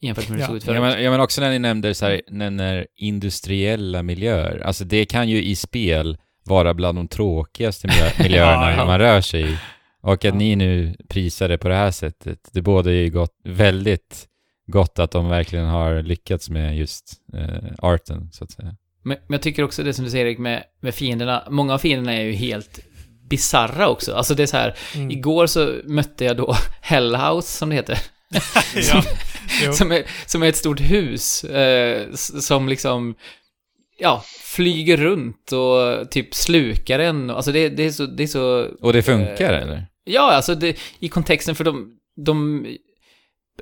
Jämfört med hur det Ja. såg ut Ja förut. men, ja, men också när ni nämnde så här, nämner industriella miljöer. Alltså det kan ju i spel vara bland de tråkigaste miljö, (laughs) miljöerna Ja, ja. man rör sig i. Och att Ja. ni nu prisar det på det här sättet, det båda ju gott, väldigt gott att de verkligen har lyckats med just eh, arten, så att säga. Men, men jag tycker också det som du säger Erik med, med fienderna, många av fienderna är ju helt bizarra också. Alltså det är så här, Mm. igår så mötte jag då (laughs) Hellhouse som det heter. (laughs) ja. Jo. som, är, som är ett stort hus eh, som liksom, ja, flyger runt och typ slukar en. Alltså det, det är så, det är så, Och det funkar Eh, eller? ja, alltså det, i kontexten för de, de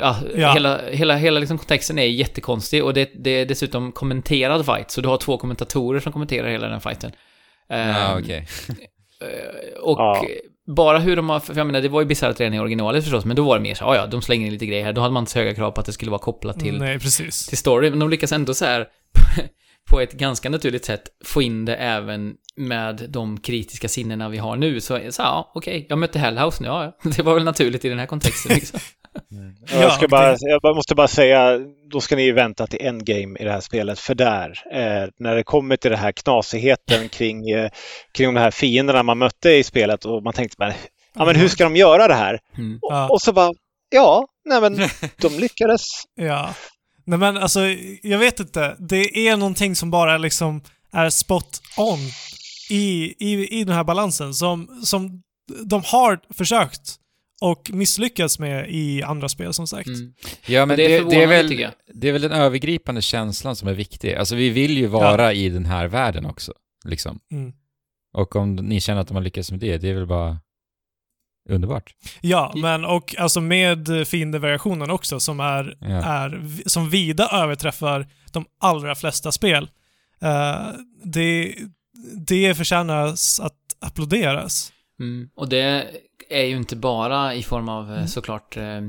Ja, Ja. hela, hela, hela liksom kontexten är jättekonstig och det, det är dessutom kommenterad fight, så du har två kommentatorer som kommenterar hela den fighten. Ja, Ehm, okej. Eh, Och Ja. bara hur de har, för jag menar det var ju bisarrt redan i originalet förstås, men då var det mer så ja ja, de slänger in lite grejer här, då hade man inte så höga krav på att det skulle vara kopplat till, Nej, precis. till story, men de lyckas ändå så här (laughs) på ett ganska naturligt sätt få in det även med de kritiska sinnena vi har nu, så, så ja, okej, jag mötte Hellhouse nu, ja, (laughs) det var väl naturligt i den här kontexten liksom. (laughs) Ja, jag, ska bara, jag bara- måste bara säga, då ska ni vänta till endgame i det här spelet. För där, eh, när det kommer till det här knasigheten (laughs) kring, eh, kring de här fienderna man mötte i spelet och man tänkte, men, ja, men hur ska de göra det här? Mm. Och, och så bara, ja, nej men (laughs) de lyckades. Ja. Nej men alltså, jag vet inte. Det är någonting som bara liksom är spot on i, i, i den här balansen som, som de har försökt och misslyckats med i andra spel som sagt. Mm. Ja, men det är det, det, är väl, det är väl den övergripande känslan som är viktig. Alltså vi vill ju vara i den här världen också, liksom. Mm. Och om ni känner att de har lyckats med det, det är väl bara underbart. Ja, men och alltså med fiendevariationen också som är, Ja. är som vida överträffar de allra flesta spel. Eh, det, det förtjänas att applåderas. Mm. Och det är ju inte bara i form av eh, Mm. såklart eh,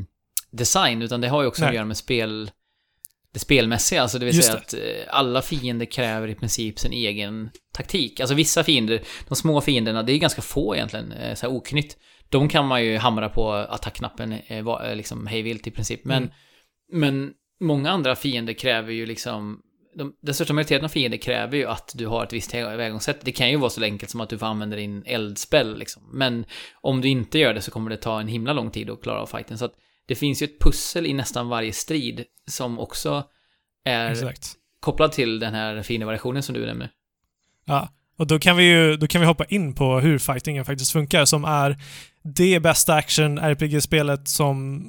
design, utan det har ju också Nej. att göra med spel... Det spelmässiga, alltså det vill Just säga att eh, alla fiender kräver i princip sin egen taktik. Alltså vissa fiender, de små fienderna, det är ganska få egentligen, så här oknytt. De kan man ju hamra på attackknappen liksom hejvilt i princip. Men, Mm. men många andra fiender kräver ju liksom de, den största majoriteten av fiender kräver ju att du har ett visst tillvägagångssätt. Det kan ju vara så enkelt som att du får använda din eldspell liksom. Men om du inte gör det så kommer det ta en himla lång tid att klara av fighten. Så att det finns ju ett pussel i nästan varje strid som också är Exakt. kopplad till den här fina variationen som du nämner. Ja, och då kan vi ju då kan vi hoppa in på hur fightingen faktiskt funkar, som är det bästa action-RPG-spelet som,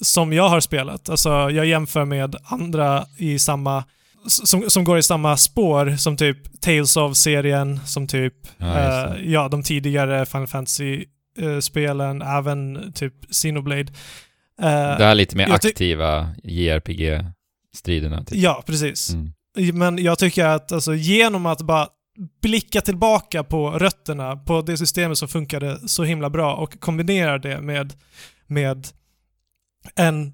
som jag har spelat. Alltså, jag jämför med andra i samma som, som går i samma spår som typ Tales of-serien, som typ Ja, eh, ja, de tidigare Final Fantasy-spelen, även typ Xenoblade. Eh, Det här lite mer aktiva JRPG-striderna. Typ. ja, precis. Mm. Men jag tycker att alltså, genom att bara blicka tillbaka på rötterna, på det systemet som funkade så himla bra och kombinera det med, med en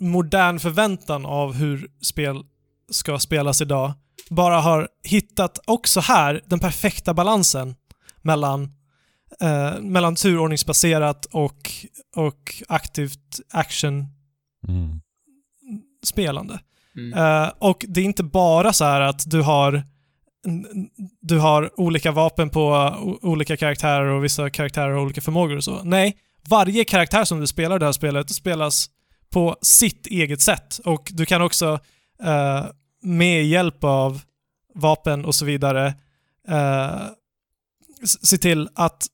modern förväntan av hur spel ska spelas idag, bara har hittat också här den perfekta balansen mellan, eh, mellan turordningsbaserat och, och aktivt action-spelande. Mm. Mm. Eh, och det är inte bara så här att du har du har olika vapen på o- olika karaktärer och vissa karaktärer har olika förmågor och så. Nej, varje karaktär som du spelar i det här spelet spelas på sitt eget sätt. Och du kan också eh, med hjälp av vapen och så vidare eh, se till att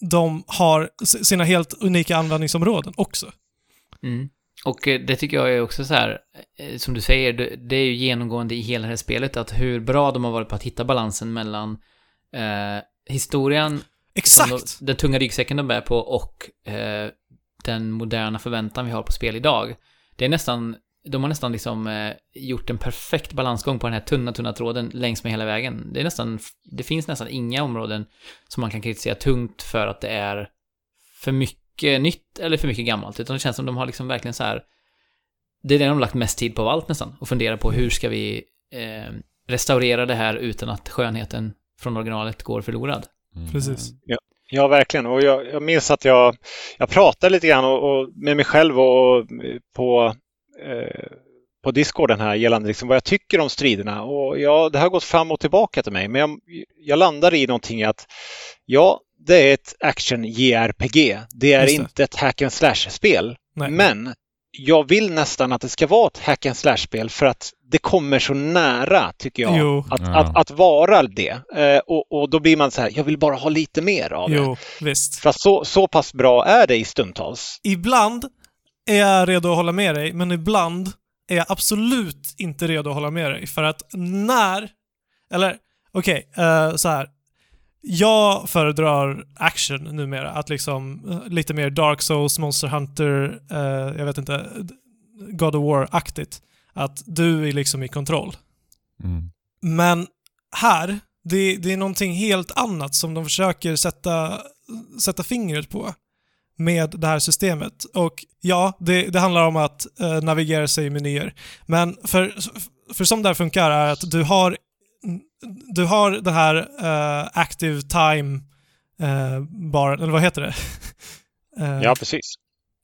de har sina helt unika användningsområden också. Mm. Och eh, det tycker jag är också så här, eh, som du säger, det, är ju genomgående i hela det här spelet att hur bra de har varit på att hitta balansen mellan eh, historien, Exakt! de, den tunga ryggsäcken de bär på och eh, den moderna förväntan vi har på spel idag. Det är nästan, de har nästan liksom eh, gjort en perfekt balansgång på den här tunna, tunna tråden längs med hela vägen. Det är nästan, det finns nästan inga områden som man kan kritisera tungt för att det är för mycket nytt eller för mycket gammalt, utan det känns som de har liksom verkligen så här det är det de har lagt mest tid på av allt nästan, och fundera på hur ska vi eh, restaurera det här utan att skönheten från originalet går förlorad. Mm. Precis. Ja, verkligen. Och jag, jag minns att jag, jag pratade lite grann och, och med mig själv och, och på, på Discorden här gällande liksom vad jag tycker om striderna. Och ja, det har gått fram och tillbaka till mig, men jag, jag landar i någonting att ja, det är ett action-JRPG. Det är det. inte ett hack and slash-spel. Men jag vill nästan att det ska vara ett hack and slash-spel för att det kommer så nära, tycker jag, att, Ja. att, att vara det. Eh, och, och då blir man så här, jag vill bara ha lite mer av det. Jo, visst. För att så, så pass bra är det i stundtals. Ibland är jag redo att hålla med dig, men ibland är jag absolut inte redo att hålla med dig. För att när... Eller, okej, eh, så här. Jag föredrar action numera. Att liksom eh, lite mer Dark Souls, Monster Hunter, eh, jag vet inte, God of War-aktigt. Att du är liksom i kontroll. Mm. Men här, det, det är någonting helt annat som de försöker sätta, sätta fingret på med det här systemet. Och ja, det, det handlar om att eh, navigera sig i menyer. Men för, för som det här funkar är att du har, du har den här eh, active time eh, baren, eller vad heter det? (laughs) Eh, Ja, precis.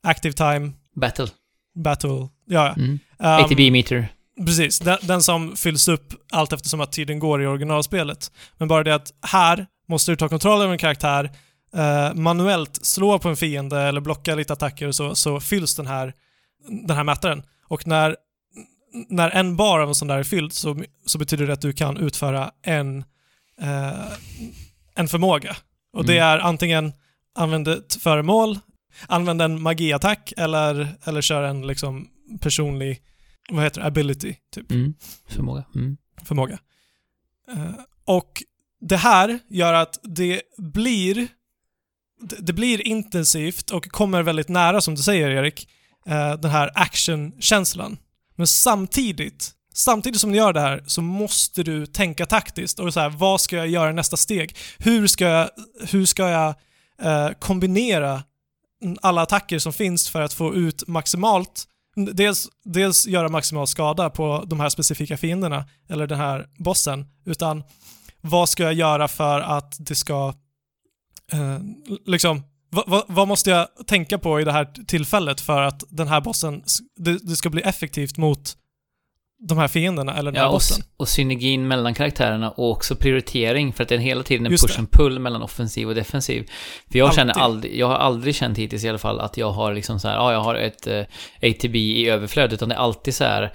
Active time Battle. battle. Ja, ja. Mm. Um, ATB-meter. Precis, den, den som fylls upp allt eftersom att tiden går i originalspelet. Men bara det att här måste du ta kontroll över en karaktär, eh, manuellt slå på en fiende eller blocka lite attacker och så, så fylls den här, den här mätaren. Och när, när en bar av en sån där är fylld så, så betyder det att du kan utföra en, eh, en förmåga. Och det Mm. är antingen använd ett föremål, använd en magiattack eller, eller kör en liksom personlig vad heter det, ability, typ, Mm. Förmåga. Mm. förmåga. Eh, och det här gör att det blir det- blir intensivt och kommer väldigt nära, som du säger Erik, eh, den här actionkänslan. Men samtidigt, samtidigt som du gör det här så måste du tänka taktiskt och så här, vad ska jag göra i nästa steg? Hur ska jag, hur ska jag eh, kombinera alla attacker som finns för att få ut maximalt Dels, dels göra maximal skada på de här specifika fienderna, eller den här bossen, utan vad ska jag göra för att det ska eh, liksom vad, vad, måste jag tänka på i det här tillfället för att den här bossen, det, det ska bli effektivt mot de här fienderna eller den ja, här bossen. Och, och synergin mellan karaktärerna och också prioritering för att det är hela tiden en Just push and pull mellan offensiv och defensiv. För jag alltid. känner aldrig, jag har aldrig känt hittills i alla fall att jag har liksom så här, ja jag har ett eh, ATB i överflöd utan det är alltid så här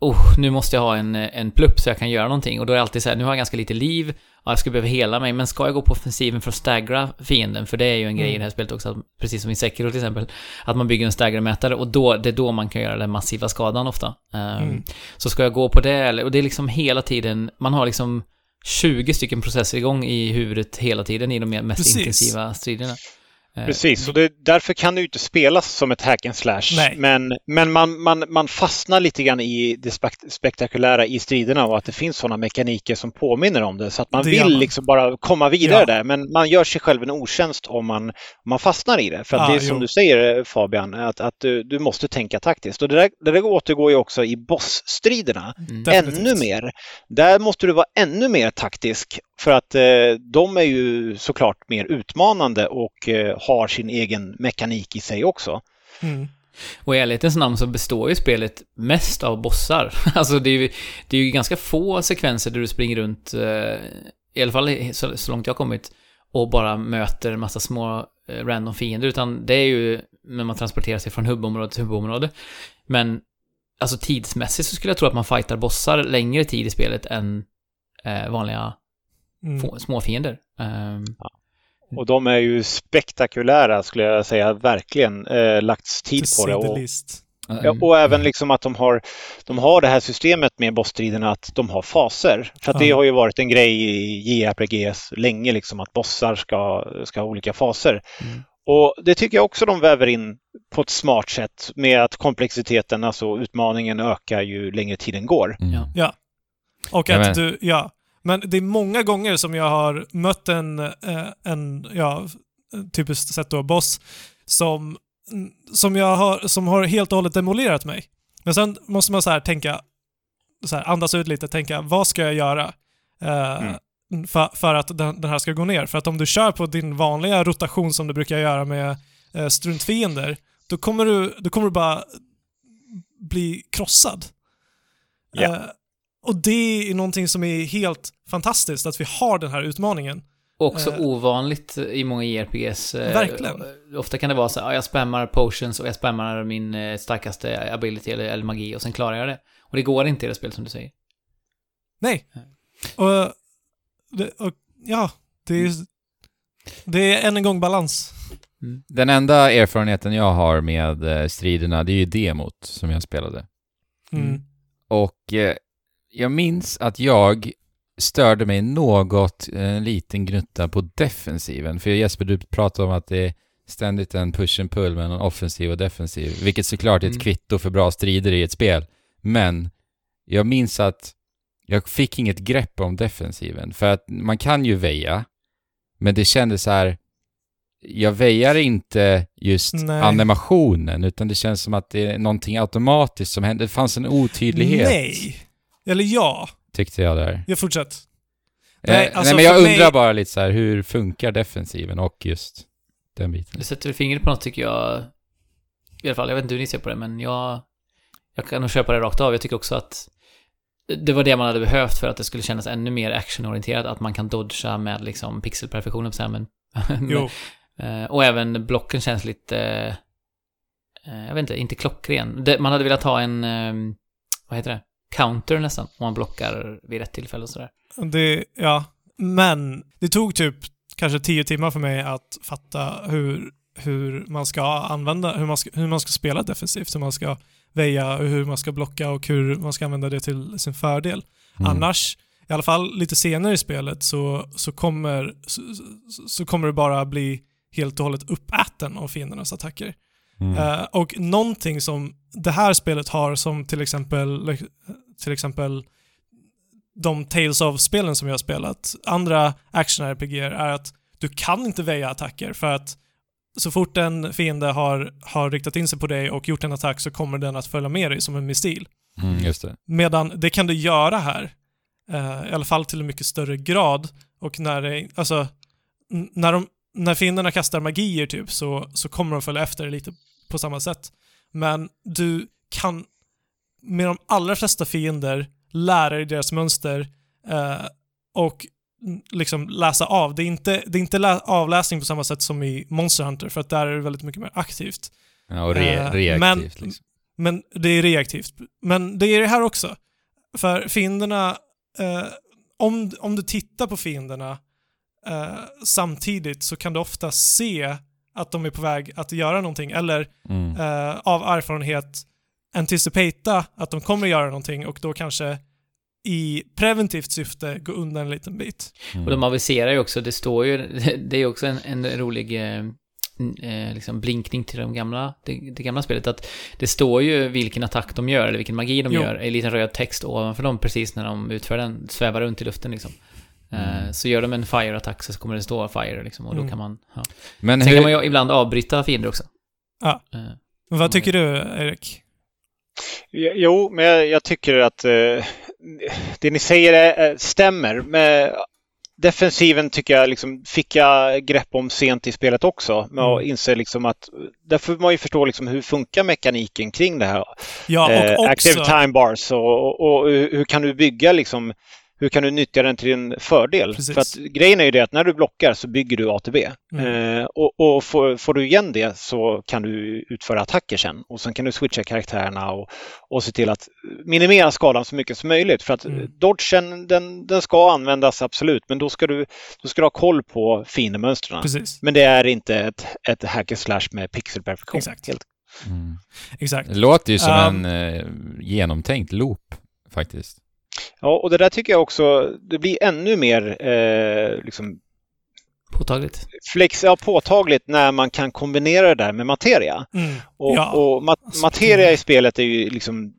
oh, nu måste jag ha en, en plupp så jag kan göra någonting. Och då är det alltid så här, nu har jag ganska lite liv, ja, jag skulle behöva hela mig, men ska jag gå på offensiven för att staggra fienden, för det är ju en grej mm. i det här spelet också, precis som i Sekiro till exempel, att man bygger en staggermätare och då, det är då man kan göra den massiva skadan ofta. Um, mm. Så ska jag gå på det, eller, och det är liksom hela tiden, man har liksom 20 stycken processer igång i huvudet hela tiden i de mest precis. intensiva striderna. Eh, Precis, och det, därför kan det ju inte spelas som ett hack and slash. Nej. Men, men man, man, man fastnar lite grann i det spektakulära i striderna och att det finns sådana mekaniker som påminner om det. Så att man det vill man. liksom bara komma vidare ja. där. Men man gör sig själv en otjänst om man, om man fastnar i det. För ah, det är jo. som du säger Fabian, att, att du, du måste tänka taktiskt. Och det där, det där återgår ju också i bossstriderna. Mm. Ännu mer. Där måste du vara ännu mer taktisk för att eh, de är ju såklart mer utmanande och eh, har sin egen mekanik i sig också. Mm. Och i ärlighetens namn så består ju spelet mest av bossar. (laughs) Alltså det är ju, det är ju ganska få sekvenser där du springer runt, eh, i alla fall så, så långt jag har kommit, och bara möter en massa små eh, random fiender, utan det är ju när man transporterar sig från hubbområde till hubbområde. Men alltså tidsmässigt så skulle jag tro att man fightar bossar längre tid i spelet än eh, vanliga mm. småfiender. Um, ja. Och de är ju spektakulära skulle jag säga, verkligen eh, lagts tid på det. Och, ja, och även liksom att de har, de har det här systemet med bossstriderna att de har faser. För att det har ju varit en grej i JRPGs länge, liksom att bossar ska, ska ha olika faser. Mm. Och det tycker jag också de väver in på ett smart sätt med att komplexiteten, alltså utmaningen ökar ju längre tiden går. Mm. Ja. Och att du, ja, men det är många gånger som jag har mött en, eh, en ja, typiskt sett då, boss som, som, jag har, som har helt och hållet demolerat mig. Men sen måste man så här tänka, så här, andas ut lite, tänka vad ska jag göra eh, mm. för, för, att den, den, här ska gå ner? För att om du kör på din vanliga rotation som du brukar göra med eh, struntfiender, då kommer, du, då kommer du bara bli krossad. Yeah. Eh, och det är någonting som är helt fantastiskt, att vi har den här utmaningen. Också eh, ovanligt i många JRPGs. E eh, Verkligen. Ofta kan det vara så att jag spammar potions och jag spammar min eh, starkaste ability eller, eller, magi och sen klarar jag det. Och det går inte i det spelet som du säger. Nej. Och, och ja, det är, det är än en gång balans. Mm. Den enda erfarenheten jag har med eh, striderna, det är ju demot som jag spelade. Mm. Och eh, jag minns att jag störde mig något, en liten gnutta på defensiven. För Jesper, du pratade om att det är ständigt en push and pull mellan offensiv och defensiv, vilket såklart är ett mm. kvitto för bra strider i ett spel. Men jag minns att jag fick inget grepp om defensiven, för att man kan ju väja, men det kändes så här, jag väjar inte just Nej. animationen, utan det känns som att det är någonting automatiskt som händer. Det fanns en otydlighet. Nej! Eller ja. Tyckte jag där. Jag fortsätt. Eh, nej, alltså nej men jag undrar mig... bara lite så här, hur funkar defensiven och just den biten? Du sätter fingret på något tycker jag. I alla fall, jag vet inte hur ni ser på det, men jag... Jag kan nog köpa det rakt av. Jag tycker också att det var det man hade behövt för att det skulle kännas ännu mer actionorienterat, att man kan dodga med liksom pixelperfektionen på skärmen. (laughs) jo. Eh, och även blocken känns lite... Eh, jag vet inte, inte klockren. Man hade velat ha en... Vad heter det? Counter nästan, om man blockar vid rätt tillfälle och sådär. Det, ja. Men det tog typ kanske tio timmar för mig att fatta hur, hur man ska använda, hur man ska, hur man ska spela defensivt, hur man ska väja, hur man ska blocka och hur man ska använda det till sin fördel. Mm. Annars, i alla fall lite senare i spelet, så, så, kommer, så, så kommer det bara bli helt och hållet uppäten av fiendernas attacker. Mm. Uh, och någonting som det här spelet har som till exempel, till exempel de Tales of-spelen som jag har spelat, andra action-RPG är att du kan inte väja attacker för att så fort en fiende har, har riktat in sig på dig och gjort en attack så kommer den att följa med dig som en missil. Mm, just det. Medan det kan du göra här, eh, i alla fall till en mycket större grad. Och när det, alltså, när, de, när fienderna kastar magier typ så, så kommer de följa efter lite på samma sätt. Men du kan med de allra flesta fiender lära dig deras mönster eh, och liksom läsa av. Det är inte, det är inte lä- avläsning på samma sätt som i Monster Hunter för att där är det väldigt mycket mer aktivt. Ja, och re Eh, reaktivt men- liksom. Men det är reaktivt. Men det är det här också. För fienderna, eh, om, om du tittar på fienderna eh, samtidigt så kan du ofta se att de är på väg att göra någonting eller Mm. eh, av erfarenhet anticipata att de kommer göra någonting och då kanske i preventivt syfte gå undan en liten bit. Mm. Och de aviserar ju också, det står ju, (laughs) det är också en, en rolig eh, eh, liksom blinkning till de gamla, det, det gamla spelet, att det står ju vilken attack de gör, eller vilken magi de Jo. gör, i liten röd text ovanför dem precis när de utför den, svävar runt i luften liksom. Eh, Mm. Så gör de en fire-attack så kommer det stå fire liksom, och då Mm. kan man... Ja. Men Sen hur... kan man ju ibland avbryta fiender också. Ja. Eh, Men vad tycker du, Erik? Jo, men jag, jag tycker att eh, det ni säger är, är, stämmer. Med defensiven tycker jag liksom, fick jag grepp om sent i spelet också. Med att Mm. inse liksom att där får man ju förstå liksom hur funkar mekaniken kring det här. Ja, eh, och active också... time bars och, och, och hur hur kan du bygga liksom hur kan du nyttja den till din fördel? Precis. För att grejen är ju det att när du blockar så bygger du ATB. Mm. Eh, och och får, får du igen det så kan du utföra attacker sen. Och sen kan du switcha karaktärerna och, och se till att minimera skadan så mycket som möjligt. För att Mm. dodgen, den, den ska användas absolut, men då ska du, då ska du ha koll på fiendemönstren. Precis, Men det är inte ett, ett hack and slash med pixelperfektion. Exakt. Helt. Mm. exakt. Det låter ju som Um, en eh, genomtänkt loop, faktiskt. Ja, och det där tycker jag också, det blir ännu mer eh, liksom påtagligt. flex, ja, påtagligt när man kan kombinera det där med materia. Mm. Och, Ja, och ma alltså, materia i spelet är ju liksom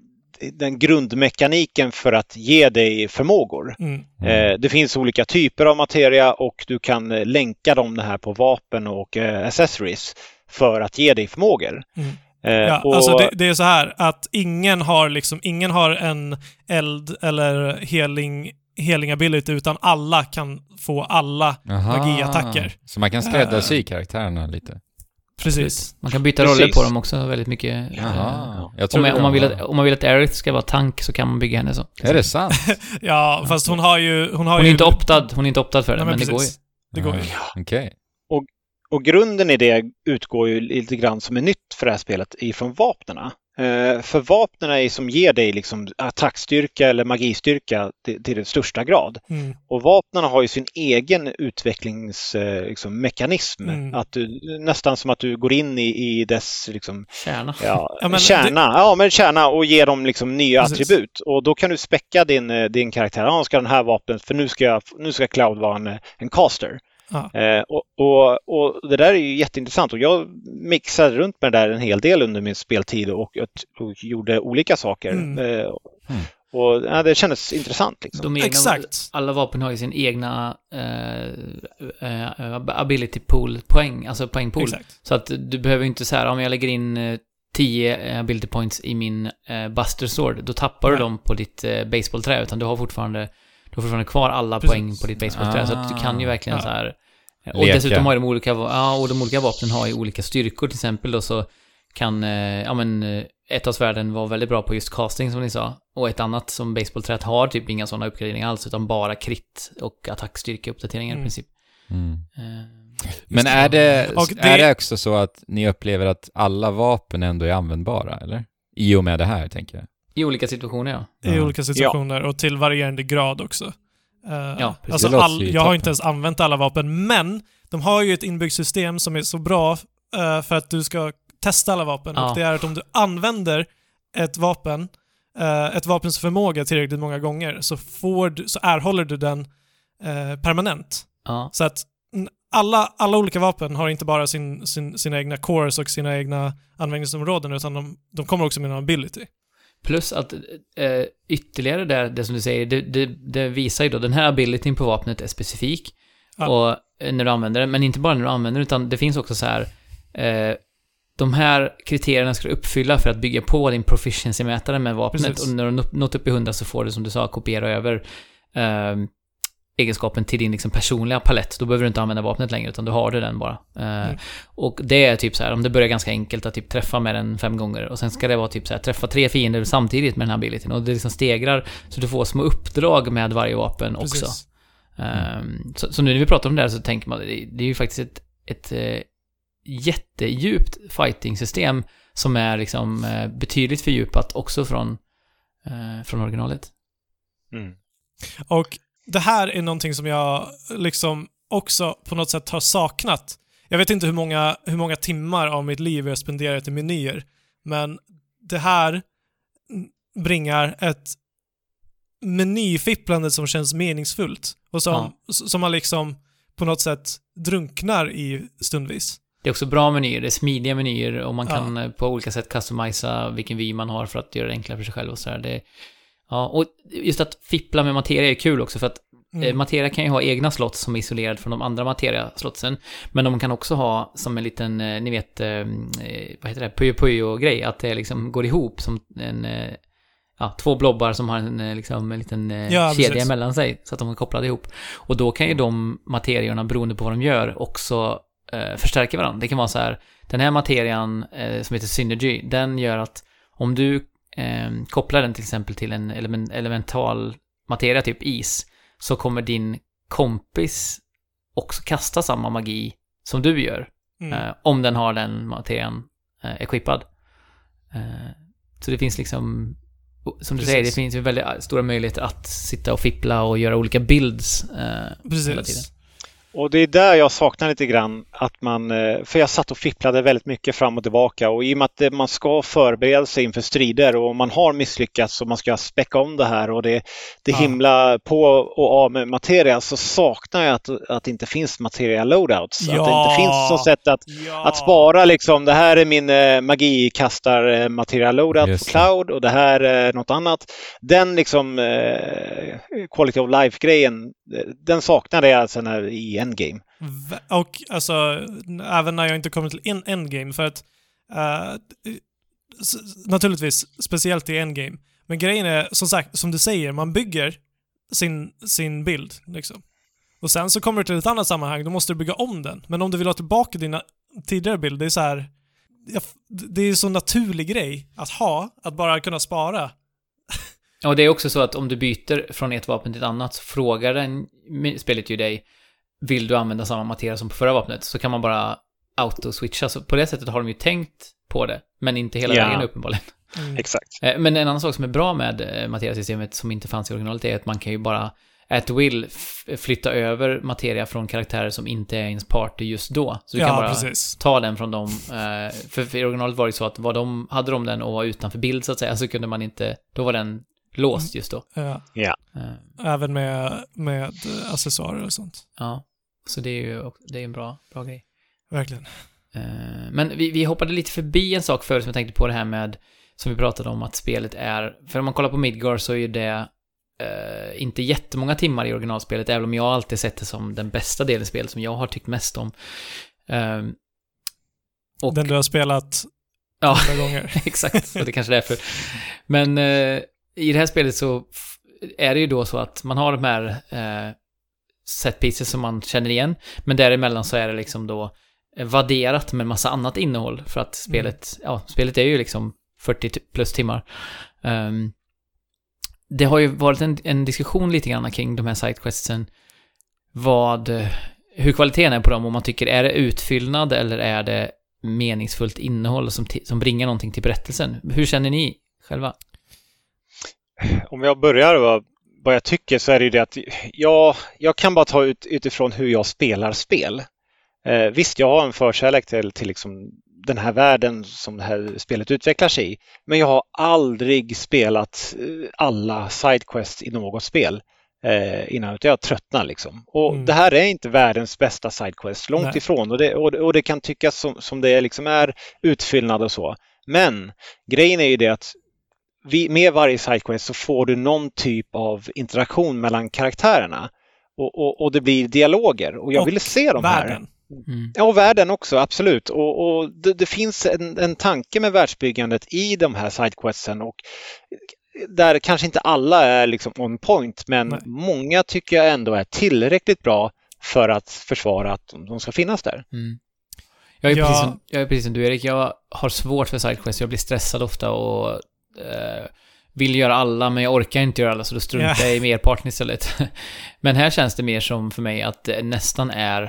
den grundmekaniken för att ge dig förmågor. Mm. Eh, det finns olika typer av materia och du kan eh, länka dem det här på vapen och eh, accessories för att ge dig förmågor. Mm. Eh, Ja, och, alltså det, det är så här att ingen har liksom, ingen har en eld eller healing, healing ability utan alla kan få alla Aha. magiattacker. Så man kan skräddarsy karaktärerna lite? Precis. Man kan byta Precis. roller på dem också väldigt mycket. Eh, Jaha. Jag Om, man- om, man vill att, om man vill att Aerith ska vara tank så kan man bygga henne så. Är det sant? (laughs) Ja, fast hon har ju... Hon, har Hon är ju, inte optad, hon är inte optad för det, Nej, men, men det går ju. Det går ju. Ja, Okej. och grunden i det utgår ju lite grann som är nytt för det här spelet ifrån vapnena. Eh, för vapnen är som ger dig liksom attackstyrka eller magistyrka till, till den största grad. Mm. Och vapnen har ju sin egen utvecklingsmekanism. Eh, liksom. Mm. Att du, nästan som att du går in i, i dess liksom, Kärna. ja, (laughs) Ja, men kärna. Ja, men kärna och ger dem liksom nya Precis. attribut. Och då kan du späcka din, eh, din karaktär. Ja, ska den här vapnet, för nu ska, jag, nu ska Cloud vara en, en caster. Ja. Eh, och, och, och det där är ju jätteintressant och jag mixade runt med det där en hel del under min speltid och, och gjorde olika saker. Mm. Eh, Mm. och ja, det kändes intressant. Liksom. De egna, Exakt. Alla vapen har ju sin egna eh, eh, ability pool-poäng, alltså poängpool. Exakt. Så att du behöver ju inte så här, om jag lägger in eh, 10 ability points i min eh, Buster Sword, då tappar du Nej. dem på ditt eh, baseballträ, utan du har fortfarande, du har fortfarande kvar alla Precis. poäng på ditt baseballträ, så att du kan ju verkligen Ah. så här... eh, Och Leka. dessutom har de olika, ja, och de olika vapnen har ju olika styrkor, till exempel då så kan, eh, ja men, eh, ett av svärden var väldigt bra på just casting som ni sa, och ett annat som baseballträet har typ inga sådana uppgraderingar alls, utan bara krit och attackstyrkeuppdateringar i Mm. princip. Mm. Eh, Men är det, det- är det också så att ni upplever att alla vapen ändå är användbara, eller? I och med det här, tänker jag. I olika situationer, ja. I Ja. olika situationer och till varierande grad också. Eh, Ja, precis. alltså all, jag har inte ens använt alla vapen, men de har ju ett inbyggt system som är så bra eh, för att du ska testa alla vapen. Ja. Och det är att om du använder ett vapen, eh, ett vapens förmåga tillräckligt många gånger, så, får du, så erhåller du den permanent. ja. Så att alla, alla olika vapen har inte bara sin, sin, sina egna cores och sina egna användningsområden, utan de, de kommer också med en ability. Plus att eh, ytterligare där, det som du säger, det, det, det visar ju då, den här abilityn på vapnet är specifik. Ja. Och eh, när du använder den, men inte bara när du använder den, utan det finns också så här eh, de här kriterierna ska du uppfylla för att bygga på din proficiency-mätare med vapnet. Precis. Och när du nått upp i 100 så får du, som du sa, kopiera över eh, egenskapen till din liksom, personliga palett. Då behöver du inte använda vapnet längre, utan du har du den bara. Eh, Mm. Och det är typ så här, om det börjar ganska enkelt att typ träffa med den fem gånger och sen ska det vara typ så här, träffa tre fiender samtidigt med den här abilityn. Och det liksom stegrar, så du får små uppdrag med varje vapen också. Precis. Ehm, så, så nu när vi pratar om det här så tänker man, det, det är ju faktiskt ett, ett eh, jättedjupt fighting-system som är liksom eh, betydligt fördjupat också från, från originalet. Mm. Och det här är någonting som jag liksom också på något sätt har saknat. Jag vet inte hur många, hur många timmar av mitt liv jag spenderat i menyer, men det här bringar ett menyfipplande som känns meningsfullt och som, Ja. som man liksom på något sätt drunknar i stundvis. Det är också bra menyer, det är smidiga menyer och man Ja. kan eh, på olika sätt customisa vilken vy man har för att göra det enklare för sig själv och sådär. Ja, och just att fippla med materia är kul också för att Mm. Eh, Materia kan ju ha egna slott som är isolerad från de andra materia-slottsen. Men de kan också ha som en liten, eh, ni vet, eh, vad heter det, Puyo Puyo-grej. Att det liksom går ihop som en, ja, två blobbar som har en, liksom, en liten Ja, kedja precis. emellan sig. Så att de är kopplade ihop. Och då kan ju de materiorna, beroende på vad de gör, också eh, förstärka varandra. Det kan vara så här, den här materian eh, som heter Synergy, den gör att om du eh, kopplar den till exempel till en element, elemental materia, typ is, så kommer din kompis också kasta samma magi som du gör. Mm. Eh, om den har den materian eh, equippad. Eh, så det finns liksom, som du Precis. säger, det finns ju väldigt stora möjligheter att sitta och fippla och göra olika builds eh, hela tiden. Och det är där jag saknar lite grann att man, eh, för jag satt och fipplade väldigt mycket fram och tillbaka och i och med att det- man ska förbereda sig inför strider och man har misslyckats och man ska späcka om det här och det, det Ja. himla på och av med materia så saknar jag att, att det inte finns materia loadouts. Att det Ja. inte finns något sätt att, Ja. att spara liksom, det här är min eh, magikastar eh, materia loadout Just på cloud och det här är något annat. Den liksom eh, quality of life-grejen, eh, den saknade jag alltså när, i endgame. Och alltså, även när jag inte kommer till en endgame, för att uh, naturligtvis, speciellt i endgame. Men grejen är, som sagt, som du säger, man bygger sin, sin bild. Liksom. Och sen så kommer du till ett annat sammanhang, då måste du bygga om den. Men om du vill ha tillbaka dina tidigare bilder, det är så här... Det är en så naturlig grej att ha, att bara kunna spara. Och det är också så att om du byter från ett vapen till ett annat så frågar den, spelet ju dig vill du använda samma materia som på förra vapnet så kan man bara auto-switcha. Så på det sättet har de ju tänkt på det, men inte hela Ja. vägen uppenbarligen. Mm. Exakt. Eh, Men en annan sak som är bra med eh, materiasystemet som inte fanns i originalet är att man kan ju bara at will flytta över materia från karaktärer som inte är ens party just då. Så du kan Ja, bara precis. ta den från dem. eh, För, för i originalet var det så att var de, hade de den och var utanför bild så att säga så kunde man inte, då var den låst just då. Ja, Ja. Eh, även med, med accessoarer och sånt. Ja, så det är ju det är en bra, bra grej. Verkligen. Eh, Men vi, vi hoppade lite förbi en sak förut som jag tänkte på det här med, som vi pratade om att spelet är, för om man kollar på Midgar så är ju det eh, inte jättemånga timmar i originalspelet, även om jag alltid sett det som den bästa delen i spelet som jag har tyckt mest om. Eh, och, Den du har spelat Ja. några gånger. (laughs) exakt, och det kanske är därför. (laughs) Men eh, i det här spelet så är det ju då så att man har de här eh, set pieces som man känner igen, men däremellan så är det liksom då eh, vadderat med massa annat innehåll för att spelet, ja, spelet är ju liksom 40 t- plus timmar. Ehm, det har ju varit en, en diskussion lite grann kring de här sidequestsen, vad, hur kvaliteten är på dem, om man tycker är det utfyllnad eller är det meningsfullt innehåll som, som bringar någonting till berättelsen. Hur känner ni själva? Om jag börjar vad, vad jag tycker så är det ju det att jag, jag kan bara ta ut utifrån hur jag spelar spel. Eh, visst, jag har en förkärlek till, till liksom den här världen som det här spelet utvecklar sig i. Men jag har aldrig spelat eh, alla sidequests i något spel eh, innan, utan jag tröttnar liksom. Och Mm. det här är inte världens bästa sidequest, långt Nej. ifrån. Och det, och, och det kan tyckas som, som det liksom är utfyllnad och så. Men grejen är ju det att med varje sidequest så får du någon typ av interaktion mellan karaktärerna. Och, och, och det blir dialoger och jag Och ville se de här. Världen. Mm. Ja, och världen också, absolut. Och, och det, det, finns en, en tanke med världsbyggandet i de här sidequesten och där kanske inte alla är liksom on point, men Nej. många tycker jag ändå är tillräckligt bra för att försvara att de ska finnas där. Mm. Jag, är ja. precis som, jag är precis som du Erik, jag har svårt för sidequests, jag blir stressad ofta och eh, vill göra alla, men jag orkar inte göra alla, så då struntar jag i merparten istället. (laughs) men här känns det mer som för mig att det nästan är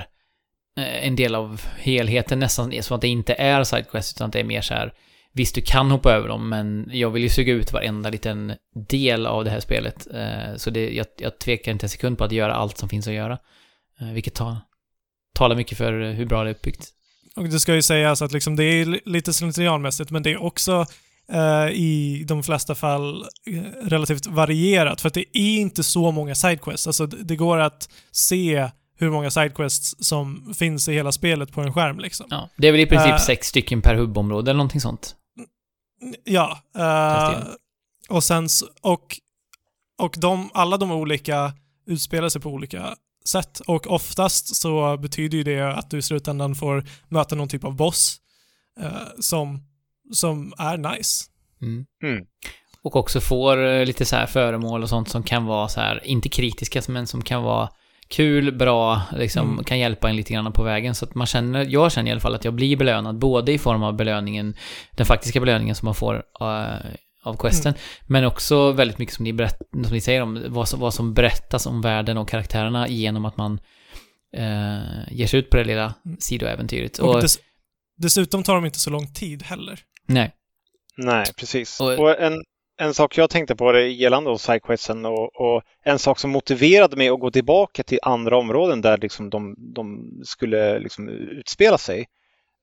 eh, en del av helheten, nästan som att det inte är sidequest, utan att det är mer så här, visst du kan hoppa över dem, men jag vill ju suga ut varenda liten del av det här spelet. Eh, så det, jag, jag tvekar inte en sekund på att göra allt som finns att göra. Eh, vilket tar, talar mycket för hur bra det är uppbyggt. Och det ska ju sägas att liksom det är lite slentrianmässigt, men det är också i de flesta fall eh, relativt varierat. För att det är inte så många sidequests. Alltså det går att se hur många sidequests som finns i hela spelet på en skärm liksom. Ja, det är väl i princip uh, sex stycken per hubbområde eller någonting sånt. Ja. Uh, och sen och, och de, alla de olika utspelar sig på olika sätt. Och oftast så betyder ju det att du i slutändan får möta någon typ av boss uh, som, som är nice. Mm. Mm. Och också får uh, lite så här föremål och sånt som kan vara så här, inte kritiska, men som kan vara kul, bra, liksom mm. kan hjälpa en lite grann på vägen. Så att man känner, jag känner i alla fall att jag blir belönad, både i form av belöningen, den faktiska belöningen som man får uh, av questen, mm. men också väldigt mycket som ni, berätt, som ni säger om vad som, vad som berättas om världen och karaktärerna genom att man uh, ger sig ut på det lilla mm. sidoäventyret. Och, och dess, dessutom tar de inte så lång tid heller. Nej. Nej, precis. Och, och en, en sak jag tänkte på det gällande sidequesten och, och, en sak som motiverade mig att gå tillbaka till andra områden där liksom de, de skulle liksom utspela sig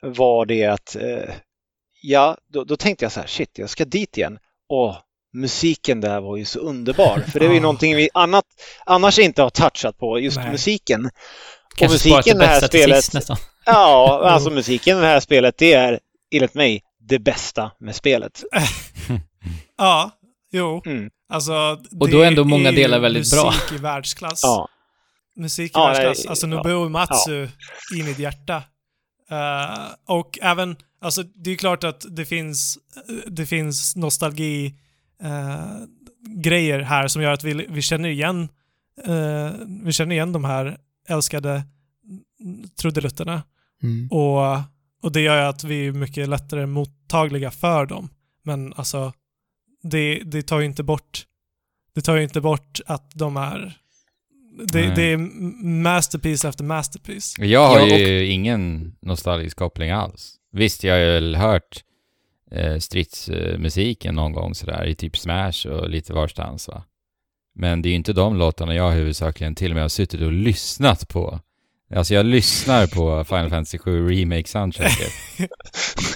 var det att eh, ja, då, då, tänkte jag så här, shit, jag ska dit igen. Åh, musiken där var ju så underbar. För det är ju någonting vi annat, annars inte har touchat på, just Nej. musiken. Kanske och musiken i det här spelet. Sist, ja, alltså (laughs) musiken i det här spelet, det är enligt mig det bästa med spelet. (laughs) Ja, jo. Mm. Alltså, och då är ändå många delar väldigt musik bra. Musik i världsklass. Ja. Musik i ja, världsklass. Alltså Nobuo Matsu ja. i mitt hjärta. Uh, och även, alltså det är klart att det finns, det finns nostalgi uh, grejer här som gör att vi, vi känner igen uh, vi känner igen de här älskade trudelutterna. Mm. Och, och det gör att vi är mycket lättare mottagliga för dem. Men alltså, det, det tar ju inte bort det tar ju inte bort att de är det, det, är masterpiece efter masterpiece. Jag har ja, ju ingen nostalgisk koppling alls. Visst, jag har väl hört eh, stridsmusiken någon gång sådär i typ Smash och lite varstans va. Men det är ju inte de låtarna jag huvudsakligen till och med har suttit och lyssnat på. Alltså jag lyssnar på Final Fantasy 7 Remake soundtracket.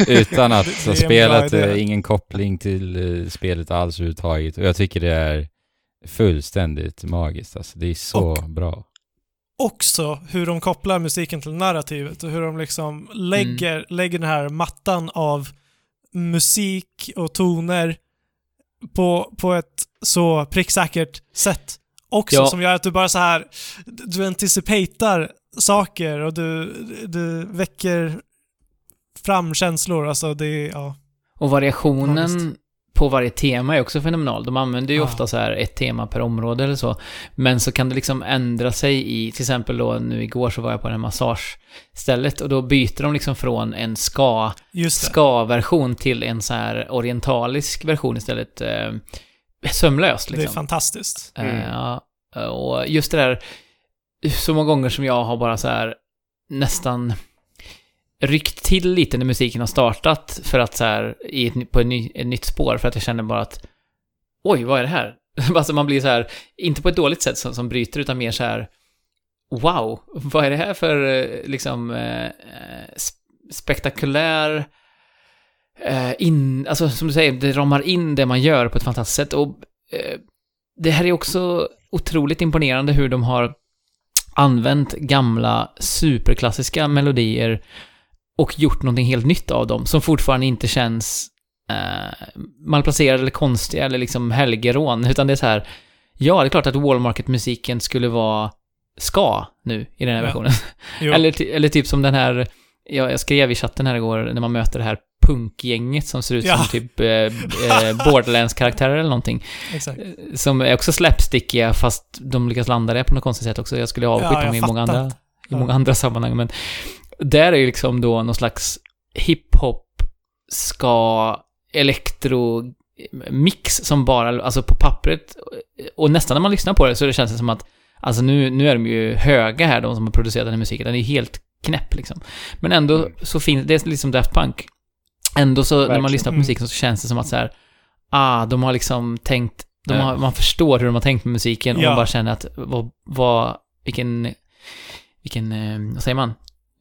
utan att ha spelat, eh, ingen koppling till uh, spelet alls överhuvudtaget. Och jag tycker det är fullständigt magiskt. Alltså det är så och bra. Också hur de kopplar musiken till narrativet och hur de liksom lägger, mm. lägger den här mattan av musik och toner på, på ett så pricksäkert sätt också ja. som gör att du bara så här du anticipatar saker och du, du väcker fram känslor. Alltså det är, ja. Och variationen på varje tema är också fenomenal. De använder ju ja. ofta så här ett tema per område eller så. Men så kan det liksom ändra sig i, till exempel då nu igår så var jag på det här massagestället och då byter de liksom från en ska, ska-version till en så här orientalisk version istället. Eh, sömlöst liksom. Det är fantastiskt. Eh, mm. ja, och just det där så många gånger som jag har bara så här nästan ryckt till lite när musiken har startat för att så här, i ett, på ett, ny, ett nytt spår för att jag känner bara att oj, vad är det här? (laughs) alltså man blir så här, inte på ett dåligt sätt som, som bryter utan mer så här wow, vad är det här för eh, liksom eh, eh spektakulär eh, in, alltså som du säger, det ramar in det man gör på ett fantastiskt sätt och eh, det här är också otroligt imponerande hur de har använt gamla superklassiska melodier och gjort någonting helt nytt av dem som fortfarande inte känns eh, malplacerade eller konstiga eller liksom helgerån, utan det är så här ja, det är klart att Wallmarket-musiken skulle vara ska nu i den här Ja. versionen. (laughs) Eller, eller typ som den här, jag, jag skrev i chatten här igår, när man möter det här punkgänget som ser ut Ja. som typ eh, eh, Borderlands-karaktärer eller någonting. Exakt. Eh, Som är också slapstickiga, fast de lyckas landa det på något konstigt sätt också. Jag skulle avskytt Ja, dem i många, andra, i många andra sammanhang, men där är ju liksom då någon slags hiphop, ska, elektro, mix som bara, alltså på pappret, och nästan när man lyssnar på det så det känns det som att, alltså nu, nu är de ju höga här, de som har producerat den här musiken, den är helt knäpp liksom. Men ändå Mm. så finns, det är liksom Daft Punk. Ändå så, när man Verkligen. lyssnar på Mm. musiken så känns det som att så här, ah, de har liksom tänkt, de har, man förstår hur de har tänkt med musiken och Ja. man bara känner att, vad, vad vilken, vilken, eh, vad säger man?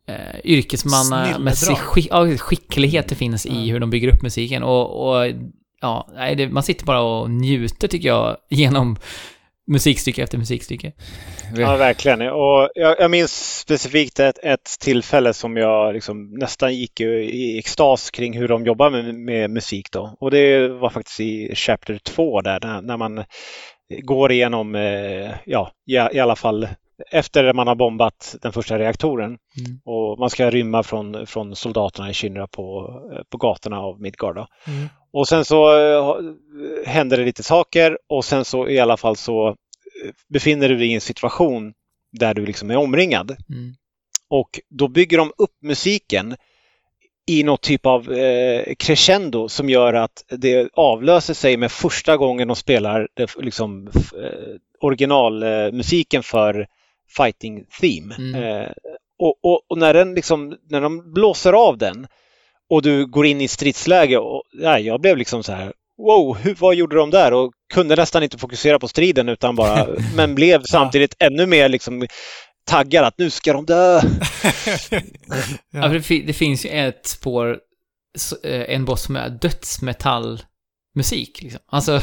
Eh, yrkesmannamässig skick, ja, skicklighet det finns i Ja. hur de bygger upp musiken och, och ja, nej, det, man sitter bara och njuter tycker jag (laughs) genom musikstycke efter musikstycke. Ja, verkligen. Och jag, jag minns specifikt ett, ett tillfälle som jag liksom nästan gick i, i extas kring hur de jobbar med, med musik. Då. Och det var faktiskt i Chapter 2 där, när, när man går igenom, eh, ja, i, i alla fall efter man har bombat den första reaktoren Mm. och man ska rymma från, från soldaterna i Shinra på, eh, på gatorna av Midgard. Då. Mm. Och sen så eh, händer det lite saker och sen så i alla fall så eh, befinner du dig i en situation där du liksom är omringad. Mm. Och då bygger de upp musiken i något typ av eh, crescendo som gör att det avlöser sig med första gången de spelar det, liksom, eh, originalmusiken för Fighting Theme. Mm. Eh, och, och, och när, den liksom, när de blåser av den och du går in i stridsläge och ja, jag blev liksom så här Wow, hur, vad gjorde de där? Och kunde nästan inte fokusera på striden utan bara, (laughs) men blev samtidigt ännu mer liksom taggad att nu ska de dö. (laughs) Ja, för det, fi- det finns ju ett spår, eh, en boss som är dödsmetallmusik liksom. Alltså,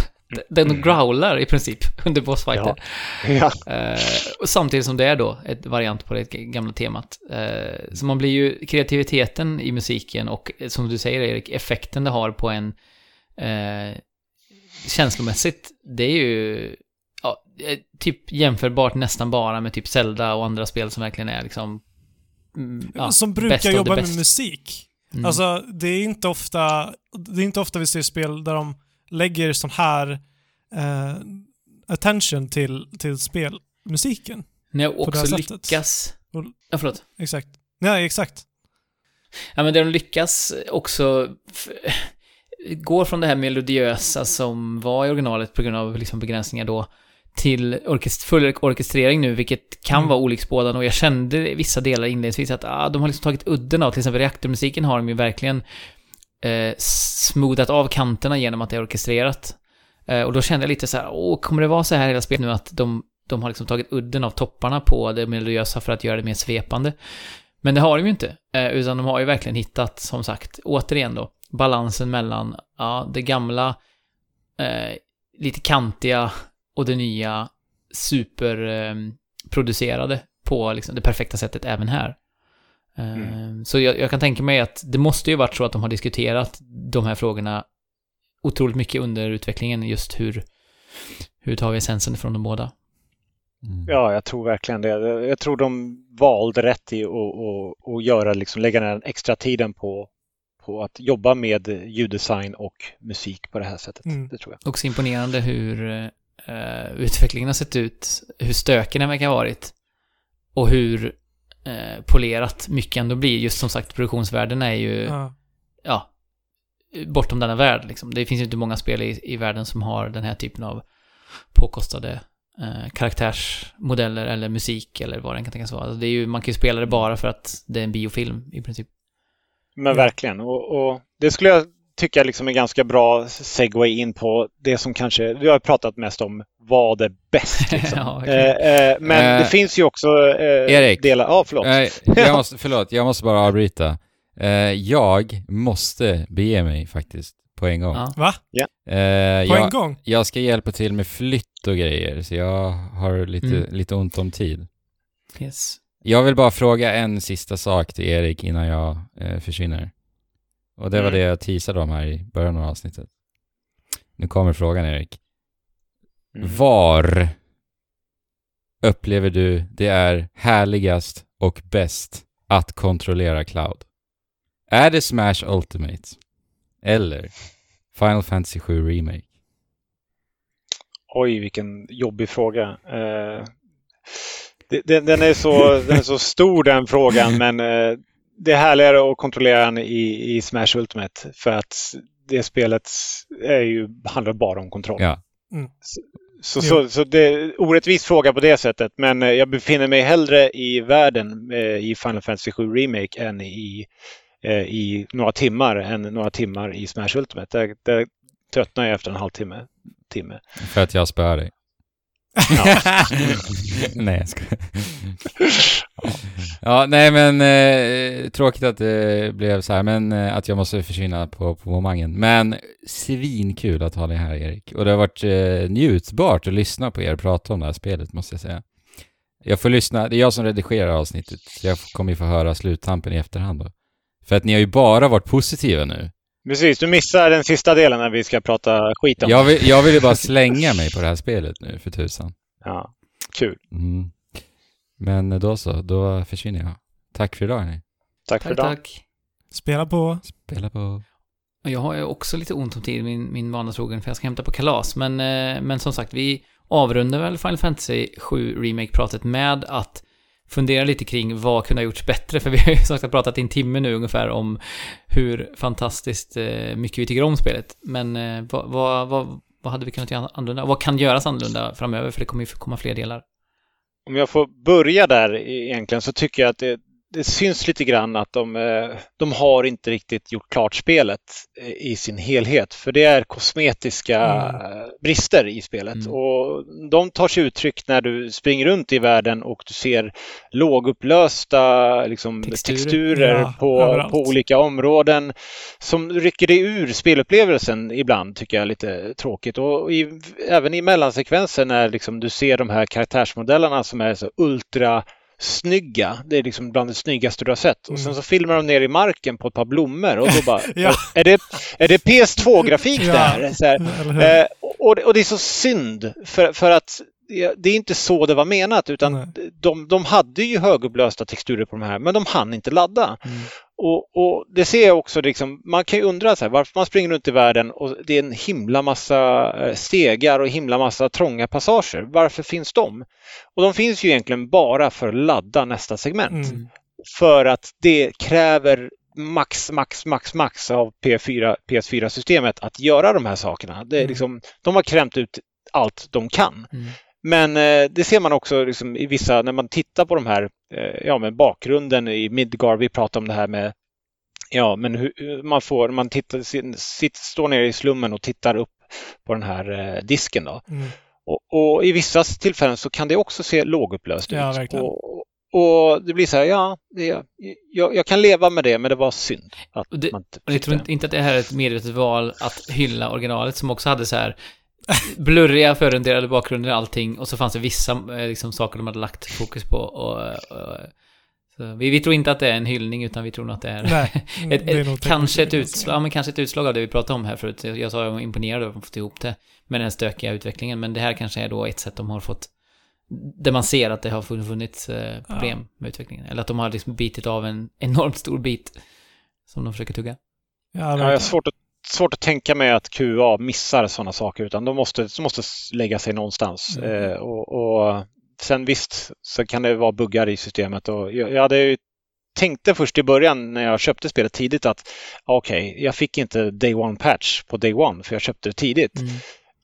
den growlar i princip (laughs) under bossfighter. Ja. Eh, och samtidigt som det är då ett variant på det gamla temat. Eh, så man blir ju, kreativiteten i musiken och eh, som du säger Erik, effekten det har på en eh, känslomässigt, det är ju ja, eh, typ jämförbart nästan bara med typ Zelda och andra spel som verkligen är liksom mm, ja, som brukar jobba med musik. Mm. Alltså, det är inte ofta, det är inte ofta vi ser spel där de lägger sån här eh, attention till, till spelmusiken. Nej, det här också lyckas... Och- Ja, förlåt. Exakt. Ja, exakt. Ja, men där de lyckas också... går från det här melodiösa som var i originalet på grund av liksom begränsningar då till orkest full orkestrering nu, vilket kan Mm. vara olycksbådande och jag kände vissa delar inledningsvis att ah, de har liksom tagit udden av, till exempel reaktormusiken har de ju verkligen eh, smoothat av kanterna genom att det är orkestrerat. Eh, och då kände jag lite så här, åh, kommer det vara så här hela spelet nu att de, de har liksom tagit udden av topparna på det melodiösa för att göra det mer svepande? Men det har de ju inte, eh, utan de har ju verkligen hittat, som sagt, återigen då, balansen mellan, ja, det gamla, eh, lite kantiga och det nya superproducerade eh, på liksom det perfekta sättet även här. Eh, Så jag, jag kan tänka mig att det måste ju varit så att de har diskuterat de här frågorna otroligt mycket under utvecklingen, just hur, hur tar vi essensen från de båda? Mm. Ja, jag tror verkligen det. Jag tror de valde rätt i att att- att göra, liksom, lägga den extra tiden på, på att jobba med ljuddesign och musik på det här sättet. Mm. Det tror jag. Också imponerande hur eh, utvecklingen har sett ut, hur stökig den verkar ha varit och hur eh, polerat mycket ändå blir. Just som sagt, produktionsvärden är ju, ja, Ja. bortom denna värld liksom. Det finns ju inte många spel i, i världen som har den här typen av påkostade eh, karaktärsmodeller eller musik eller vad den kan tänkas vara. Alltså det är ju, man kan ju spela det bara för att det är en biofilm i princip. Men verkligen. Och, och det skulle jag tycka liksom är ganska bra segway in på det som kanske, vi har pratat mest om vad är bäst. (laughs) Liksom. Ja, eh, verkligen. eh, men Eh, det finns ju också eh, Erik. delar, ja förlåt. Nej, (laughs) jag måste, förlåt, jag måste bara avbryta. Eh, jag måste bege mig faktiskt på en gång. Ja. Va? Eh, På jag, en gång? jag ska hjälpa till med flytt och grejer, så jag har lite, Mm. lite ont om tid. Yes. Jag vill bara fråga en sista sak till Erik innan jag eh, försvinner. Och det var Mm. det jag teasade om här i början av avsnittet. Nu kommer frågan Erik. Mm. Var upplever du det är härligast och bäst att kontrollera Cloud? Är det Smash Ultimate? Eller Final Fantasy 7 Remake? Oj, vilken jobbig fråga. Eh, den, den, är så, den är så stor den frågan, men eh, det är härligare att kontrollera den i, i Smash Ultimate för att det spelet är ju, handlar bara om kontroll. Ja. Mm. Så, så, så, så det är orättvis fråga på det sättet, men eh, jag befinner mig hellre i världen eh, i Final Fantasy 7 Remake än i, eh, i några timmar än några timmar i Smash Ultimate. Där, där tröttnar jag efter en halvtimme. Timme. För att jag spöar dig. (laughs) nej, jag ska. ja, nej men eh, tråkigt att det blev så här, men eh, att jag måste försvinna på, på momangen. Men svinkul att ha dig här Erik. Och det har varit eh, njutbart att lyssna på er prata om det här spelet, måste jag säga. Jag får lyssna, det är jag som redigerar avsnittet, så jag kommer ju få höra sluttampen i efterhand då. För att ni har ju bara varit positiva nu. Precis, du missar den sista delen när vi ska prata skit om Jag vill, jag vill ju bara slänga mig på det här spelet nu, för tusan. Ja, kul. Mm. Men då så, då försvinner jag. Tack för idag hörni. Tack för idag. tack. Spela på. Spela på. Jag har ju också lite ont om tid, min, min vana trogen, för jag ska hämta på kalas. Men, eh, men som sagt, vi avrundar väl Final Fantasy 7 Remake-pratet med att fundera lite kring vad kunde ha gjorts bättre, för vi har ju sagt pratat i en timme nu ungefär om hur fantastiskt eh, mycket vi tycker om spelet. Men eh, vad, vad, vad, vad hade vi kunnat göra annorlunda? Vad kan göras annorlunda framöver? För det kommer ju komma fler delar. Om jag får börja där e-, egentligen så tycker jag att det, det syns lite grann att de, eh, de har inte riktigt gjort klart spelet eh, i sin helhet. För det är kosmetiska Mm. brister i spelet. Mm. Och de tar sig uttryck när du springer runt i världen och du ser lågupplösta liksom, Texturer. texturer, Ja, på, på olika områden som rycker dig ur spelupplevelsen ibland tycker jag är lite tråkigt. Och i, även i mellansekvensen när liksom du ser de här karaktärsmodellerna som är så ultra snygga. Det är liksom bland det snyggaste du har sett. Och sen Mm. så filmar de ner i marken på ett par blommor och då (laughs) bara, Ja. är, det, är det PS2-grafik Ja. där? Så här? (laughs) Eh, och, och det är så synd för, för att det- det är inte så det var menat utan Nej. de, de hade ju högupplösta texturer på de här men de hann inte ladda. Mm. Och, och det ser jag också, liksom, man kan ju undra så här, varför man springer runt i världen och det är en himla massa eh, stegar och himla massa trånga passager. Varför finns de? Och de finns ju egentligen bara för att ladda nästa segment. Mm. För att det kräver max, max, max, max av P4, PS4-systemet att göra de här sakerna. Det är Mm. liksom, de har krämt ut allt de kan. Mm. Men eh, det ser man också liksom, i vissa, när man tittar på de här, eh, ja men bakgrunden i Midgar, vi pratar om det här med, ja men hur hur man får, man tittar, sitt, står nere i slummen och tittar upp på den här eh, disken då. Mm. Och, och i vissa tillfällen så kan det också se lågupplöst Ja, ut. verkligen. Och, och det blir så här, ja, det, jag, jag kan leva med det, men det var synd att Och det- man inte jag tror inte att det här är ett medvetet val att hylla originalet som också hade så här blurriga förrenderade bakgrunder och allting och så fanns det vissa eh, liksom, saker de hade lagt fokus på och, och så vi, vi tror inte att det är en hyllning utan vi tror nog att det är Nej, (laughs) ett, det är ett, nog kanske, ett utslag, ja, men kanske ett utslag av det vi pratade om här förut. Jag, jag sa att jag var imponerad över att de fått ihop det med den stökiga utvecklingen men det här kanske är då ett sätt de har fått där man ser att det har funnits eh, problem med utvecklingen. Eller att de har liksom bitit av en enormt stor bit som de försöker tugga. Ja, Ja, jag har svårt att, svårt att tänka mig att QA missar sådana saker utan de måste, de måste lägga sig någonstans. Mm. Eh, och, och sen visst så kan det vara buggar i systemet och jag, jag hade ju tänkte först i början när jag köpte spelet tidigt att okej, jag fick inte Day One Patch på Day One för jag köpte det tidigt. Mm.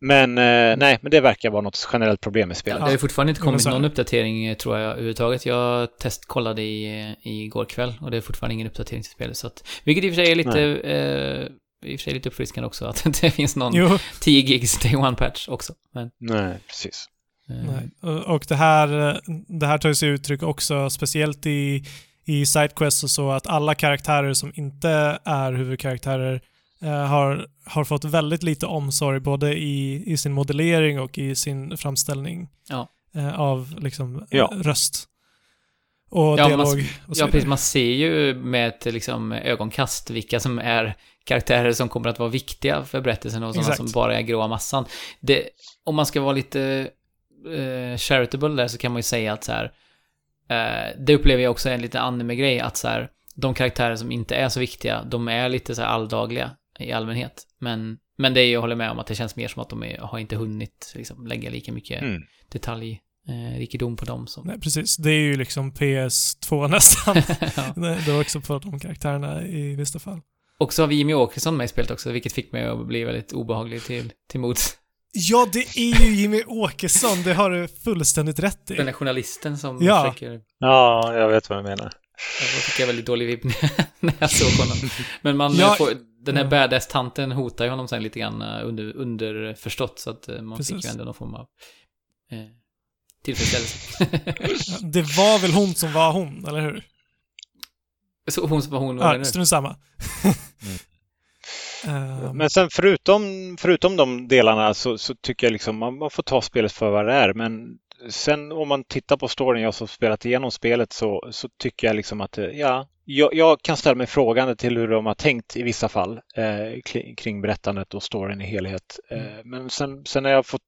Men eh, nej, men det verkar vara något generellt problem med spelet. Det har fortfarande inte kommit någon uppdatering eh, tror jag överhuvudtaget. Jag testkollade i, i går kväll och det är fortfarande ingen uppdatering till spelet. Så att, vilket i och för sig är lite, eh, i och för sig lite uppfriskande också att (laughs) det finns någon Jo, 10 gigs day one patch också. Men, Nej, precis. eh, nej. Och- det här, det här tar sig uttryck också, speciellt i, i Sidequest och så, att alla karaktärer som inte är huvudkaraktärer eh, har, har fått väldigt lite omsorg både i, i sin modellering och i sin framställning Ja. eh, av liksom, Ja. röst. Och Ja, man- dialog och så Ja, precis. Man ser ju med ett liksom, ögonkast vilka som är karaktärer som kommer att vara viktiga för berättelsen och sådana Exakt. som bara är gråa massan. Det, om man ska vara lite eh, charitable där så kan man ju säga att så här, eh, det upplever jag också är en liten anime-grej, att så här, de karaktärer som inte är så viktiga, de är lite så här alldagliga i allmänhet. Men, men det är, jag håller med om att det känns mer som att de är, har inte hunnit liksom, lägga lika mycket Mm. Detaljrikedom på dem som... Nej, precis. Det är ju liksom PS2 (laughs) nästan. (laughs) ja. det var också på de karaktärerna i vissa fall. Och så har vi Jimmy Åkesson med i spelet också, vilket fick mig att bli väldigt obehaglig till, till mods. Ja, det är ju Jimmy Åkesson, det har du fullständigt rätt Den i. här journalisten som Ja. försöker... Ja, jag vet vad du menar. Jag fick jag väldigt dålig vibb (laughs) när jag såg honom. Men man Ja, får, den här ja. badass-tanten hotar ju honom sen lite grann eh, under, underförstått så att eh, man fick Precis. ju ändå någon form av eh, tillfredsställelse. (laughs) Det var väl hon som var hon, eller hur? så hon som var hon, Ja, strunt samma. (laughs) Ehm, Men sen förutom, förutom de delarna så, så tycker jag liksom man, man får ta spelet för vad det är. Men sen om man tittar på storyn, jag som spelat igenom spelet, så, så tycker jag liksom att eh, ja, jag, jag kan ställa mig frågande till hur de har tänkt i vissa fall eh, kring berättandet och storyn i helhet. Eh, men sen, sen när jag har fått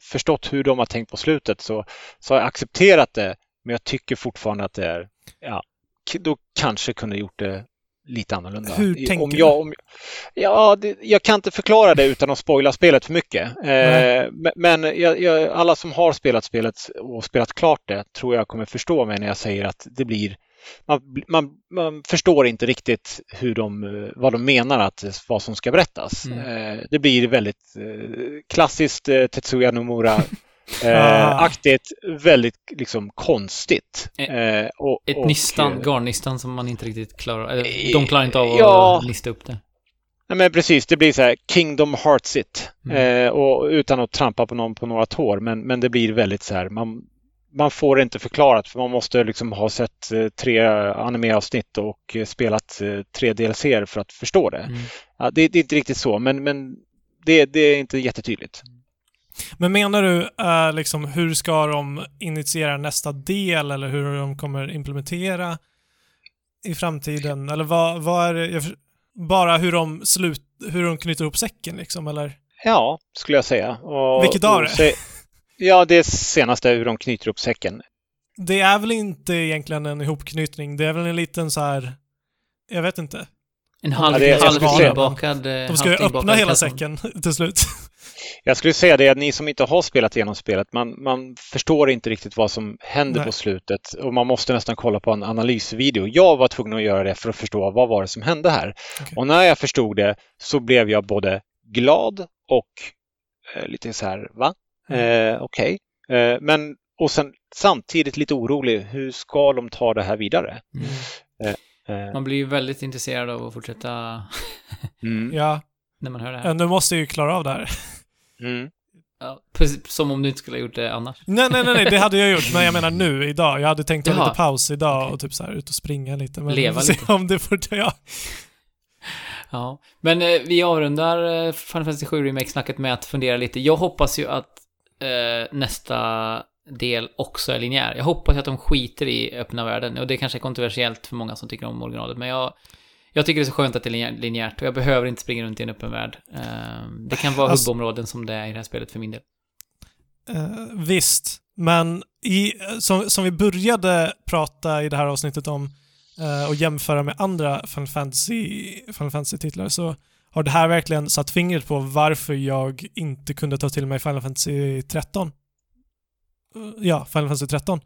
förstått hur de har tänkt på slutet så, så har jag accepterat det. Men jag tycker fortfarande att det är, ja, då kanske kunde gjort det lite annorlunda. Hur tänker om jag, om, Ja, det, jag kan inte förklara det utan att spoila spelet för mycket. Eh, men jag, jag, alla som har spelat spelet och spelat klart det tror jag kommer förstå mig när jag säger att det blir man, man, man förstår inte riktigt hur de, eh, vad de menar att vad som ska berättas. Mm. Eh, det blir väldigt eh, klassiskt eh, Tetsuya Nomura (laughs) Ah. eh, aktigt, väldigt liksom konstigt. Eh, Eh, och, Ett och, nystan, eh, garnnystan som man inte riktigt klarar, eller de klarar inte av att Ja. lista upp det. Nej, men precis, det blir så här Kingdom Hearts it. Mm. Eh, och utan att trampa på någon på några tår. Men, men det blir väldigt så här, man, man får det inte förklarat för man måste liksom ha sett eh, tre animeavsnitt och eh, spelat eh, tre DLCer för att förstå det. Mm. Ja, det, det är inte riktigt så, men, men det, det är inte jättetydligt. Men menar du eh, liksom hur ska de initiera nästa del eller hur de kommer implementera i framtiden? Eller vad, vad är det, jag, bara hur de slut, hur de knyter ihop säcken liksom eller? Ja, skulle jag säga. Och, Vilket och det? (laughs) Ja, det senaste hur de knyter upp säcken. Det är väl inte egentligen en ihopknytning, det är väl en liten så här, jag vet inte. En halv, Ja, det- jag halv skulle säga- inbakad... De ska ju öppna hela säcken (laughs) till slut. Jag skulle säga det att ni som inte har spelat igenom spelet, man, man förstår inte riktigt vad som händer Nej. på slutet och man måste nästan kolla på en analysvideo. Jag var tvungen att göra det för att förstå vad var det som hände här. Okej. Och när jag förstod det så blev jag både glad och eh, lite så här, va? Eh, Okej. Eh, men och sen samtidigt lite orolig, hur ska de ta det här vidare? Mm. Eh, Man blir ju väldigt intresserad av att fortsätta (laughs) mm, Ja, när man hör det här. nu måste ju klara av det här. mm. Ja, precis som om du inte skulle ha gjort det annars. Nej, nej, nej, nej, det hade jag gjort, men jag menar nu, idag. Jag hade tänkt ta Jaha. lite paus idag och typ så här ut och springa lite. Men Leva se lite. om det får ja. Ja, men eh, vi avrundar eh, Final Fantasy 7 Remake-snacket med att fundera lite. Jag hoppas ju att eh, nästa del också är linjär. Jag hoppas att de skiter i öppna världen. Och det kanske är kontroversiellt för många som tycker om originalet, men jag, jag tycker det är så skönt att det är linjär- linjärt och jag behöver inte springa runt i en öppen värld. Eh, det kan vara Alltså- hubbområden som det är i det här spelet för min del. Eh, visst, men i, som, som vi började prata i det här avsnittet om eh, och jämföra med andra Final Fantasy, Fantasy-titlar så har det här verkligen satt fingret på varför jag inte kunde ta till mig Final Fantasy 13. Eh, ja, Final Fantasy 13.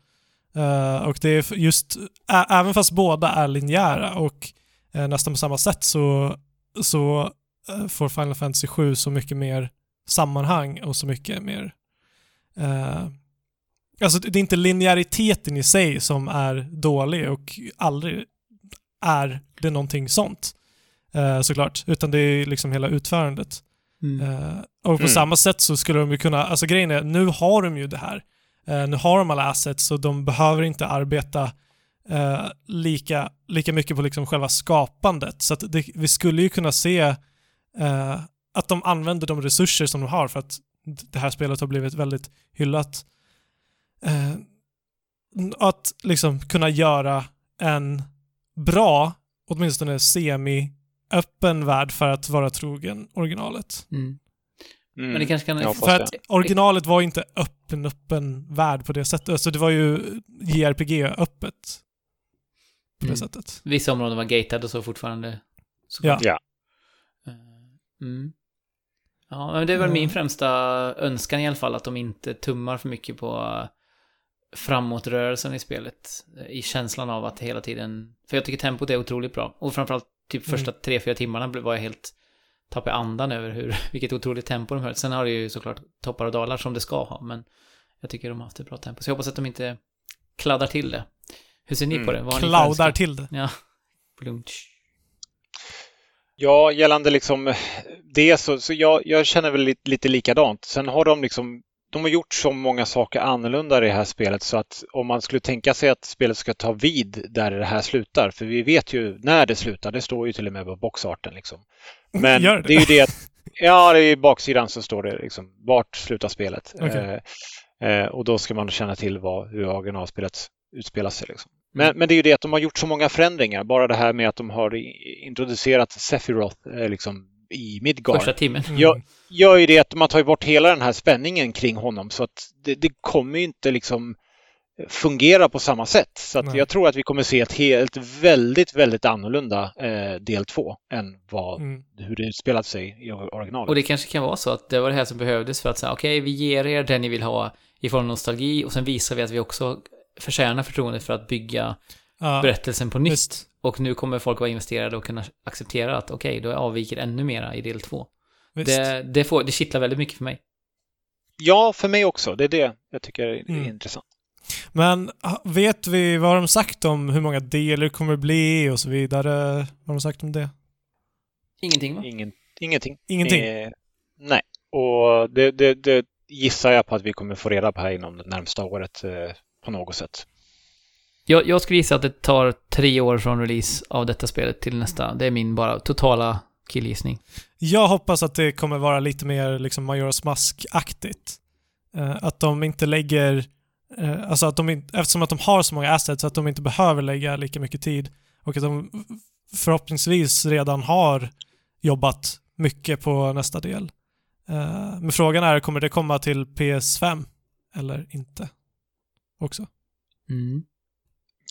Uh, eh, och det är just, även fast båda är linjära och uh, nästan på samma sätt så, så uh, får Final Fantasy 7 så mycket mer sammanhang och så mycket mer alltså det är inte linjäriteten i sig som är dålig och aldrig är det någonting sånt eh, såklart, utan det är liksom hela utförandet. Eh, och på Mm. samma sätt så skulle de ju kunna, alltså grejen är, nu har de ju det här. Eh, nu har de alla assets så de behöver inte arbeta eh, lika, lika mycket på liksom själva skapandet. Så att det, vi skulle ju kunna se eh, att de använder de resurser som de har för att det här spelet har blivit väldigt hyllat. Eh, att liksom kunna göra en bra, åtminstone semi-öppen värld för att vara trogen originalet. Mm. Mm. Men det kanske kan... För att originalet var inte öppen, öppen värld på det sättet. Alltså det var ju JRPG-öppet. På det Mm. sättet. Vissa områden var gated och så fortfarande. Så Ja. Ja. Eh, Mm. Ja, men det är väl Mm. min främsta önskan i alla fall, att de inte tummar för mycket på framåtrörelsen i spelet. eh, I känslan av att hela tiden... För jag tycker tempot är otroligt bra. Och framförallt typ Mm. första tre, fyra timmarna blev- var jag helt... Tappade andan över hur, (laughs) vilket otroligt tempo de höll. Sen har det ju såklart toppar och dalar som det ska ha, men jag tycker de har haft ett bra tempo. Så jag hoppas att de inte kladdar till det. Hur ser ni Mm. på det? Vad önskan? till det. Ja. (laughs) Blunch. Ja, gällande liksom det så, så jag, jag känner väl lite, lite likadant. Sen har de liksom de har gjort så många saker annorlunda i det här spelet så att om man skulle tänka sig att spelet ska ta vid där det här slutar, för vi vet ju när det slutar, det står ju till och med på boxarten liksom. (laughs) Men Gör det? det är ju det att, ja, det är i baksidan så står det liksom vart slutar spelet. Okej. Eh, eh, och då ska man känna till vad, hur originalspelet utspelar sig. Liksom. Mm. Men, men det är ju det att de har gjort så många förändringar. Bara det här med att de har introducerat Sephiroth eh, liksom, i Midgard. Första timmen. Mm. Ja. Gör ju det att man tar bort hela den här spänningen kring honom så att det, det kommer ju inte liksom fungera på samma sätt. Så att jag tror att vi kommer se ett helt väldigt, väldigt annorlunda eh, del två än vad, Mm. hur det utspelat sig i originalet. Och det kanske kan vara så att det var det här som behövdes för att säga okej, vi ger er det ni vill ha i form av nostalgi och sen visar vi att vi också förtjänar förtroendet för att bygga Ja, berättelsen på nytt. visst. Och nu kommer folk vara investerade och kunna acceptera att okej, då avviker ännu mera i del två. Det, det, får, det kittlar väldigt mycket för mig. Ja, för mig också. Det är det jag tycker är Mm. intressant. Men vet vi vad har de sagt om hur många delar det kommer bli och så vidare? Vad har de sagt om det? Ingenting va? Ingen, ingenting. Ingenting? Eh, nej, och det, det, det gissar jag på att vi kommer få reda på här inom det närmsta året eh, på något sätt. Jag, jag skulle gissa att det tar tre år från release av detta spelet till nästa. Det är min bara totala killgissning. Jag hoppas att det kommer vara lite mer liksom Majora's Mask-aktigt. Eh, att de inte lägger, eh, alltså att de inte, eftersom att de har så många assets att de inte behöver lägga lika mycket tid och att de förhoppningsvis redan har jobbat mycket på nästa del. Eh, men frågan är, kommer det komma till PS5 eller inte? Också. Mm.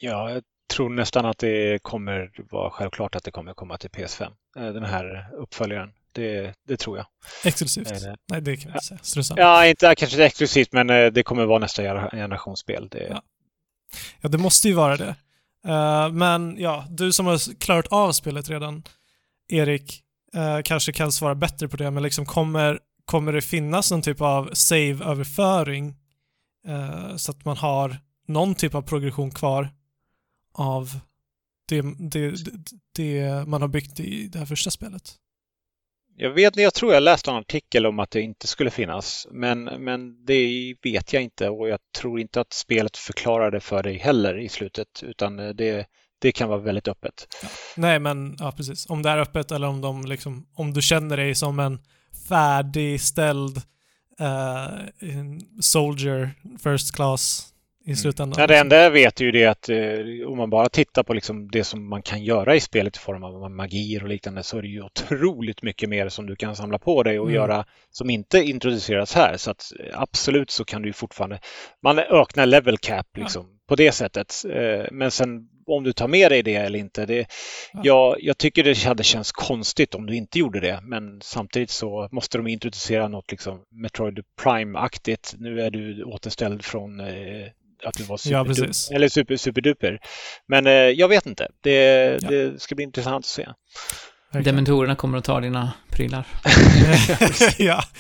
Ja, jag tror nästan att det kommer vara självklart att det kommer komma till PS5. eh, Den här uppföljaren. Det, det tror jag. Exklusivt. Eh, Nej, det kan vi inte säga. Strunt samma. Ja, inte kanske inte exklusivt, men eh, det kommer vara nästa gener- generationsspel. Det, Ja. Ja, det måste ju vara det. Eh, men ja, du som har klarat av spelet redan, Erik, eh, kanske kan svara bättre på det, men liksom kommer, kommer det finnas någon typ av save-överföring eh, så att man har någon typ av progression kvar av det, det, det, man har byggt i det här första spelet? Jag vet jag tror jag läste en artikel om att det inte skulle finnas, men, men det vet jag inte och jag tror inte att spelet förklarar det för dig heller i slutet, utan det, det kan vara väldigt öppet. Nej, men ja, precis. Om det är öppet eller om de liksom, om du känner dig som en färdigställd en soldier first class i slutändan. Ja, det enda jag vet är ju det att eh, om man bara tittar på liksom det som man kan göra i spelet i form av magier och liknande så är det ju otroligt mycket mer som du kan samla på dig och Mm. göra som inte introduceras här. Så att eh, absolut så kan du ju fortfarande, man öknar level cap liksom på det sättet. Eh, Men sen om du tar med dig det eller inte, det, Ja. jag, jag tycker det hade känts konstigt om du inte gjorde det. Men samtidigt så måste de introducera något liksom Metroid Prime-aktigt. Nu är du återställd från eh, att du var Ja, superduper. precis. eller super, superduper. Men eh, jag vet inte. Det, Ja. det ska bli intressant att se. Verkligen. Dementorerna kommer att ta dina prylar. (laughs) (laughs) ja. (laughs)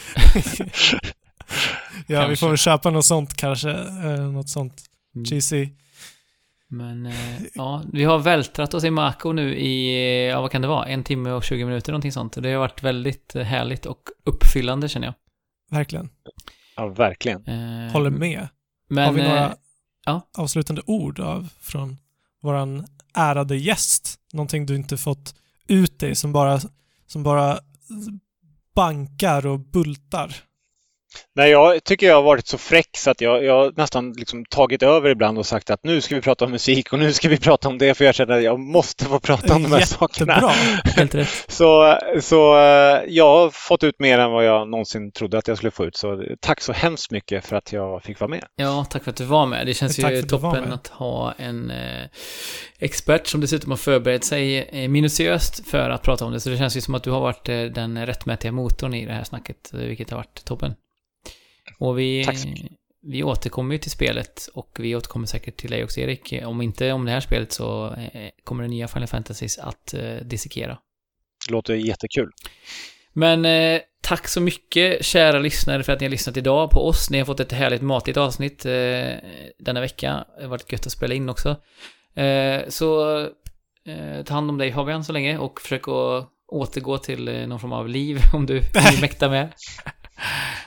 ja, vi får väl köpa något sånt kanske. Eh, något sånt Mm. cheesy. Men eh, ja, vi har vältrat oss i Mako nu i, ja vad kan det vara, en timme och 20 minuter någonting sånt. Det har varit väldigt eh, härligt och uppfyllande känner jag. Verkligen. Ja, verkligen. Eh, Håller med. Men, Har vi några eh, ja. avslutande ord av, från vår ärade gäst? Någonting du inte fått ut dig som bara, som bara bankar och bultar? Nej, jag tycker jag har varit så fräck så att jag, jag har nästan liksom tagit över ibland och sagt att nu ska vi prata om musik och nu ska vi prata om det för jag känner att jag måste få prata om de här sakerna. Jättebra. Helt rätt. (laughs) Så, så eh, jag har fått ut mer än vad jag någonsin trodde att jag skulle få ut. Så tack så hemskt mycket för att jag fick vara med. Ja, tack för att du var med. Det känns Tack ju toppen att ha en eh, expert som dessutom har förberett sig eh, minutiöst för att prata om det. Så det känns ju som att du har varit eh, den rättmätiga motorn i det här snacket, eh, vilket har varit toppen. Och vi, vi återkommer ju till spelet och vi återkommer säkert till dig också Erik. Om inte om det här spelet så eh, kommer det nya Final Fantasies att eh, dissekera. Det låter jättekul. Men eh, tack så mycket kära lyssnare för att ni har lyssnat idag på oss. Ni har fått ett härligt matigt avsnitt eh, denna vecka. Det har varit gött att spela in också. Eh, så eh, ta hand om dig Fabian så länge och försök att återgå till eh, någon form av liv (laughs) om du, om du mäktar med. (laughs)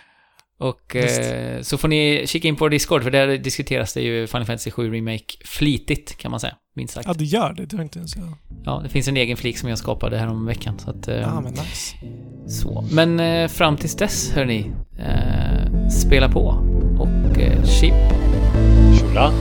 Och eh, så får ni kika in på Discord för där diskuteras det ju Final Fantasy 7 Remake flitigt kan man säga, minst sagt. Ja, det gör det. Det har inte ens jag. Ja, det finns en egen flik som jag skapade här om veckan så att... eh, Ja, men nice. så, men eh, fram tills dess hörni, eh, spela på och eh, chip. Tjola!